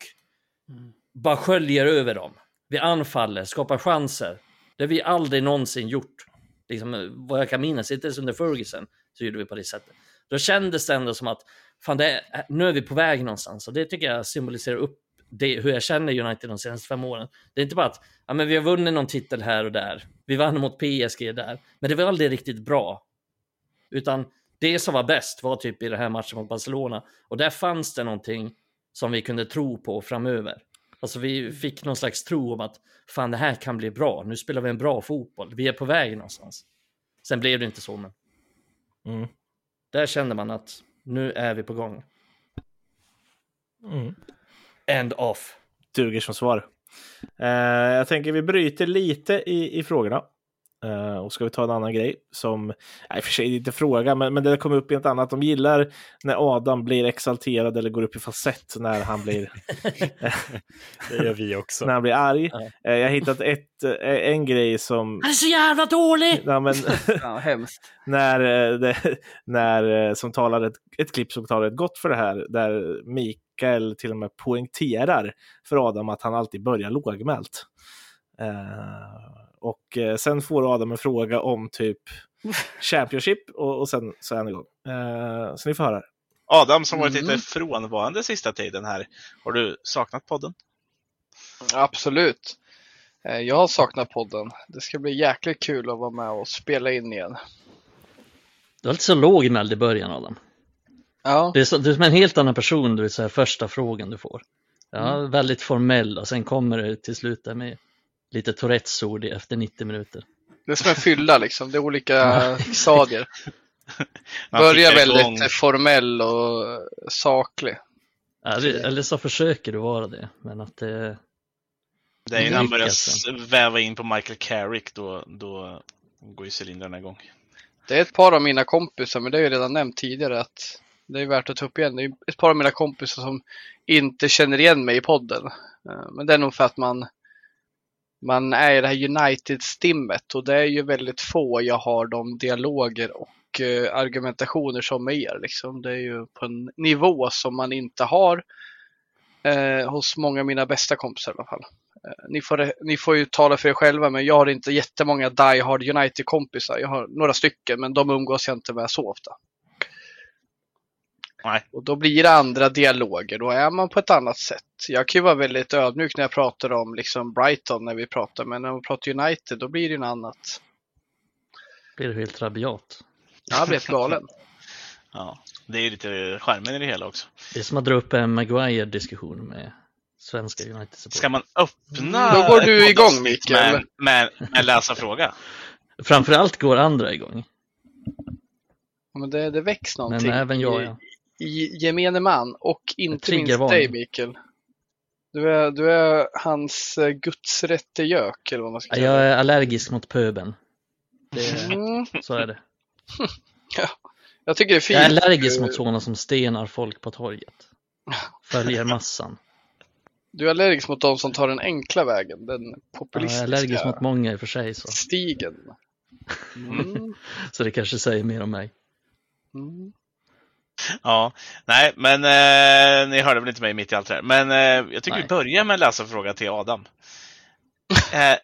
bara sköljer över dem. Vi anfaller, skapar chanser. Det har vi aldrig någonsin gjort. Liksom, eh, vad jag kan minnas, inte ens under Ferguson så gjorde vi på det sättet. Då kändes det ändå som att fan, det är, eh, nu är vi på väg någonstans och det tycker jag symboliserar upp det, hur jag känner United de senaste fem åren. Det är inte bara att ja, men vi har vunnit någon titel här och där. Vi vann mot PSG där, men det var aldrig riktigt bra. Utan det som var bäst var typ i den här matchen mot Barcelona och där fanns det någonting som vi kunde tro på framöver. Alltså vi fick någon slags tro om att fan det här kan bli bra. Nu spelar vi en bra fotboll. Vi är på väg någonstans. Sen blev det inte så, men. Mm. Där kände man att nu är vi på gång. Mm. End off. Duger som svar. Uh, jag tänker vi bryter lite i, i frågorna. Uh, och ska vi ta en annan grej som, nej för sig inte fråga, men, men det kommer upp i ett annat. De gillar när Adam blir exalterad eller går upp i falsett när han blir... <laughs> det gör vi också. När han blir arg. Ja. Uh, jag har hittat ett, en grej som... Han är så jävla dålig! Ja, men... <laughs> ja, hemskt. när, det, när, som talar ett, ett klipp som talar ett gott för det här, där Mikael till och med poängterar för Adam att han alltid börjar lågmält. Uh, och eh, sen får Adam en fråga om typ <laughs> Championship och, och sen så är han igång. Eh, så ni får höra. Adam som varit mm. lite frånvarande sista tiden här. Har du saknat podden? Absolut. Eh, jag har saknat podden. Det ska bli jäkligt kul att vara med och spela in igen. Du var lite så lågmäld i början Adam. Ja. Du är, så, du är som en helt annan person, du är första frågan du får. Ja, mm. Väldigt formell och sen kommer det till slut där med lite Tourettes-ord efter 90 minuter. Det är som en fylla liksom, det är olika <laughs> stadier. Börjar väldigt igång. formell och saklig. Eller, eller så försöker du vara det, men att det... Det är när han börjar väva in på Michael Carrick, då, då går ju cylindrarna igång. Det är ett par av mina kompisar, men det har jag redan nämnt tidigare, att det är värt att ta upp igen. Det är ett par av mina kompisar som inte känner igen mig i podden. Eh, men det är nog för att man man är i det här United-stimmet och det är ju väldigt få jag har de dialoger och eh, argumentationer som med er. Liksom. Det är ju på en nivå som man inte har eh, hos många av mina bästa kompisar i alla fall. Eh, ni, får, ni får ju tala för er själva, men jag har inte jättemånga Die Hard United-kompisar. Jag har några stycken, men de umgås jag inte med så ofta. Nej. Och då blir det andra dialoger, då är man på ett annat sätt. Jag kan ju vara väldigt ödmjuk när jag pratar om liksom Brighton när vi pratar, men när man pratar United då blir det något annat. Blir du helt rabiat? Jag blir helt galen. <laughs> ja, det är ju lite skärmen i det hela också. Det är som att dra upp en Maguire-diskussion med svenska united -support. Ska man öppna Då går du igång Mikael. Med, med, med läsa fråga? Framförallt går andra igång. men det, det väcks någonting. Men även jag, ja gemene man och inte minst dig Mikael. Du är, du är hans eh, gudsrätte gök eller vad man ska säga. Jag är allergisk mot pöben. Det, mm. <laughs> Så är det. <laughs> ja, jag tycker det är fint. Jag är allergisk mot sådana som stenar folk på torget. Följer massan. Du är allergisk mot de som tar den enkla vägen, den populistiska Jag är allergisk mot många i och för sig. Så. Stigen. Mm. <laughs> så det kanske säger mer om mig. Mm. <laughs> Ja, nej, men eh, ni hörde väl inte mig mitt i allt det här. Men eh, jag tycker nej. vi börjar med en läsarfråga till Adam. <laughs> eh,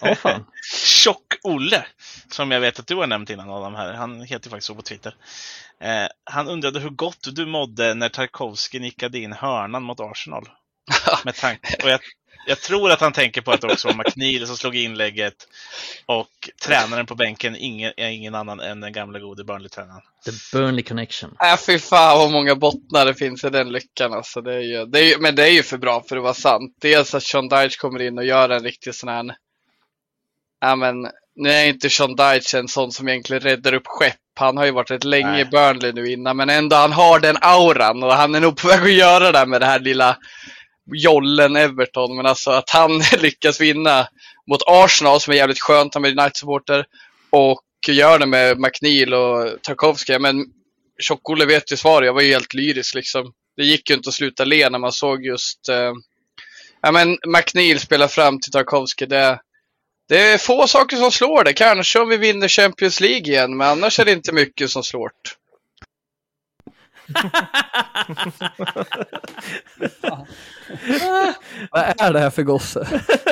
oh, fan. <laughs> Tjock-Olle, som jag vet att du har nämnt innan Adam här. Han heter faktiskt så på Twitter. Eh, han undrade hur gott du mådde när Tarkovsky nickade in hörnan mot Arsenal. med tanke, och jag, jag tror att han tänker på att det också var McNeil som slog inlägget och tränaren på bänken ingen, är ingen annan än den gamla gode Burnley-tränaren. The Burnley connection. Äh, fy fan vad många bottnar det finns i den lyckan. Alltså, det är ju, det är ju, men det är ju för bra för att vara sant. Dels att Sean Dyche kommer in och gör en riktig sån här... Ja, men, nu är inte Sean Dyche en sån som egentligen räddar upp skepp. Han har ju varit rätt länge Nej. i Burnley nu innan, men ändå han har den auran och han är nog på väg att göra det med det här lilla jollen Everton, men alltså att han <laughs> lyckas vinna mot Arsenal som är jävligt skönt, han är United-supporter, och gör det med McNeil och Tarkovsky. Men Tjock-Olle vet ju svaret, jag var ju helt lyrisk liksom. Det gick ju inte att sluta le när man såg just eh, ja, men McNeil spela fram till Tarkovsky. Det, det är få saker som slår det. Kanske om vi vinner Champions League igen, men annars är det inte mycket som slår det. <laughs> Vad är det här för gosse?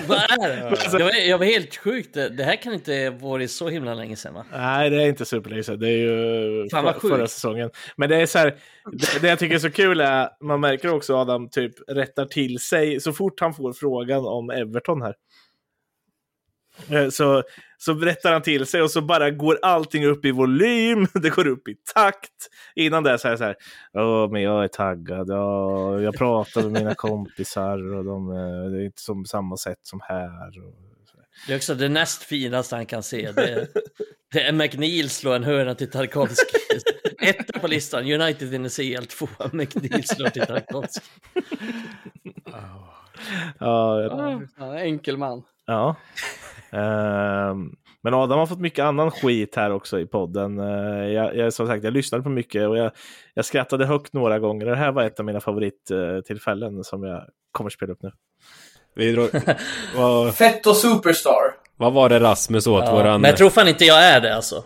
Vad är det? Jag var, jag var helt sjukt. Det här kan inte varit så himla länge sedan va? Nej, det är inte superlänge sedan. Det är ju Fan, för, förra säsongen. Men det är så här, det, det jag tycker är så kul är, man märker också Adam typ rättar till sig så fort han får frågan om Everton här. Eh, Så, så berättar han till sig och så bara går allting upp i volym, <laughs> det går upp i takt. Innan det så här, så här Åh, men jag är taggad, ja, jag pratar med mina kompisar och de, eh, det är inte som samma sätt som här. Och, så här. Det är också det näst finaste han kan se. Det, det är McNeil slår en hörna till Tarkovsky. <laughs> Etta på listan, United in CL, tvåa McNeil slår till Tarkovsky. <laughs> Ja, jag- Ja, fan, enkel man. Ja. Ehm, men Adam har fått mycket annan skit här också i podden. Uh, jag, jag, som sagt, jag lyssnade på mycket och jag, jag skrattade högt några gånger. Det här var ett av mina favorittillfällen som jag kommer spela upp nu. Vi drar, <laughs> vad, Fett och Superstar. vad var det Rasmus åt Ja, våran... men jag tror fan inte jag är det alltså.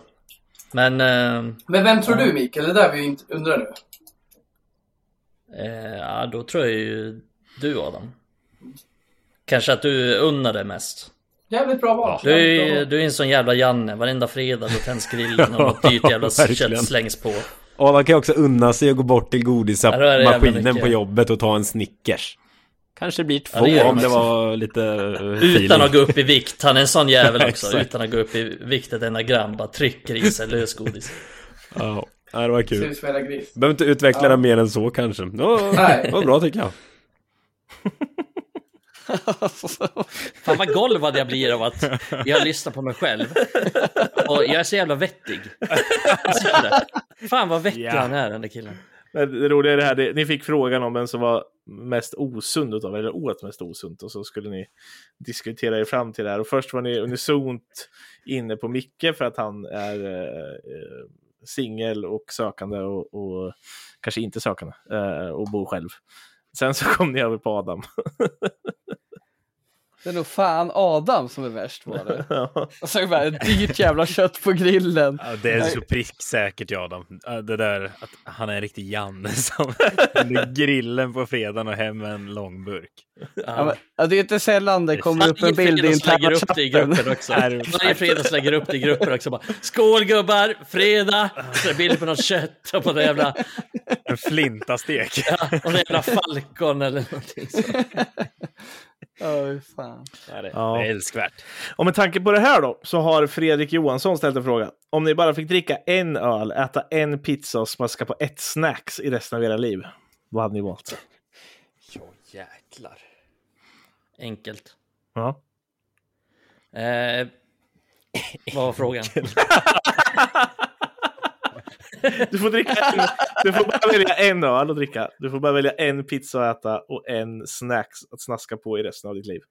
Men eh, Men vem tror du Mikael? Det är där vi inte undrar nu. eh, ja, då tror jag ju du Adam. Kanske att du unnar det mest. Jävligt bra val. Du är, ju- du är en sån jävla Janne, varenda fredag då tänds grillen och <laughs> något dyrt jävla kött slängs på. Och man kan också unna sig att gå bort till Ja, godismaskinen på jobbet och ta en Snickers. Kanske blir två Ja, det om det var lite uh, Utan att gå upp i vikt, han är en sån jävel <laughs> också. Utan att gå upp i vikt ett enda gram, bara trycker i sig lösgodis. Ja, ja, det var kul. Behöver inte utveckla det mer än så kanske. Ja, Nej. det var bra tycker jag. <laughs> Fan vad golvad jag blir av att jag lyssnar på mig själv. Och jag är så jävla vettig. <laughs> Fan vad vettig Ja. han är den där killen. Det roliga är det här, det, ni fick frågan om vem som var mest osund utav er, eller åt mest osunt, och så skulle ni diskutera er fram till det här. Och först var ni unisont inne på Micke för att han är eh, eh, singel och sökande och, och kanske inte sökande eh, och bor själv. Sen så kom ni över på Adam. <laughs> Det är nog fan Adam som är värst var det. <laughs> Ja. Och så bara ett dyrt jävla kött på grillen. Ja, det är så pricksäkert ja, Adam. Det där att han är en riktig Janne som <laughs> grillen på fredagen och hem med en lång burk. Ja, men, ja, det är inte sällan det kommer upp en bild i interna upp det i grupper också. <laughs> Varje fredag lägger upp det i grupper också. Bara, Skål gubbar, fredag! Så är bild på något kött och på det jävla, En flintastek. ja, och det jävla falcon eller någonting. Så. Oj, fan. Ja, det Ja. det är älskvärt. Och med tanke på det här då, så har Fredrik Johansson ställt en fråga. Om ni bara fick dricka en öl, äta en pizza och smaska på ett snacks i resten av era liv, vad hade ni valt? Ja, jäklar. Enkelt. Ja. Eh, vad var frågan? <laughs> Du får, dricka en, du får bara välja en öl att dricka. Du får bara välja en pizza att äta och en snacks att snaska på i resten av ditt liv.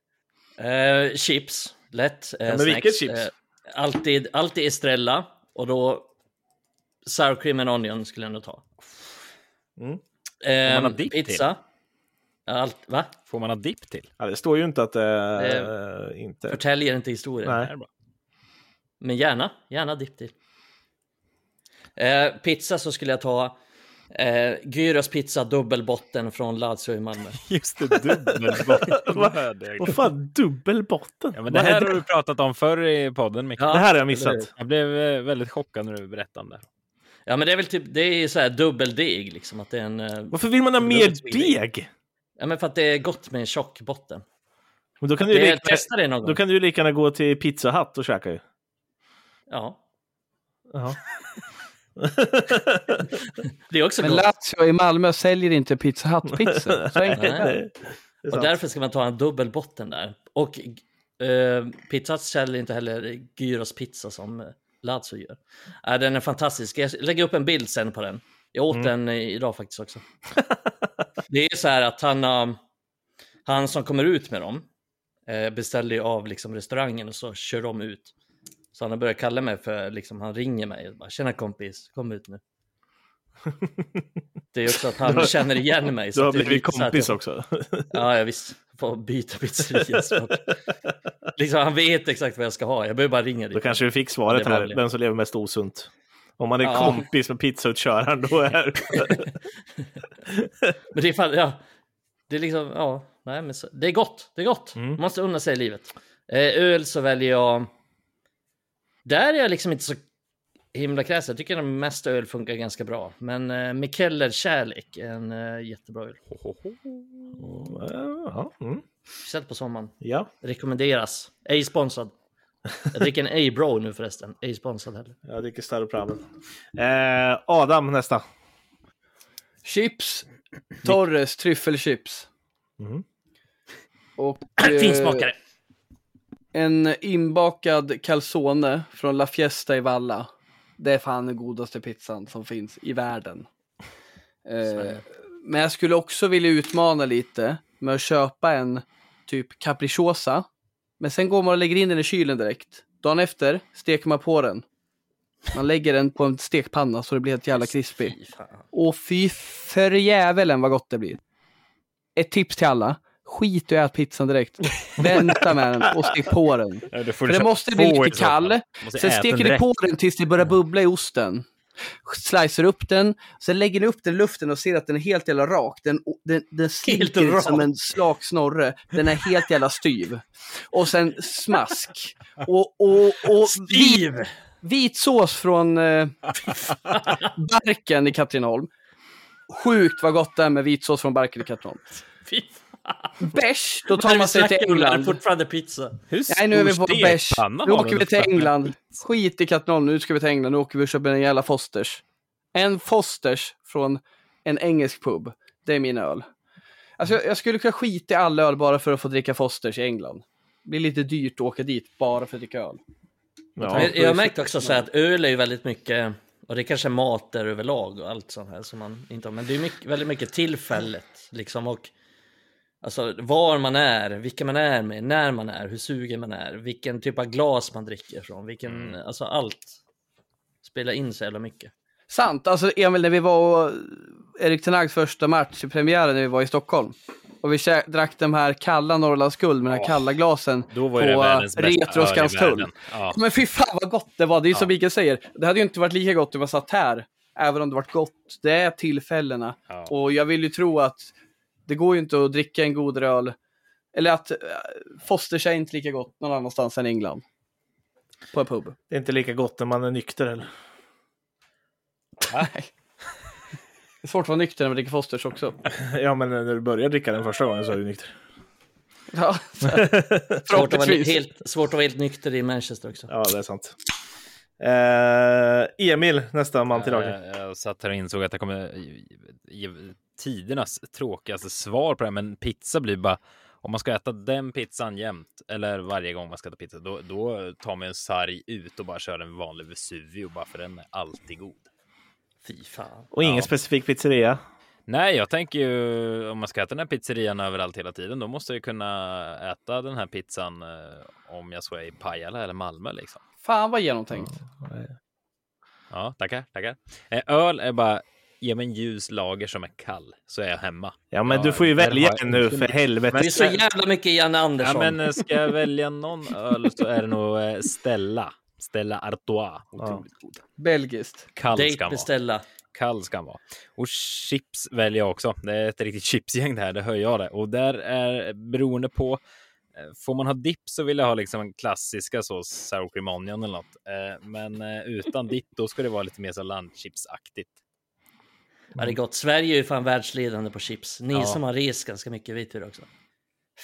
Eh, chips, lätt. Eh, men snacks. vilket chips? Eh, alltid, alltid Estrella och då sour cream and onion skulle jag nog ta. Mm. Dipp pizza. Allt, va? Får man ha dipp till? Ja, det står ju inte att det Eh, inte... Förtäljer inte historien. Nej. Men gärna, gärna dipp till. Eh, pizza så skulle jag ta eh, Gyros pizza dubbelbotten från Lazio i Malmö. <laughs> Just det, dubbelbotten. <laughs> Vad fan, dubbel botten? Ja, men det här har du pratat om förr i podden, Micke. Ja. Det här har jag missat. Jag blev eh, väldigt chockad när du berättade om det. Ja men det är väl typ, det är så här dubbeldeg liksom. Att det är en, eh, Varför vill man ha mer deg? ja men för att det är gott med en tjock botten. Men då kan du lika, testa det någon gång. då kan du ju lika gärna gå till Pizza Hut och käka ju. Ja, Ja. <laughs> <laughs> det är också Men gott. Lazio i Malmö säljer inte Pizza. Så enkelt. Det är Och därför ska man ta en dubbelbotten där. Och eh, pizza Hut säljer inte heller gyros pizza som Lazio gör. Äh, den är fantastisk. Jag lägger upp en bild sen på den. Jag åt Mm. den idag faktiskt också. det är så här att han har... han som kommer ut med dem eh, beställer ju av liksom restaurangen och så kör de ut. Så han har börjat kalla mig för, liksom, han ringer mig och bara “Tjena kompis, kom ut nu”. Det är också att han <laughs> känner igen mig. Du har blivit kompis jag, också. <laughs> Ja, jag visst. Får byta pizzeria snart. liksom, han vet exakt vad jag ska ha. Jag behöver bara ringa dit. Då kanske vi fick svaret här, vem som lever mest osunt. Om man är ja. kompis med pizzautköraren, då är <laughs> Men det är fan, ja. Det är liksom, ja. Nej, men så, det är gott. Det är gott. Mm. Man måste unna sig i livet. Eh, öl så väljer jag... Där är jag liksom inte så himla kräsen. Jag tycker att den mesta öl funkar ganska bra. Men eh, Mikkeller Kärlek är en eh, jättebra öl. Mm. Speciellt på sommaren. Ja. Rekommenderas. Ej sponsrad. Jag dricker en A-bro nu förresten. Ej sponsrad heller. Jag dricker Star Pramen. Eh, Adam nästa. Chips. Torres tryffelchips. Mm. Och... <clears throat> Finsmakare. En inbakad calzone från La Fiesta i Valla. Det är fan den godaste pizzan som finns i världen. Eh, men jag skulle också vilja utmana lite med att köpa en typ capricciosa. Men sen går man och lägger in den i kylen direkt. Dagen efter steker man på den. Man lägger den på en stekpanna så det blir helt jävla krispig. Och fy för jävelen vad gott det blir. Ett tips till alla. Skit och ät pizzan direkt. <laughs> Vänta med den och stek på den. Ja, för det måste bli lite kall. Sen steker du på den tills det börjar bubbla i osten. Slicer upp den, sen lägger ni upp den i luften och ser att den är helt jävla rak. Den, den, den slinker som en slak snorre. Den är helt jävla styv. Och sen smask. Och, och, och Styv! Vit, vit sås från eh, Barken i Katrineholm. Sjukt vad gott det är med vitsås från Barken i Katrineholm. Bärs, då tar man sig till England. fortfarande pizza. Hur Nej, nu är vi på bärs. Nu åker vi till England. Skit i Katrineholm, nu ska vi till England. Nu åker vi och köper en jävla Fosters. En Fosters från en engelsk pub. Det är min öl. Alltså, jag skulle kunna skita i all öl bara för att få dricka Fosters i England. Det blir lite dyrt att åka dit bara för att dricka öl. Ja, jag har märkt också så att öl är ju väldigt mycket, och det är kanske mat där överlag och allt sånt här som man inte har, men det är mycket, väldigt mycket tillfället liksom och Alltså var man är, vilka man är med, när man är, hur sugen man är, vilken typ av glas man dricker från, vilken, mm. alltså allt spelar in så jävla mycket. Sant, alltså Emil när vi var och Erik Tenags första match i premiären när vi var i Stockholm och vi drack de här kalla Norrlands guld med de här kalla glasen Då var på Retro Skanstull. Ja. Men fy fan vad gott det var, det är ja. som Mikael säger, det hade ju inte varit lika gott om vi satt här, även om det varit gott. Det är tillfällena ja. och jag vill ju tro att det går ju inte att dricka en god öl, eller att äh, Fosters är inte lika gott någon annanstans än England. På en pub. Det är inte lika gott när man är nykter eller? <laughs> Nej. Det är svårt att vara nykter när man dricker Fosters också. <laughs> ja, men när du börjar dricka den första gången så är du nykter. Ja, <laughs> svårt, att vara helt, svårt att vara helt nykter i Manchester också. Ja, det är sant. Eh, Emil, nästa man till laget. Jag, jag satt här och insåg att jag kommer ge tidernas tråkigaste svar på det, men pizza blir bara om man ska äta den pizzan jämt eller varje gång man ska äta pizza, då, då tar man en sarg ut och bara kör en vanlig Vesuvio bara för den är alltid god. Fy fan. Och ingen ja. specifik pizzeria? Nej, jag tänker ju om man ska äta den här pizzerian överallt hela tiden, då måste jag kunna äta den här pizzan eh, om jag så är i Pajala eller Malmö liksom. Fan vad genomtänkt. Ja, tackar, tackar. Eh, öl är bara ge mig en ljus lager som är kall så är jag hemma. Ja, men ja, du får ju välja har... nu för helvete. Men det är så jävla mycket Janne Andersson. Ja, men eh, ska jag välja någon öl så är det nog eh, Stella. Stella Artois. Ja. Belgiskt. Kall Date ska beställa. Vara. Kall ska vara. Och chips väljer jag också. Det är ett riktigt chipsgäng det här, det hör jag det. Och där är beroende på Får man ha dipp så vill jag ha liksom en klassiska så sour cream onion eller något. Men utan dipp då ska det vara lite mer så landchipsaktigt. Ja, det är gott. Sverige är ju fan världsledande på chips. Ni ja. som har rest ganska mycket vet det också.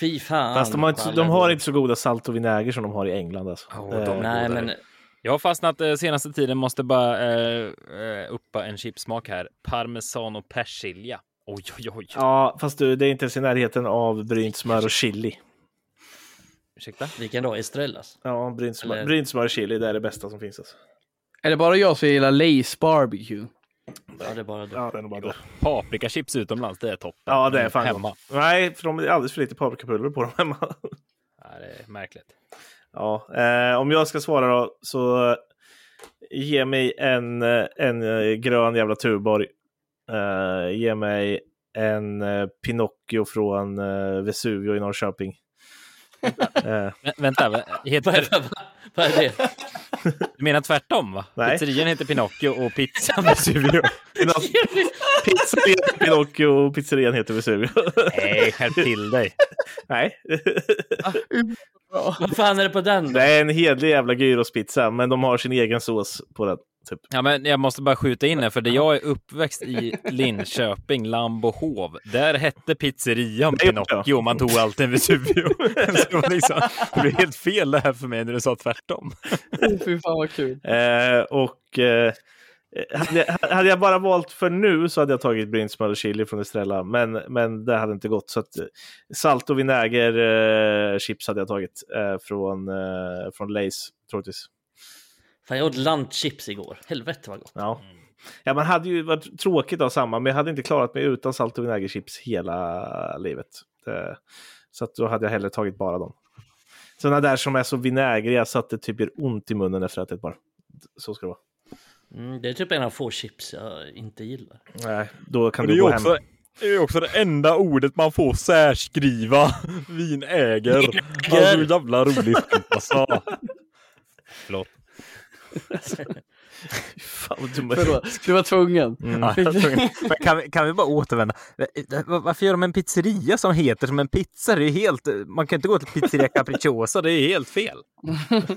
Fy fan. Fast de har inte, de har inte så goda salt och vinäger som de har i England. Alltså. Oh, de nej, men... Jag har fastnat eh, senaste tiden, måste bara eh, eh, uppa en chipsmak här. Parmesan och persilja. Oj, oj, oj. Ja, fast du, det är inte ens i närheten av brynt smör och chili. Ursäkta? Vilken då? Estrellas? Ja, brynt smör, Eller... och chili, det är det bästa som finns. Alltså. Är det bara jag som gillar Lace barbecue? Ja, det är bara det. Ja, den är bara det. Paprikachips utomlands, det är toppen. Ja, det är fan Hemma. Nej, för de är alldeles för lite paprikapulver på dem hemma. Ja, det är märkligt. Ja, eh, om jag ska svara då så ge mig en, eh, en eh, grön jävla Tuborg. Eh, ge mig en eh, Pinocchio från eh, Vesuvio i Norrköping. Eh, Vä vänta, va- Vad är, heter, vad, är det? du menar tvärtom va? Nej. Pizzerian heter Pinocchio och pizzan Vesuvio. Pizzerian heter Pinocchio och pizzerian heter Vesuvio. Nej, skärp till dig. Nej. Vad fan är det på den? då? det är en hedlig jävla gyrospizza, men de har sin egen sås på den. Typ. Ja, men jag måste bara skjuta in här, för det jag är uppväxt i Linköping, Lambohov, där hette pizzerian Det Pinocchio och man tog alltid en Vesuvio. <laughs> Så det, var liksom, det blev helt fel det här för mig när du sa tvärtom. <laughs> Fy fan vad kul. Eh, och eh, hade, jag, hade jag bara valt för nu så hade jag tagit brindsmör och chili från Estrella, men, men det hade inte gått. Så att, eh, salt och vinäger eh, chips hade jag tagit eh, från, eh, från Lays, troligtvis. Fan, jag åt lantchips igår. Helvete vad gott. Ja. ja, man hade ju varit tråkigt av samma, men jag hade inte klarat mig utan salt och vinägerchips hela livet. Det, så att då hade jag hellre tagit bara dem. Sådana där som är så vinägriga så att det typ gör ont i munnen efter att ett bara. Så ska det vara. Mm, det är typ en av få chips jag inte gillar. Nej, då kan du är gå ju hem. också, det är ju också det enda ordet man får särskriva. Vinäger. Alltså hur jävla roligt alltså. Förlåt. Fan vad dumma. Förlåt, du var tvungen. Mm. Ja, jag var tvungen. Men kan, vi, kan vi bara återvända? Varför gör de en pizzeria som heter som en pizza? Det är helt, man kan inte gå till pizzeria Capricciosa, det är helt fel.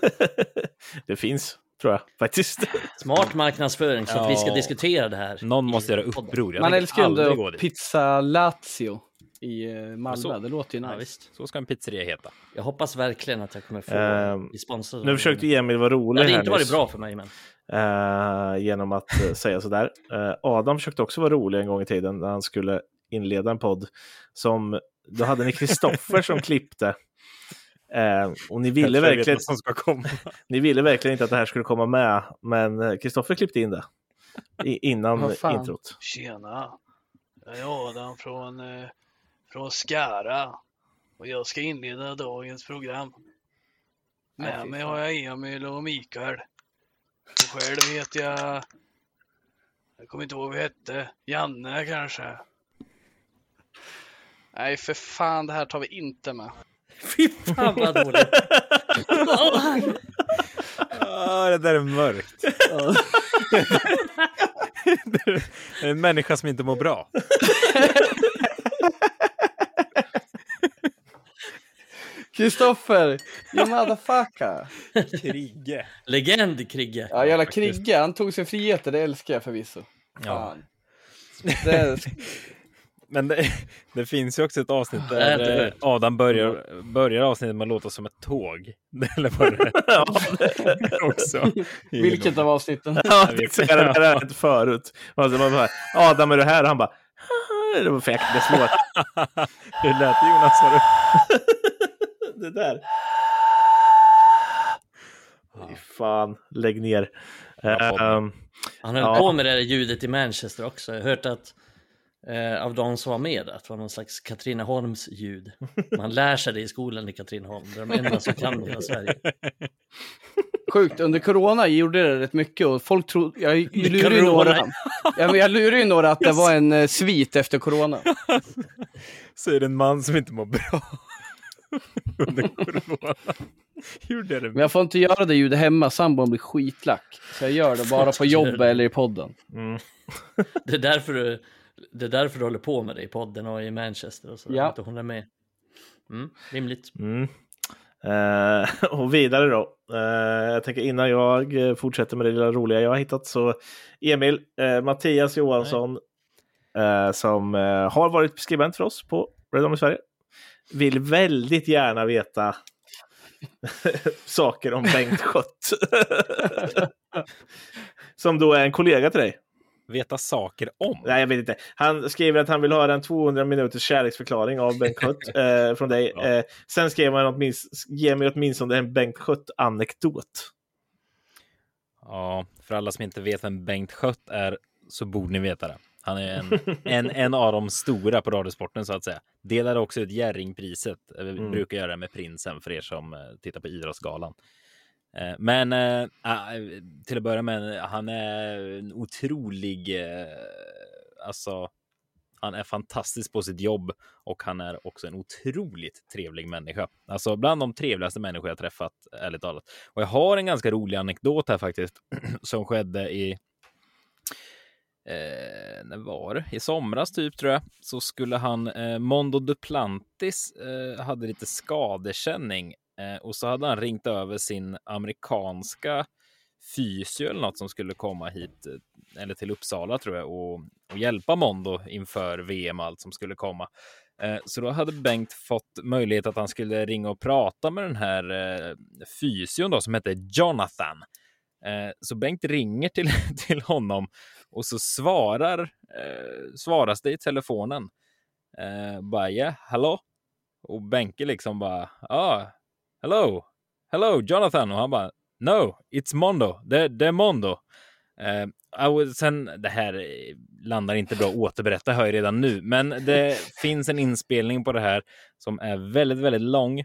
<laughs> det finns, tror jag faktiskt. Smart marknadsföring så att vi ska Ja. diskutera det här. Någon måste göra uppror. Jag Man älskar ju ändå pizza Lazio i eh, Malmö. Så. Det låter ju Ja, nice. visst. Så ska en pizzeria heta. Jag hoppas verkligen att jag kommer få bli sponsrad. Nu försökte det. Emil vara Det rolig hade här inte varit nyss, bra för mig, men. eh, genom att eh, säga sådär. Uh, Adam försökte också vara rolig en gång i tiden när han skulle inleda en podd. Som, då hade ni Kristoffer som klippte. Eh, och ni ville, verkligen, vad som ska komma. ni ville verkligen inte att det här skulle komma med, men Kristoffer klippte in det. I, innan introt. Tjena! Jag är Adam från, eh, från Skara och jag ska inleda dagens program. Nej, Med fy mig har jag Emil och Mikael. Och själv heter jag... Jag kommer inte ihåg vad jag hette. Janne kanske. Nej, för fan, det här tar vi inte med. <laughs> Fy fan vad dåligt. Ah, det där är mörkt. <laughs> Det är en människa som inte mår bra. <laughs> Kristoffer, you motherfucker. Krigge. Legend Krigge. Ja, jävla Krigge. Han tog sin frihet, det älskar jag förvisso. Ja. <laughs> Det. Men det, det finns ju också ett avsnitt där rätt. Adam börjar, börjar avsnittet med att låta som ett tåg. <laughs> Eller vad det är. <laughs> också. Vilket av avsnitten? Ja, det är det där har jag inte förut. Och så man bara, Adam är du här? Och han bara, det var fräckt, det är svårt. Hur lät det Jonas? Det där. Fy fan, lägg ner. Ehm, Han höll Ja. på med det där ljudet i Manchester också. Jag har hört att eh, av de som var med att det var någon slags Katrineholms ljud. Man lär sig det i skolan i Katrineholm. Det är de enda som kan det i hela Sverige. <laughs> Sjukt, under corona gjorde det rätt mycket och folk trodde... Jag lurade ju några. <laughs> Jag, jag lurade ju några att det var en eh, svit efter corona. <laughs> Det en man som inte mår bra. Under corona. Gjorde det. Men jag får inte göra det ljudet hemma, sambon blir skitlack. Så jag gör det bara på <laughs> jobbet eller i podden. mm. <laughs> Det är därför du, det är därför du håller på med det i podden och i Manchester och så. Ja. Att hon är med. Mm, rimligt. Mm. Eh, <laughs> och vidare då. Eh, jag tänker innan jag fortsätter med det lilla roliga jag har hittat så Emil, eh, Mattias Johansson som har varit skribent för oss på Red i Sverige vill väldigt gärna veta <laughs> saker om Bengt Schött. <laughs> som då är en kollega till dig. Veta saker om. Nej, jag vet inte. Han skriver att han vill höra en 200 minuters kärleksförklaring av Bengt <laughs> Schött eh, från dig. Ja. Eh, sen skrev han åtminstone, ge mig åtminstone en Bengt Schött-anekdot. Ja, för alla som inte vet vem Bengt Schött är så borde ni veta det. Han är en, <laughs> en, en av de stora på Radiosporten så att säga. Delade också ut Jerringpriset. Vi mm. brukar göra det med prinsen för er som tittar på Idrottsgalan. Men äh, till att börja med, han är en otrolig, äh, alltså han är fantastisk på sitt jobb och han är också en otroligt trevlig människa. Alltså bland de trevligaste människor jag träffat, ärligt talat. Och jag har en ganska rolig anekdot här faktiskt, <clears throat> som skedde i Eh, när var det? I somras typ tror jag. Så skulle han, eh, Mondo Duplantis eh, hade lite skadekänning eh, och så hade han ringt över sin amerikanska fysio eller något som skulle komma hit eh, eller till Uppsala tror jag och, och hjälpa Mondo inför VM allt som skulle komma. Eh, så då hade Bengt fått möjlighet att han skulle ringa och prata med den här eh, fysion då som hette Jonathan. Eh, så Bengt ringer till, <laughs> till honom och så svarar svaras det i telefonen. Bara ja, yeah, hallå? Och Benke liksom bara ja, ah, hello, hello Jonathan och han bara No, it's Mondo. Det, det är Mondo. Uh, sen, det här landar inte bra att återberätta, hör jag redan nu, men det <laughs> finns en inspelning på det här som är väldigt, väldigt lång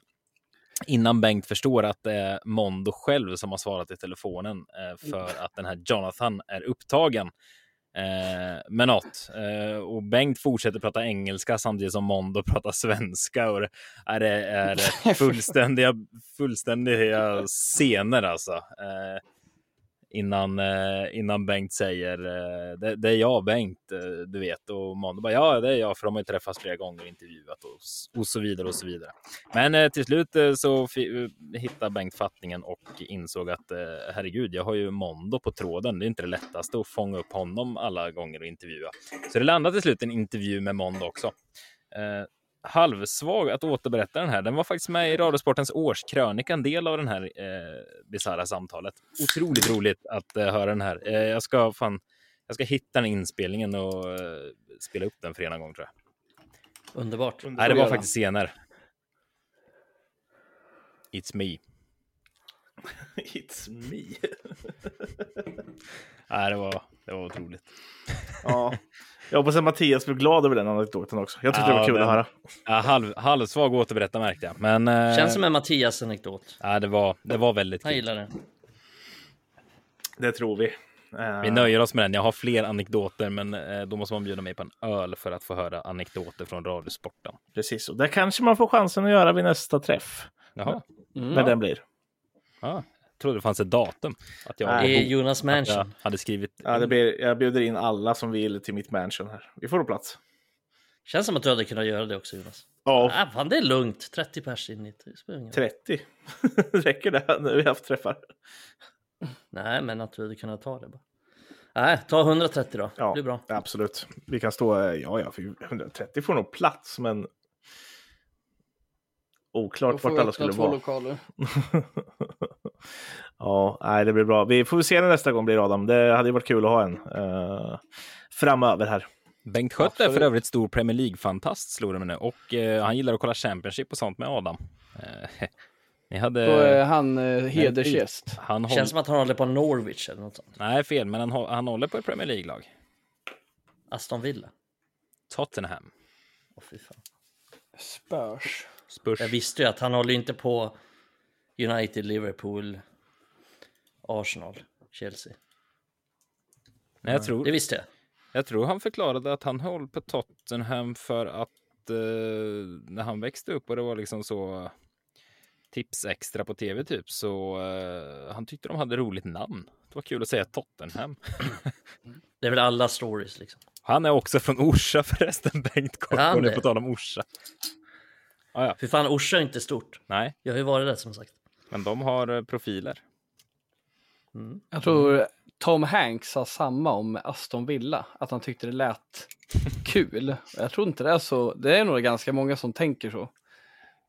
innan Bengt förstår att det är Mondo själv som har svarat i telefonen uh, för att den här Jonathan är upptagen uh, med något. Uh, och Bengt fortsätter prata engelska samtidigt som Mondo <laughs> pratar svenska och det är, är <laughs> fullständiga, fullständiga scener alltså innan, eh, innan Bengt säger eh, det, det, är jag Bengt, eh, du vet. Och Mondo bara ja, det är jag, för de har ju träffats flera gånger och intervjuat och, och så vidare och så vidare. Men till slut så hittade Bengt fattningen och insåg att herregud, jag har ju Mondo på tråden. Det är inte det lättaste att fånga upp honom alla gånger och intervjua. Så det landade till slut en intervju med Mondo också. Halvsvag att återberätta den här. Den var faktiskt med i Radiosportens årskrönika, en del av den här eh, bisarra samtalet. Otroligt roligt att eh, höra den här. Eh, jag ska fan, jag ska hitta den inspelningen och eh, spela upp den för ena gång tror jag. Underbart. Nej, det var faktiskt senare. It's me. <laughs> It's me. Nej, det var, det var otroligt. ja. <laughs> Jag hoppas att Mattias blev glad över den anekdoten också. Jag tyckte ja, det var kul den, att höra. Ja, halv, halvsvag återberätta märkte jag. Men, eh, Känns som en Mattias anekdot. Ja, det var, det var väldigt kul. Jag gillar det. Det tror vi. Vi nöjer oss med den. Jag har fler anekdoter, men eh, då måste man bjuda mig på en öl för att få höra anekdoter från Radiosporten. Precis, och det kanske man får chansen att göra vid nästa träff. Jaha. Mm. När den blir. Ja, trodde det fanns ett datum. Att jag I Jonas mansion. Jag hade skrivit. Ja, det blir, jag bjuder in alla som vill till mitt mansion här. Vi får då plats. Känns som att du hade kunnat göra det också Jonas. Ja. Ah, fan, det är lugnt. 30 pers in i 30? <laughs> Räcker det när vi har haft träffar? Nej, men att du hade kunnat ta det bara. Nej, ta 130 då. Ja, det blir bra. Absolut. Vi kan stå, ja, ja, 130 får nog plats, men oklart vart alla skulle vara. Lokaler. <laughs> ja, nej, det blir bra. Vi får se när nästa gång blir Adam. Det hade ju varit kul att ha en uh, framöver här. Bengt Schött är för övrigt stor Premier League-fantast, slår det mig nu. Och uh, han gillar att kolla Championship och sånt med Adam. Uh, <laughs> ni hade... Då är han uh, hedersgäst. Han håll... Känns som att han håller på Norwich eller något sånt. Nej, fel, men han, han håller på ett Premier League-lag. Aston Villa. Tottenham. Åh, fy fan. Spurs. Spurs. Jag visste ju att han håller inte på United, Liverpool, Arsenal, Chelsea. Nej, jag tror, det visste jag. Jag tror han förklarade att han höll på Tottenham för att eh, när han växte upp och det var liksom så tips extra på tv typ så eh, han tyckte de hade roligt namn. Det var kul att säga Tottenham. <laughs> det är väl alla stories liksom. Han är också från Orsa förresten, Bengt Korkon, på tal om Orsa. Ah, ja. För fan, Orsa är inte stort. Nej. Jag har ju varit där som sagt. Men de har eh, profiler. Mm. Jag tror Tom Hanks sa samma om Aston Villa, att han tyckte det lät <laughs> kul. Jag tror inte det är så, det är nog ganska många som tänker så.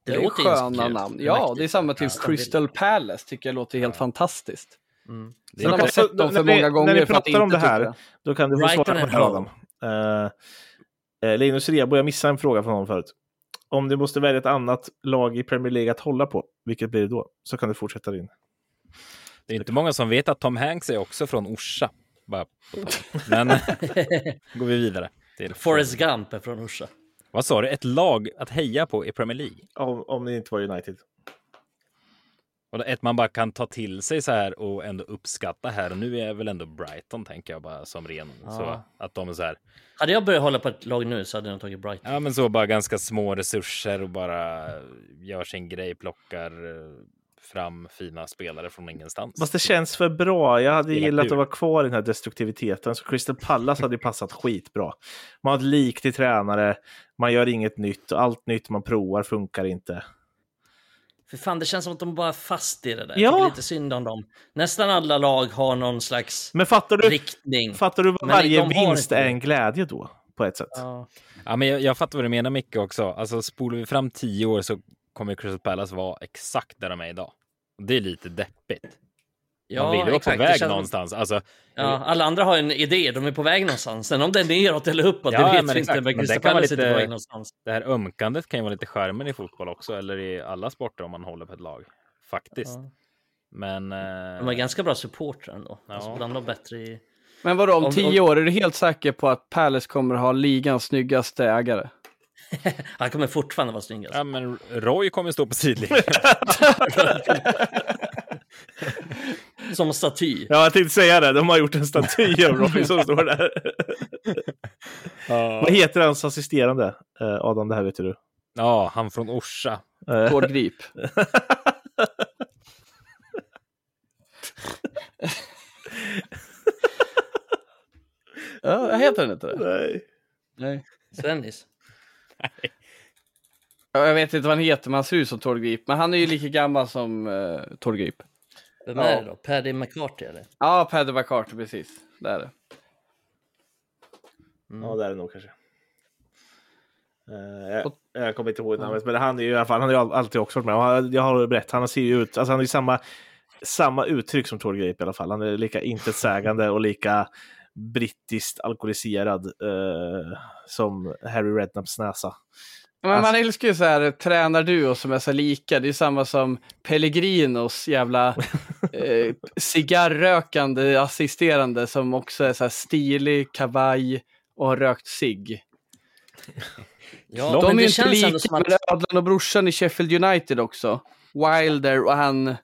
Det, det är sköna namn. Ja, det är samma typ Crystal Palace tycker jag låter helt ja. fantastiskt. Mm. Sen har man sett dem för många gånger När ni pratar om det här, då kan du få svara på det här Adam. Uh, Linus Rebo, jag missade en fråga från honom förut om du måste välja ett annat lag i Premier League att hålla på, vilket blir det då? Så kan du fortsätta din. Det är inte många som vet att Tom Hanks är också från Orsa. Bara <laughs> Men går vi vidare. Till Forrest Gump är från Orsa. Vad sa du? Ett lag att heja på i Premier League? Om, om det inte var United. Och ett man bara kan ta till sig så här och ändå uppskatta här. Och nu är väl ändå Brighton, tänker jag bara som ren. Ja. Så att de är så här. Hade jag börjat hålla på ett lag nu så hade jag tagit Brighton. Ja, men så bara ganska små resurser och bara gör sin grej, plockar eh, fram fina spelare från ingenstans. Fast det känns för bra. Jag hade Hela gillat att vara kvar i den här destruktiviteten. Så Crystal Palace hade ju passat skitbra. Man har ett lik till tränare, man gör inget nytt och allt nytt man provar funkar inte. För fan, det känns som att de bara är fast i det där. Ja. Jag tycker lite synd om dem. Nästan alla lag har någon slags Men fattar du, riktning. fattar du vad varje vinst är en glädje då? På ett sätt. Ja. Ja, men jag, jag fattar vad du menar Micke också. Alltså spolar vi fram tio år så kommer Crystal Palace vara exakt där de är idag. Och Det är lite deppigt. Man vill ju vara på väg känns- någonstans. Alltså, Ja, alla andra har en idé, de är på väg någonstans. Sen om det är neråt eller uppåt, Ja, det vet men vi inte. Men Men det kan vara lite- på väg någonstans. det här ömkandet kan ju vara lite skärmen i fotboll också, eller i alla sporter om man håller på ett lag. Faktiskt. Ja. Men... Eh, De är ganska bra supportrar ändå. Ja. Alltså, bland de bättre i... Men vadå, om Om- tio år, är du helt säker på att Palace kommer ha ligans snyggaste ägare? <laughs> Han kommer fortfarande vara snyggast. Ja, men Roy kommer stå på sidlinjen. <laughs> <laughs> <laughs> Som staty. Ja, jag tänkte säga det. De har gjort en staty av <laughs> Roy som står där. Vad heter hans assisterande? Eh, Adam, det här vet du. ja, han från Orsa. Eh, Tord Grip. <laughs> ja, heter den inte det? Nej. Nej. Svennis. Ja, Jag vet inte vad han heter, men han ser ut som Tord Grip. Men han är ju lika gammal som uh, Tord Grip. Vem Ja. är det då? Paddy McCarthy eller? Ja, Paddy McCarthy, precis. Det är det. Ja, det är det nog kanske. Eh, jag, jag kommer inte ihåg namnet, men han är ju i alla fall, han har ju alltid också varit med. Han- Jag har berättat, han ser ju ut, alltså han har ju samma, samma uttryck som Tord Grape i alla fall. Han är lika intetsägande och lika brittiskt alkoholiserad eh, som Harry Redknaps näsa. Men man Alltså- älskar ju så här tränarduo som är så lika. Det är samma som Pellegrinos jävla eh, cigarrökande assisterande som också är så här stilig, kavaj och har rökt cigg. Ja, De är ju inte lika som att... med Adlan och brorsan i Sheffield United också. Wilder och han,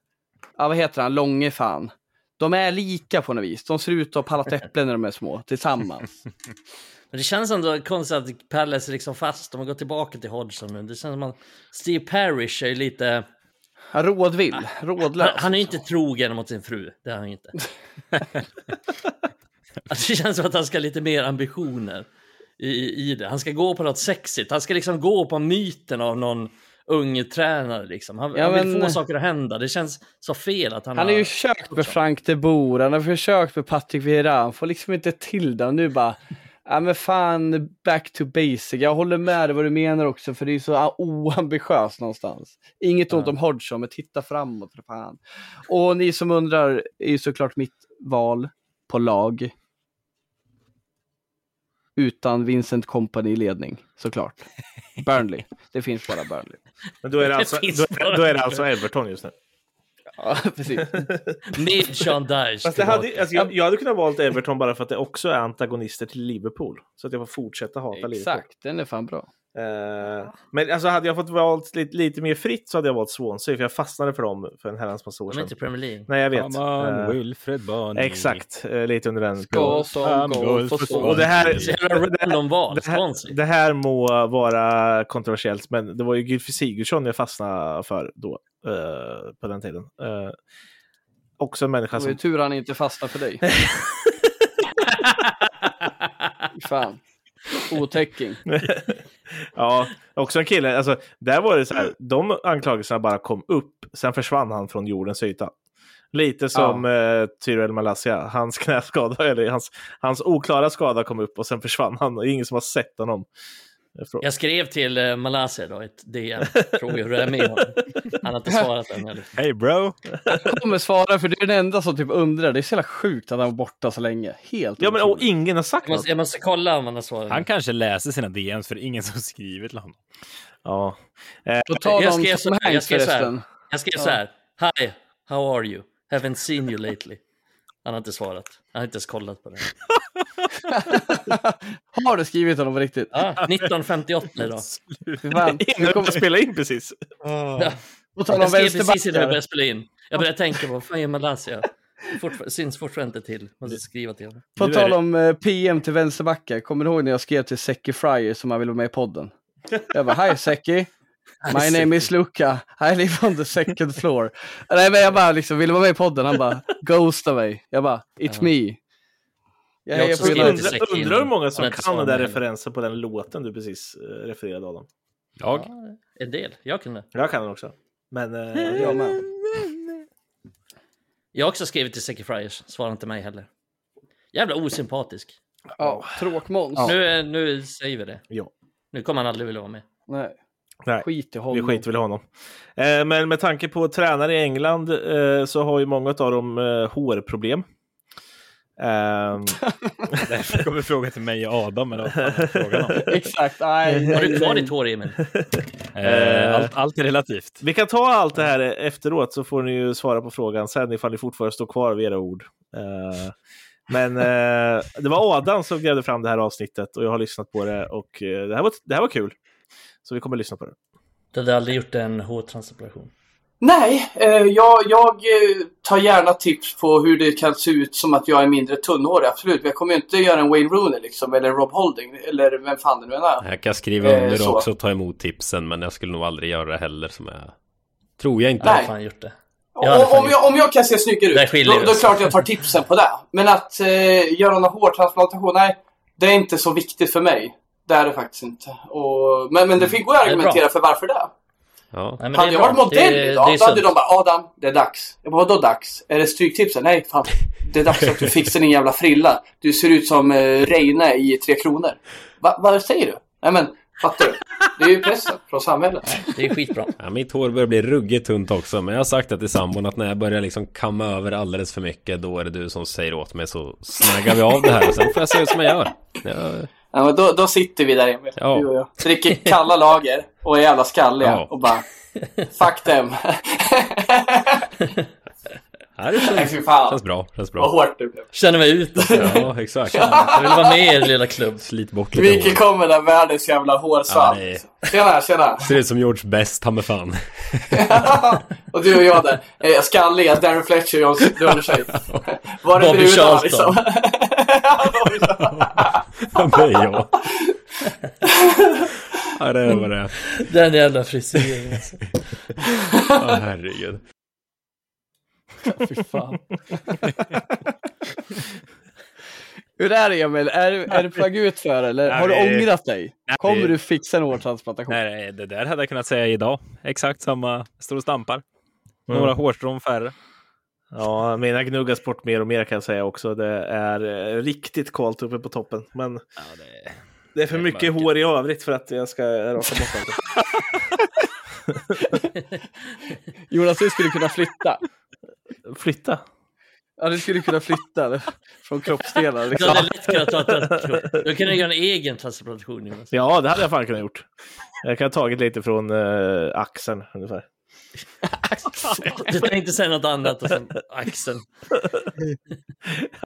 ja vad heter han, Långe fan. De är lika på något vis. De ser ut att ha pallat äpplen när de är små, tillsammans. <laughs> Men det känns ändå konstigt att Palace är liksom fast. De har gått tillbaka till Hodgson nu. Det känns som att Steve Parrish är lite... Rådvill, rådlös. Han, han är ju inte trogen mot sin fru. Det är han inte. <laughs> Alltså, det känns som att han ska ha lite mer ambitioner i, i det. Han ska gå på något sexigt. Han ska liksom gå på myten av någon ung tränare. Liksom. Han, Ja, han vill men- få saker att hända. Det känns så fel att han, Han har ju försökt med Frank de Boer, han har försökt med Patrick Vieira, han får liksom inte till det. Och nu bara, ja men fan, back to basic. Jag håller med dig vad du menar också, för det är så ah, oambitiöst någonstans. Inget ont om Hodgson, men titta framåt för fan. Och ni som undrar, är ju såklart mitt val på lag. Utan Vincent Company i ledning, såklart. <laughs> Burnley. Det finns bara Burnley. Men då är det alltså, då, då är det alltså Everton just nu. Ja, <laughs> precis. <laughs> Med Sean Dyche. Fast det hade, alltså, jag, jag hade kunnat valt Everton bara för att det också är antagonister till Liverpool. Så att jag får fortsätta hata Liverpool. Exakt, den är fan bra. Eh, men alltså hade jag fått valt lite, lite mer fritt så hade jag valt Swansea, för jag fastnade för dem för en herrans massa år De är sedan. inte Premier League. Nej, jag vet. Come on, Eh, Wilfred Barney. exakt, eh, lite under den. Ska som golf och det här, det, här, Swansea. det här må vara kontroversiellt, men det var ju Gylfi Sigurdsson jag fastnade för då, på den tiden. Också en människa Det var ju som... tur han inte fastnade för dig. <laughs> Fan. Otäcking. <laughs> ja, också en kille. Alltså, där var det så här, de anklagelserna bara kom upp, sen försvann han från jordens yta. Lite som ja. Tyrell Malaysia, hans knäskada, eller hans, hans oklara skada kom upp och sen försvann han. Det är ingen som har sett honom. Jag skrev till uh, Malaysia då, ett DM, frågade hur det är med honom. Han har inte <laughs> svarat än heller. Hej bro! Han kommer svara för det är den enda som typ undrar. Det är så jävla sjukt att han var borta så länge. Helt Ja men och ingen har sagt Jag måste, jag måste kolla om han har svarat. Han kanske läser sina DMs för det är ingen som skriver till honom. Ja. På tal Jag om skrev Tom så- jag Hanks skrev så här. förresten. Jag skrev så här. Hi, how are you? Haven't seen you lately. Han har inte svarat. Han har inte ens kollat på det. <laughs> har du skrivit honom på riktigt? Ja, 1958 idag. Fan, Innan vi spelade in precis. Ja. Jag skrev precis innan vänsterbackar. började spela in. Jag började tänka på, vad fan gör Malaysia? Fortfar- syns fortfarande inte till. Måste skriva till honom. På är tal om eh, PM till vänsterbackar, kommer du ihåg när jag skrev till Seki Fryer som han ville vara med i podden? Jag bara, hi Seki, my name is Luca, I live on the second floor. Nej men jag bara liksom ville vara med i podden, han bara, ghosta mig. Jag bara, it's Ja. me. Jag Jag till Undrar undrar hur många som kan den där referensen på den låten du precis eh, refererade Adam. Jag? Ja, en del. Jag kunde. Jag kan den också. Men eh, Jag med. Jag har också skrivit till Säcky Friars. Svarar inte mig heller. Jävla osympatisk. Ja, tråkmåns. Nu, nu säger vi det. Ja. Nu kommer han aldrig vilja vara med. Nej, nej, skit i vi honom. skiter väl i honom. Eh, men med tanke på tränare i England eh, så har ju många av dem eh, hårproblem. Ehm, <laughs> Därför kommer fråga till mig och Adam, om? <laughs> Exakt, nej. Har du kvar ditt hår Emil? <laughs> Eh, allt, allt är relativt. vi kan ta allt det här efteråt så får ni ju svara på frågan sen ifall ni fortfarande står kvar vid era ord. Eh, men eh, det var Adam som grävde fram det här avsnittet och jag har lyssnat på det och eh, det, här var, det här var kul. Så vi kommer att lyssna på det. Du hade aldrig gjort en hårtransplantation? Nej, eh, jag, jag eh, tar gärna tips på hur det kan se ut som att jag är mindre tunnhårig. Absolut, men jag kommer ju inte göra en Wayne Rooney liksom, eller Rob Holding, eller vem fan det nu är. Jag kan skriva Eh, under och också ta emot tipsen, men jag skulle nog aldrig göra det heller som jag... Tror jag inte. Jag har Nej. fan gjort det. Jag Om, om, jag, om jag kan se snyggare ut, då, då är det klart jag tar tipsen på det. Men att eh, göra någon hårtransplantation, nej. Det är inte så viktigt för mig. Det är det faktiskt inte. Och, men, men det fick gå att argumentera för varför det. Ja. Nej, Hade jag varit modell Det- idag, det då hade de bara Adam, det är dags. Jag bara, vadå dags? Är det stryktipsen? Nej, fan. Det är dags att du fixar din jävla frilla. Du ser ut som eh, Reine i Tre Kronor. Va, vad säger du? Nej men, fattar du? Det är ju pressen från samhället. Det är skitbra. Ja, mitt hår börjar bli ruggigt tunt också, men jag har sagt det till sambon att när jag börjar liksom kamma över alldeles för mycket, då är det du som säger åt mig så snaggar vi av det här och sen får jag se ut som jag gör. Ja, Ja, men då, då sitter vi där Emil, Ja. du och jag. Dricker kalla lager och är jävla skalliga Ja. och bara Fuck them. <laughs> är det Nej känns, fan. känns bra, känns Vad bra. hårt det blev. Känner mig ut. Ja, exakt. <laughs> Jag vill vara med i er lilla klubb. Slit bort lite hår. kommer där världens jävla hårsvamp. Ja, det är- Tjena, tjena. <laughs> Ser ut som George Best, ta mig fan. <laughs> och du och jag där. Eh, skalliga, Darren Fletcher, John Dundershej. Var det Bobby brudar Charlton. liksom? Bobby Charlton. Ja, det är jag. Ja, det är vad det är. Den jävla frisyren. Alltså. Ja, herregud. Fy fan. <laughs> Hur är det Emil? Är, är du på väg ut för eller Nej, har du vi- ångrat dig? Nej, Kommer vi- du fixa en hårtransplantation? Nej, det där hade jag kunnat säga idag. Exakt samma, står och stampar. Några Mm. hårstrån färre. Ja, mina gnuggas bort mer och mer kan jag säga också. Det är eh, riktigt kallt uppe på toppen. Men Ja, det... det är för Det är mycket mörker. hår i övrigt för att jag ska raka bort allt. <laughs> Jonas, du skulle kunna flytta. Flytta? Ja, du skulle kunna flytta från kroppsdelar. Du Liksom. hade lätt kunnat ta ett Du kunde göra en egen transplantation Jonas. Ja, det hade jag fan kunnat gjort. Jag kan ha tagit lite från uh, axeln ungefär. <laughs> Du tänkte säga något annat och sen axeln.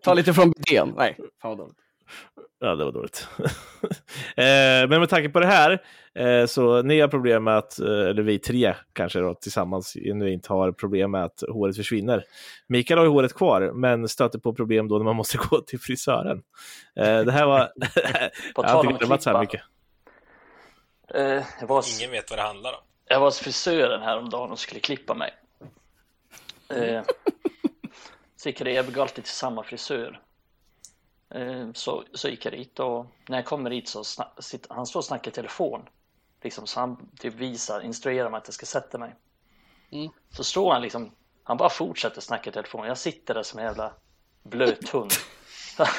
Ta lite från bidén. Nej, fan vad dåligt. Ja, det var dåligt. <laughs> eh, men med tanke på det här, eh, så ni har problem med att, eh, eller vi tre kanske då tillsammans nu inte har problem med att håret försvinner. Mikael har ju håret kvar, men stöter på problem då när man måste <laughs> gå till frisören. Eh, det här var... <laughs> På tal om glömt så här klippa. mycket. Eh, jag, var hos, Ingen vet vad det handlar om. jag var hos frisören häromdagen och skulle klippa mig. Eh, <laughs> så gick jag, jag brukar alltid till samma frisör. Eh, så, så gick jag dit och när jag kommer dit så sna, sitter, han står och snackar i telefon. Liksom, så han typ visar, instruerar mig att jag ska sätta mig. Mm. Så står han liksom, han bara fortsätter snacka i telefon. Jag sitter där som en jävla blöt hund. <laughs>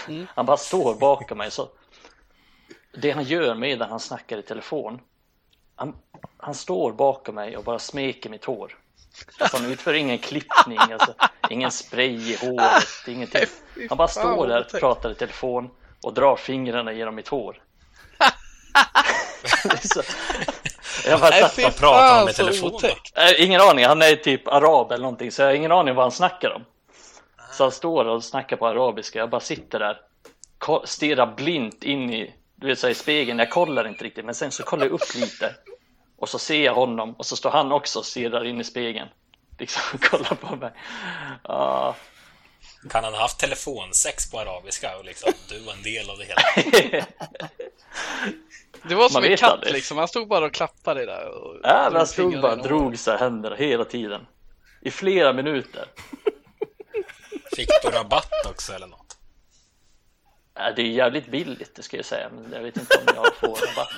Mm. Han bara står bakom mig så det han gör medan han snackar i telefon han, han står bakom mig och bara smeker mitt hår. Alltså han utför ingen klippning, alltså, ingen spray i håret, ingenting. Han bara står där, otäckt. pratar i telefon och drar fingrarna genom mitt hår. <laughs> Jag bara, Nej, vad pratar fan med så telefon då? otäckt. Äh, ingen aning, han är typ arab eller någonting så jag har ingen aning vad han snackar om. Så han står och snackar på arabiska. Jag bara sitter där, stirrar blint in i, du vet, så i spegeln. Jag kollar inte riktigt, men sen så kollar jag upp lite. Och så ser jag honom och så står han också och stirrar in i spegeln. Liksom <laughs> kollar på mig. Uh, kan han ha haft telefonsex på arabiska och liksom du var en del av det hela? det var som en katt aldrig. liksom, han stod bara och klappade där. Och ja, han stod bara och drog sig händerna hela tiden. I flera minuter. Fick du rabatt också eller något? Ja, det är jävligt billigt det ska jag säga, men jag vet inte om jag får rabatt.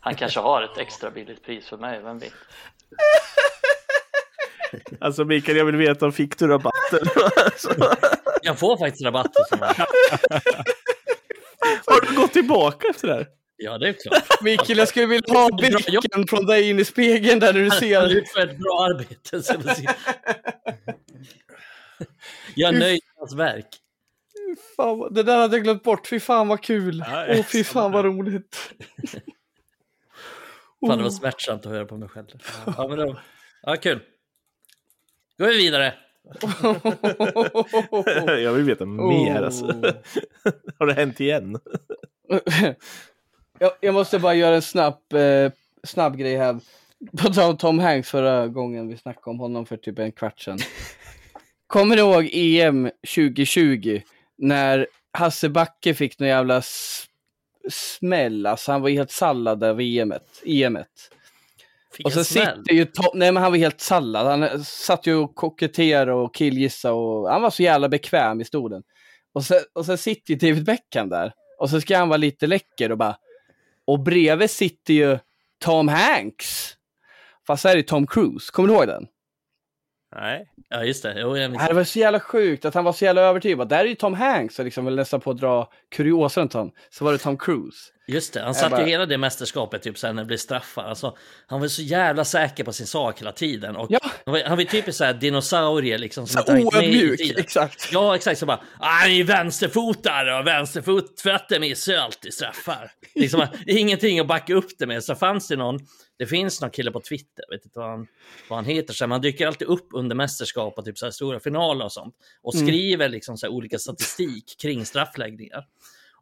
Han kanske har ett extra billigt pris för mig, vem vet? <laughs> Alltså Mikael, jag vill veta om fick du rabatten? <laughs> jag får faktiskt rabatt. Har du gått tillbaka efter det här? Ja, det är klart. Mikael, jag skulle vilja ha blicken från dig in i spegeln där du ser. Han utför ett bra arbete. Så jag är nöjd med hans verk. Fan, det där hade jag glömt bort. Fy fan vad kul. Åh, oh, fy fan vad roligt. Fan, det var smärtsamt att höra på mig själv. Ja, men då, ja, kul. Går vi vidare. <laughs> jag vill veta mer. Alltså. Oh. <laughs> Har det hänt igen? <laughs> jag, jag, måste bara göra en snabb, eh, snabb grej här. På tal om Tom Hanks förra gången vi snackade om honom för typ en kvart sedan. Kommer ni ihåg EM 2020? När Hasse Backe fick någon jävla smäll. Alltså han var helt sallad av EMet. EMet. Fick och så sitter ju Tom, nej men han var helt sallad. Han satt ju och koketterade och killgissade och han var så jävla bekväm i stolen. Och så, och så sitter ju David Beckham där. Och så ska han vara lite läcker och bara... Och bredvid sitter ju Tom Hanks. Fast här är det Tom Cruise. Kommer du ihåg den? Nej. Ja, just det. Jo, jag det var så jävla sjukt att han var så jävla övertygad. Där är ju Tom Hanks och liksom väl nästan på att dra kuriosa runt honom. Så var det Tom Cruise. Just det, han satt bara... ju hela det mästerskapet typ sen när det blev straffar. Alltså, han var så jävla säker på sin sak hela tiden. Och ja. Han var, han var typiskt såhär dinosaurie liksom. Som så oödmjuk, exakt. Ja, exakt. Så bara, han är vänsterfotare och vänsterfötter missar ju alltid straffar. Liksom, <laughs> ingenting att backa upp det med. Så fanns det någon, det finns någon kille på Twitter, jag vet inte vad han, vad han heter, så man dyker alltid upp under mästerskap och typ så här stora finaler och sånt. Och mm. skriver liksom så olika statistik kring straffläggningar.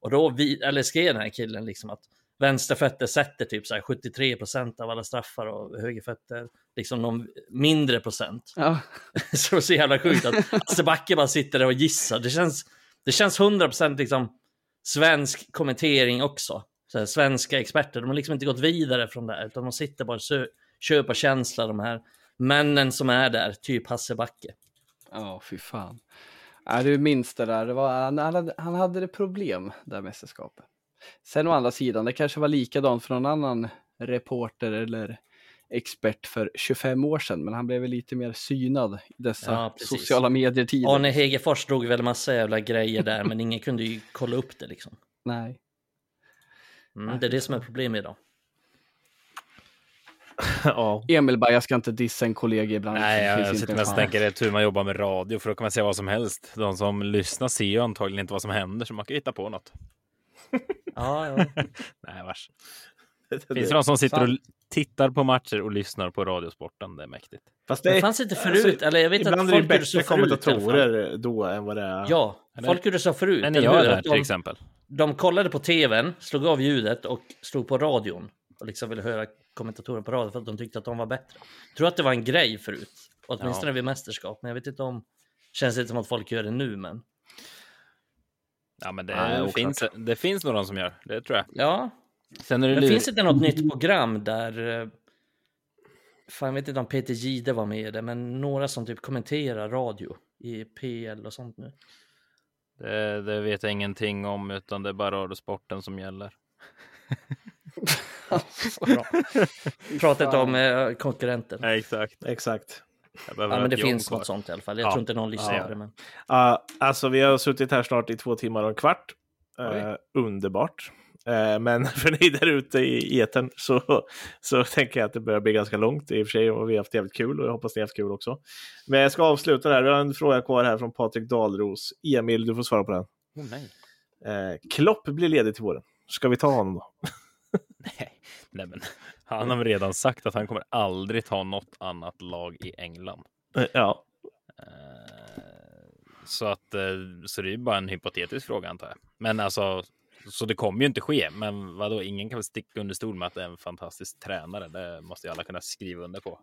Och då vi, eller skrev den här killen liksom att vänsterfötter sätter typ så 73 procent av alla straffar och högerfötter liksom någon mindre procent. Ja. <laughs> så så jävla sjukt att Hasse Backe bara sitter där och gissar. Det känns, det känns 100 procent liksom svensk kommentering också. Så här, svenska experter, de har liksom inte gått vidare från det här, utan de sitter bara och på känsla, de här männen som är där, typ Hasse Backe. Ja, oh, fy fan. Ja, du minns det där, det var, han, hade, han hade det problem, det mästerskapet. Sen å andra sidan, det kanske var likadant för någon annan reporter eller expert för 25 år sedan, men han blev väl lite mer synad i dessa ja, sociala medier-tider. Arne Hegerfors drog väl massa jävla grejer där, men ingen kunde ju kolla upp det liksom. Nej. Mm, det är det som är problemet idag. <laughs> ja. Emil bara, jag ska inte dissa en kollega ibland. Nej, jag, jag sitter mest och tänker det är tur man jobbar med radio, för då kan man säga vad som helst. De som lyssnar ser ju antagligen inte vad som händer, så man kan hitta på något. <laughs> ja, ja. <laughs> Nej, vars. Finns det någon som sitter och tittar på matcher och lyssnar på Radiosporten? Det är mäktigt. Fast det, det fanns inte förut. Alltså, eller jag vet ibland att folk är det bättre kommentatorer då än vad det är. Ja, folk gjorde så förut. Men jag är där till exempel. De kollade på tvn, slog av ljudet och slog på radion. Och liksom ville höra kommentatorer på radio för att de tyckte att de var bättre. Jag tror att det var en grej förut. Åtminstone ja. vid mästerskap. Men jag vet inte om... Känns inte som att folk gör det nu, men... Ja, men det, Nej, finns, det finns några som gör det, tror jag. Ja. Sen är det men finns det inte något nytt program där... Eh, fan, jag vet inte om Peter Gide var med i det, men några som typ kommenterar radio i PL och sånt nu. Det, det vet jag ingenting om, utan det är bara radiosporten som gäller. <laughs> <laughs> Prata inte om eh, konkurrenten. Ja, exakt. Exakt. Ja, men det finns något sånt i alla fall. Jag ja. tror inte någon lyssnar på det. Men... Uh, alltså, vi har suttit här snart i två timmar och en kvart. Uh, underbart. Uh, men <laughs> för ni där ute i eten så, så tänker jag att det börjar bli ganska långt i och för sig. Och vi har haft jävligt kul och jag hoppas ni har haft kul också. Men jag ska avsluta där. Vi har en fråga kvar här från Patrik Dahlros. Emil, du får svara på den. Oh, nej. Klopp blir ledig till våren. Ska vi ta honom då? <laughs> nej, nej, men han har redan sagt att han kommer aldrig ta något annat lag i England. Ja. Uh, Så att så det är bara en hypotetisk fråga antar jag. Men alltså, så det kommer ju inte ske. Men vadå, ingen kan väl sticka under stol med att det är en fantastisk tränare. Det måste ju alla kunna skriva under på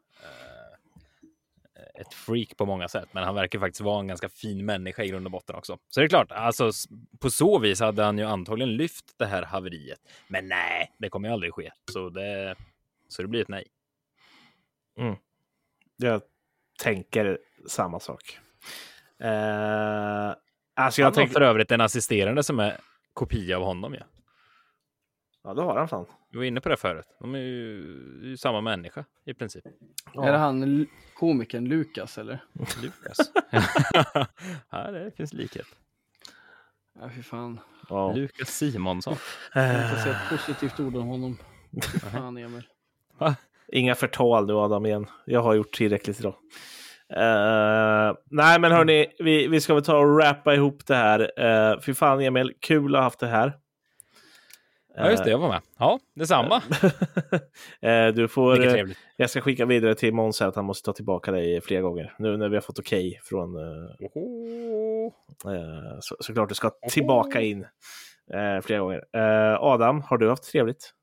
ett freak på många sätt, men han verkar faktiskt vara en ganska fin människa i grund och botten också. Så det är klart, alltså på så vis hade han ju antagligen lyft det här haveriet. Men nej, det kommer ju aldrig ske. Så det, så det blir ett nej. Mm. Jag tänker samma sak. Eh, alltså jag han tänker... för övrigt en assisterande som är kopia av honom. Ja, ja det har han fan. Du var inne på det förut. De är ju, är ju samma människa i princip. Ja. Är det han komikern Lukas eller? <laughs> Lukas? <laughs> ja, det finns likhet. Ja, fy fan. Ja. Lukas Simonsson. Jag har inte sett positivt ord om honom. <laughs> fan, Emil. Inga förtal du Adam igen. Jag har gjort tillräckligt idag. Uh, nej men hörni, vi, vi ska väl ta och rappa ihop det här. Uh, fy fan Emil, kul att ha haft det här. Ja, just det, jag var med. Ja, detsamma. <laughs> Eh, du får, jag ska skicka vidare till Måns att han måste ta tillbaka dig flera gånger. Nu när vi har fått okej okay från... Uh, så, såklart du ska tillbaka in uh, flera gånger. Uh, Adam, har du haft trevligt?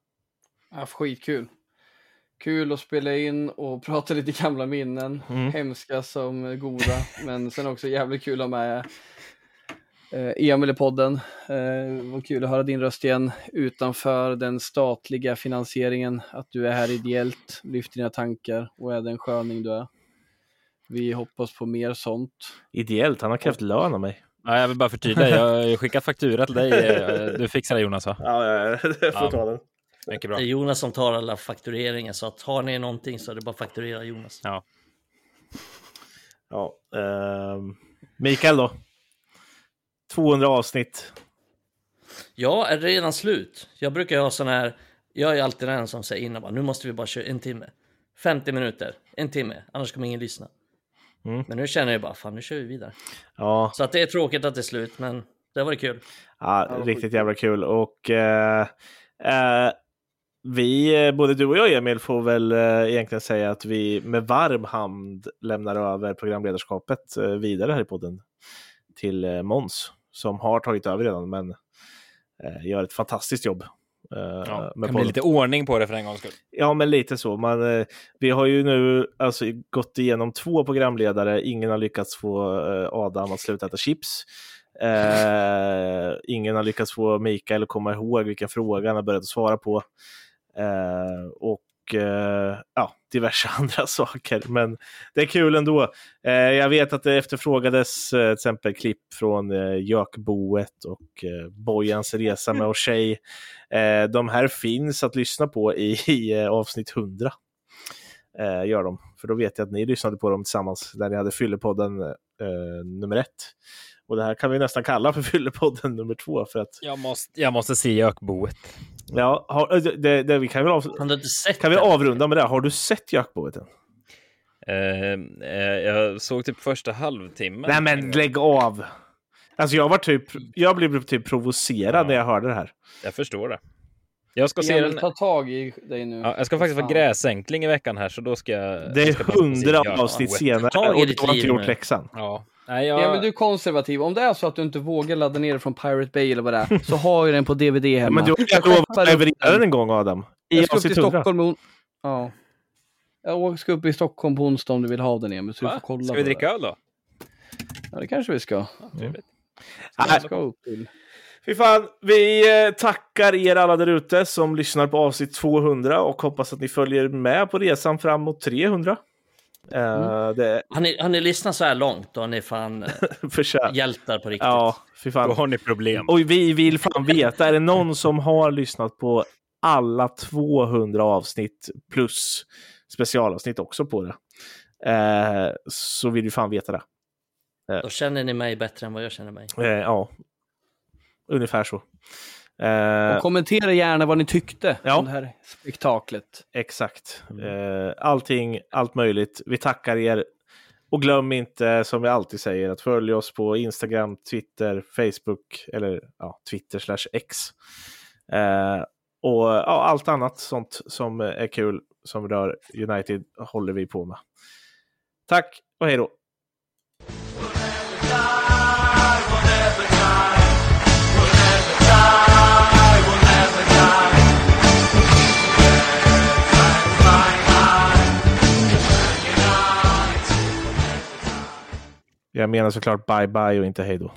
Jag har haft skitkul. Kul att spela in och <laughs> prata lite gamla minnen. Mm. Hemska som goda. men sen också jävligt kul att ha med Eh, Emil i podden. Eh, vad kul att höra din röst igen utanför den statliga finansieringen. Att du är här ideellt, lyfter dina tankar och är den sköning du är. Vi hoppas på mer sånt. Ideellt? Han har krävt lön av mig. Ja, jag vill bara förtydliga. Jag har skickat faktura till dig. Eh, <laughs> du fixar det Jonas va? Ja, ja, <laughs> jag får ta den. Mycket bra. Det är Jonas som tar alla faktureringar, så att har ni någonting så är det bara att fakturera Jonas. Ja. Ja. Uh, Mikael då? 200 avsnitt. Ja, är det redan slut? Jag brukar ha sån här, jag är alltid den som säger innan bara, nu måste vi bara köra en timme. 50 minuter, en timme, annars kommer ingen lyssna. Mm. Men nu känner jag bara, fan nu kör vi vidare. Ja. Så att det är tråkigt att det är slut, men det varit kul. Ja, riktigt jävla kul. Och eh, eh, vi, både du och jag Emil, får väl eh, egentligen säga att vi med varm hand lämnar över programledarskapet eh, vidare här i podden till eh, Måns som har tagit över redan, men eh, gör ett fantastiskt jobb. Eh, ja, kan bli lite ordning på det för en gångs skull. Ja, men lite så. Man, eh, vi har ju nu alltså, gått igenom två programledare. Ingen har lyckats få Adam att sluta äta chips. Eh, ingen har lyckats få Mikael att komma ihåg vilken fråga han har börjat svara på. Eh, och eh, ja, diverse <laughs> andra saker. Men det är kul ändå. Eh, jag vet att det efterfrågades eh, till exempel klipp från eh, Jökboet och eh, Bojans resa med och tjej. Eh, de här finns att lyssna på i, <laughs> i eh, avsnitt 100. Eh, gör de. För då vet jag att ni lyssnade på dem tillsammans när ni hade Fyllepodden nummer ett. Och det här kan vi nästan kalla för Fyllepodden nummer två. För att... jag, måste, jag måste se Jökboet. Ja, har, eh, det, det, vi kan väl av, kan vi avrunda med det. Har du sett Jökboet än? Uh, uh, jag såg typ första halvtimmen. Nej men lägg av! Alltså jag var typ, jag blev typ provocerad ja. när jag hörde det här. Jag förstår det. Jag ska se den... ta tag i dig nu. Ja, jag ska faktiskt vara gräsänkling i veckan här, så då ska jag... Det är hundra avsnitt senare och du har inte gjort läxan. Ja. Nej, jag... ja, men du är konservativ. Om det är så att du inte vågar ladda ner det från Pirate Bay eller vad det är, så <laughs> har ju den på DVD hemma. Men du har ju lovat att leverera den en gång, Adam. I jag ska upp till Stockholm. Ja. Jag ska upp i Stockholm på onsdag om du vill ha den, Emil. Så du får kolla ska vi dricka öl då? Ja, det kanske vi ska. Ja, trevligt. Mm. Ska upp till. Fy fan, vi eh, tackar er alla där ute som lyssnar på avsnitt 200 och hoppas att ni följer med på resan fram mot 300. Mm. det... har, ni, har ni lyssnat så här långt då har ni fan eh, <laughs> hjältar på riktigt. Ja, fy fan. Då har ni problem. Och vi vill fan veta, är det någon som har lyssnat på alla 200 avsnitt plus specialavsnitt också på det? Uh, så vill vi fan veta det. Uh, då känner ni mig bättre än vad jag känner mig. ja, ungefär så. Uh, och kommentera gärna vad ni tyckte ja. om det här spektaklet. Exakt. Uh, allting, allt möjligt. Vi tackar er. Och glöm inte, som vi alltid säger, att följa oss på Instagram, Twitter, Facebook eller ja, Twitter slash X. Uh, och ja, allt annat sånt som är kul som rör United håller vi på med. Tack och hej då! Jag menar såklart bye bye och inte hej då.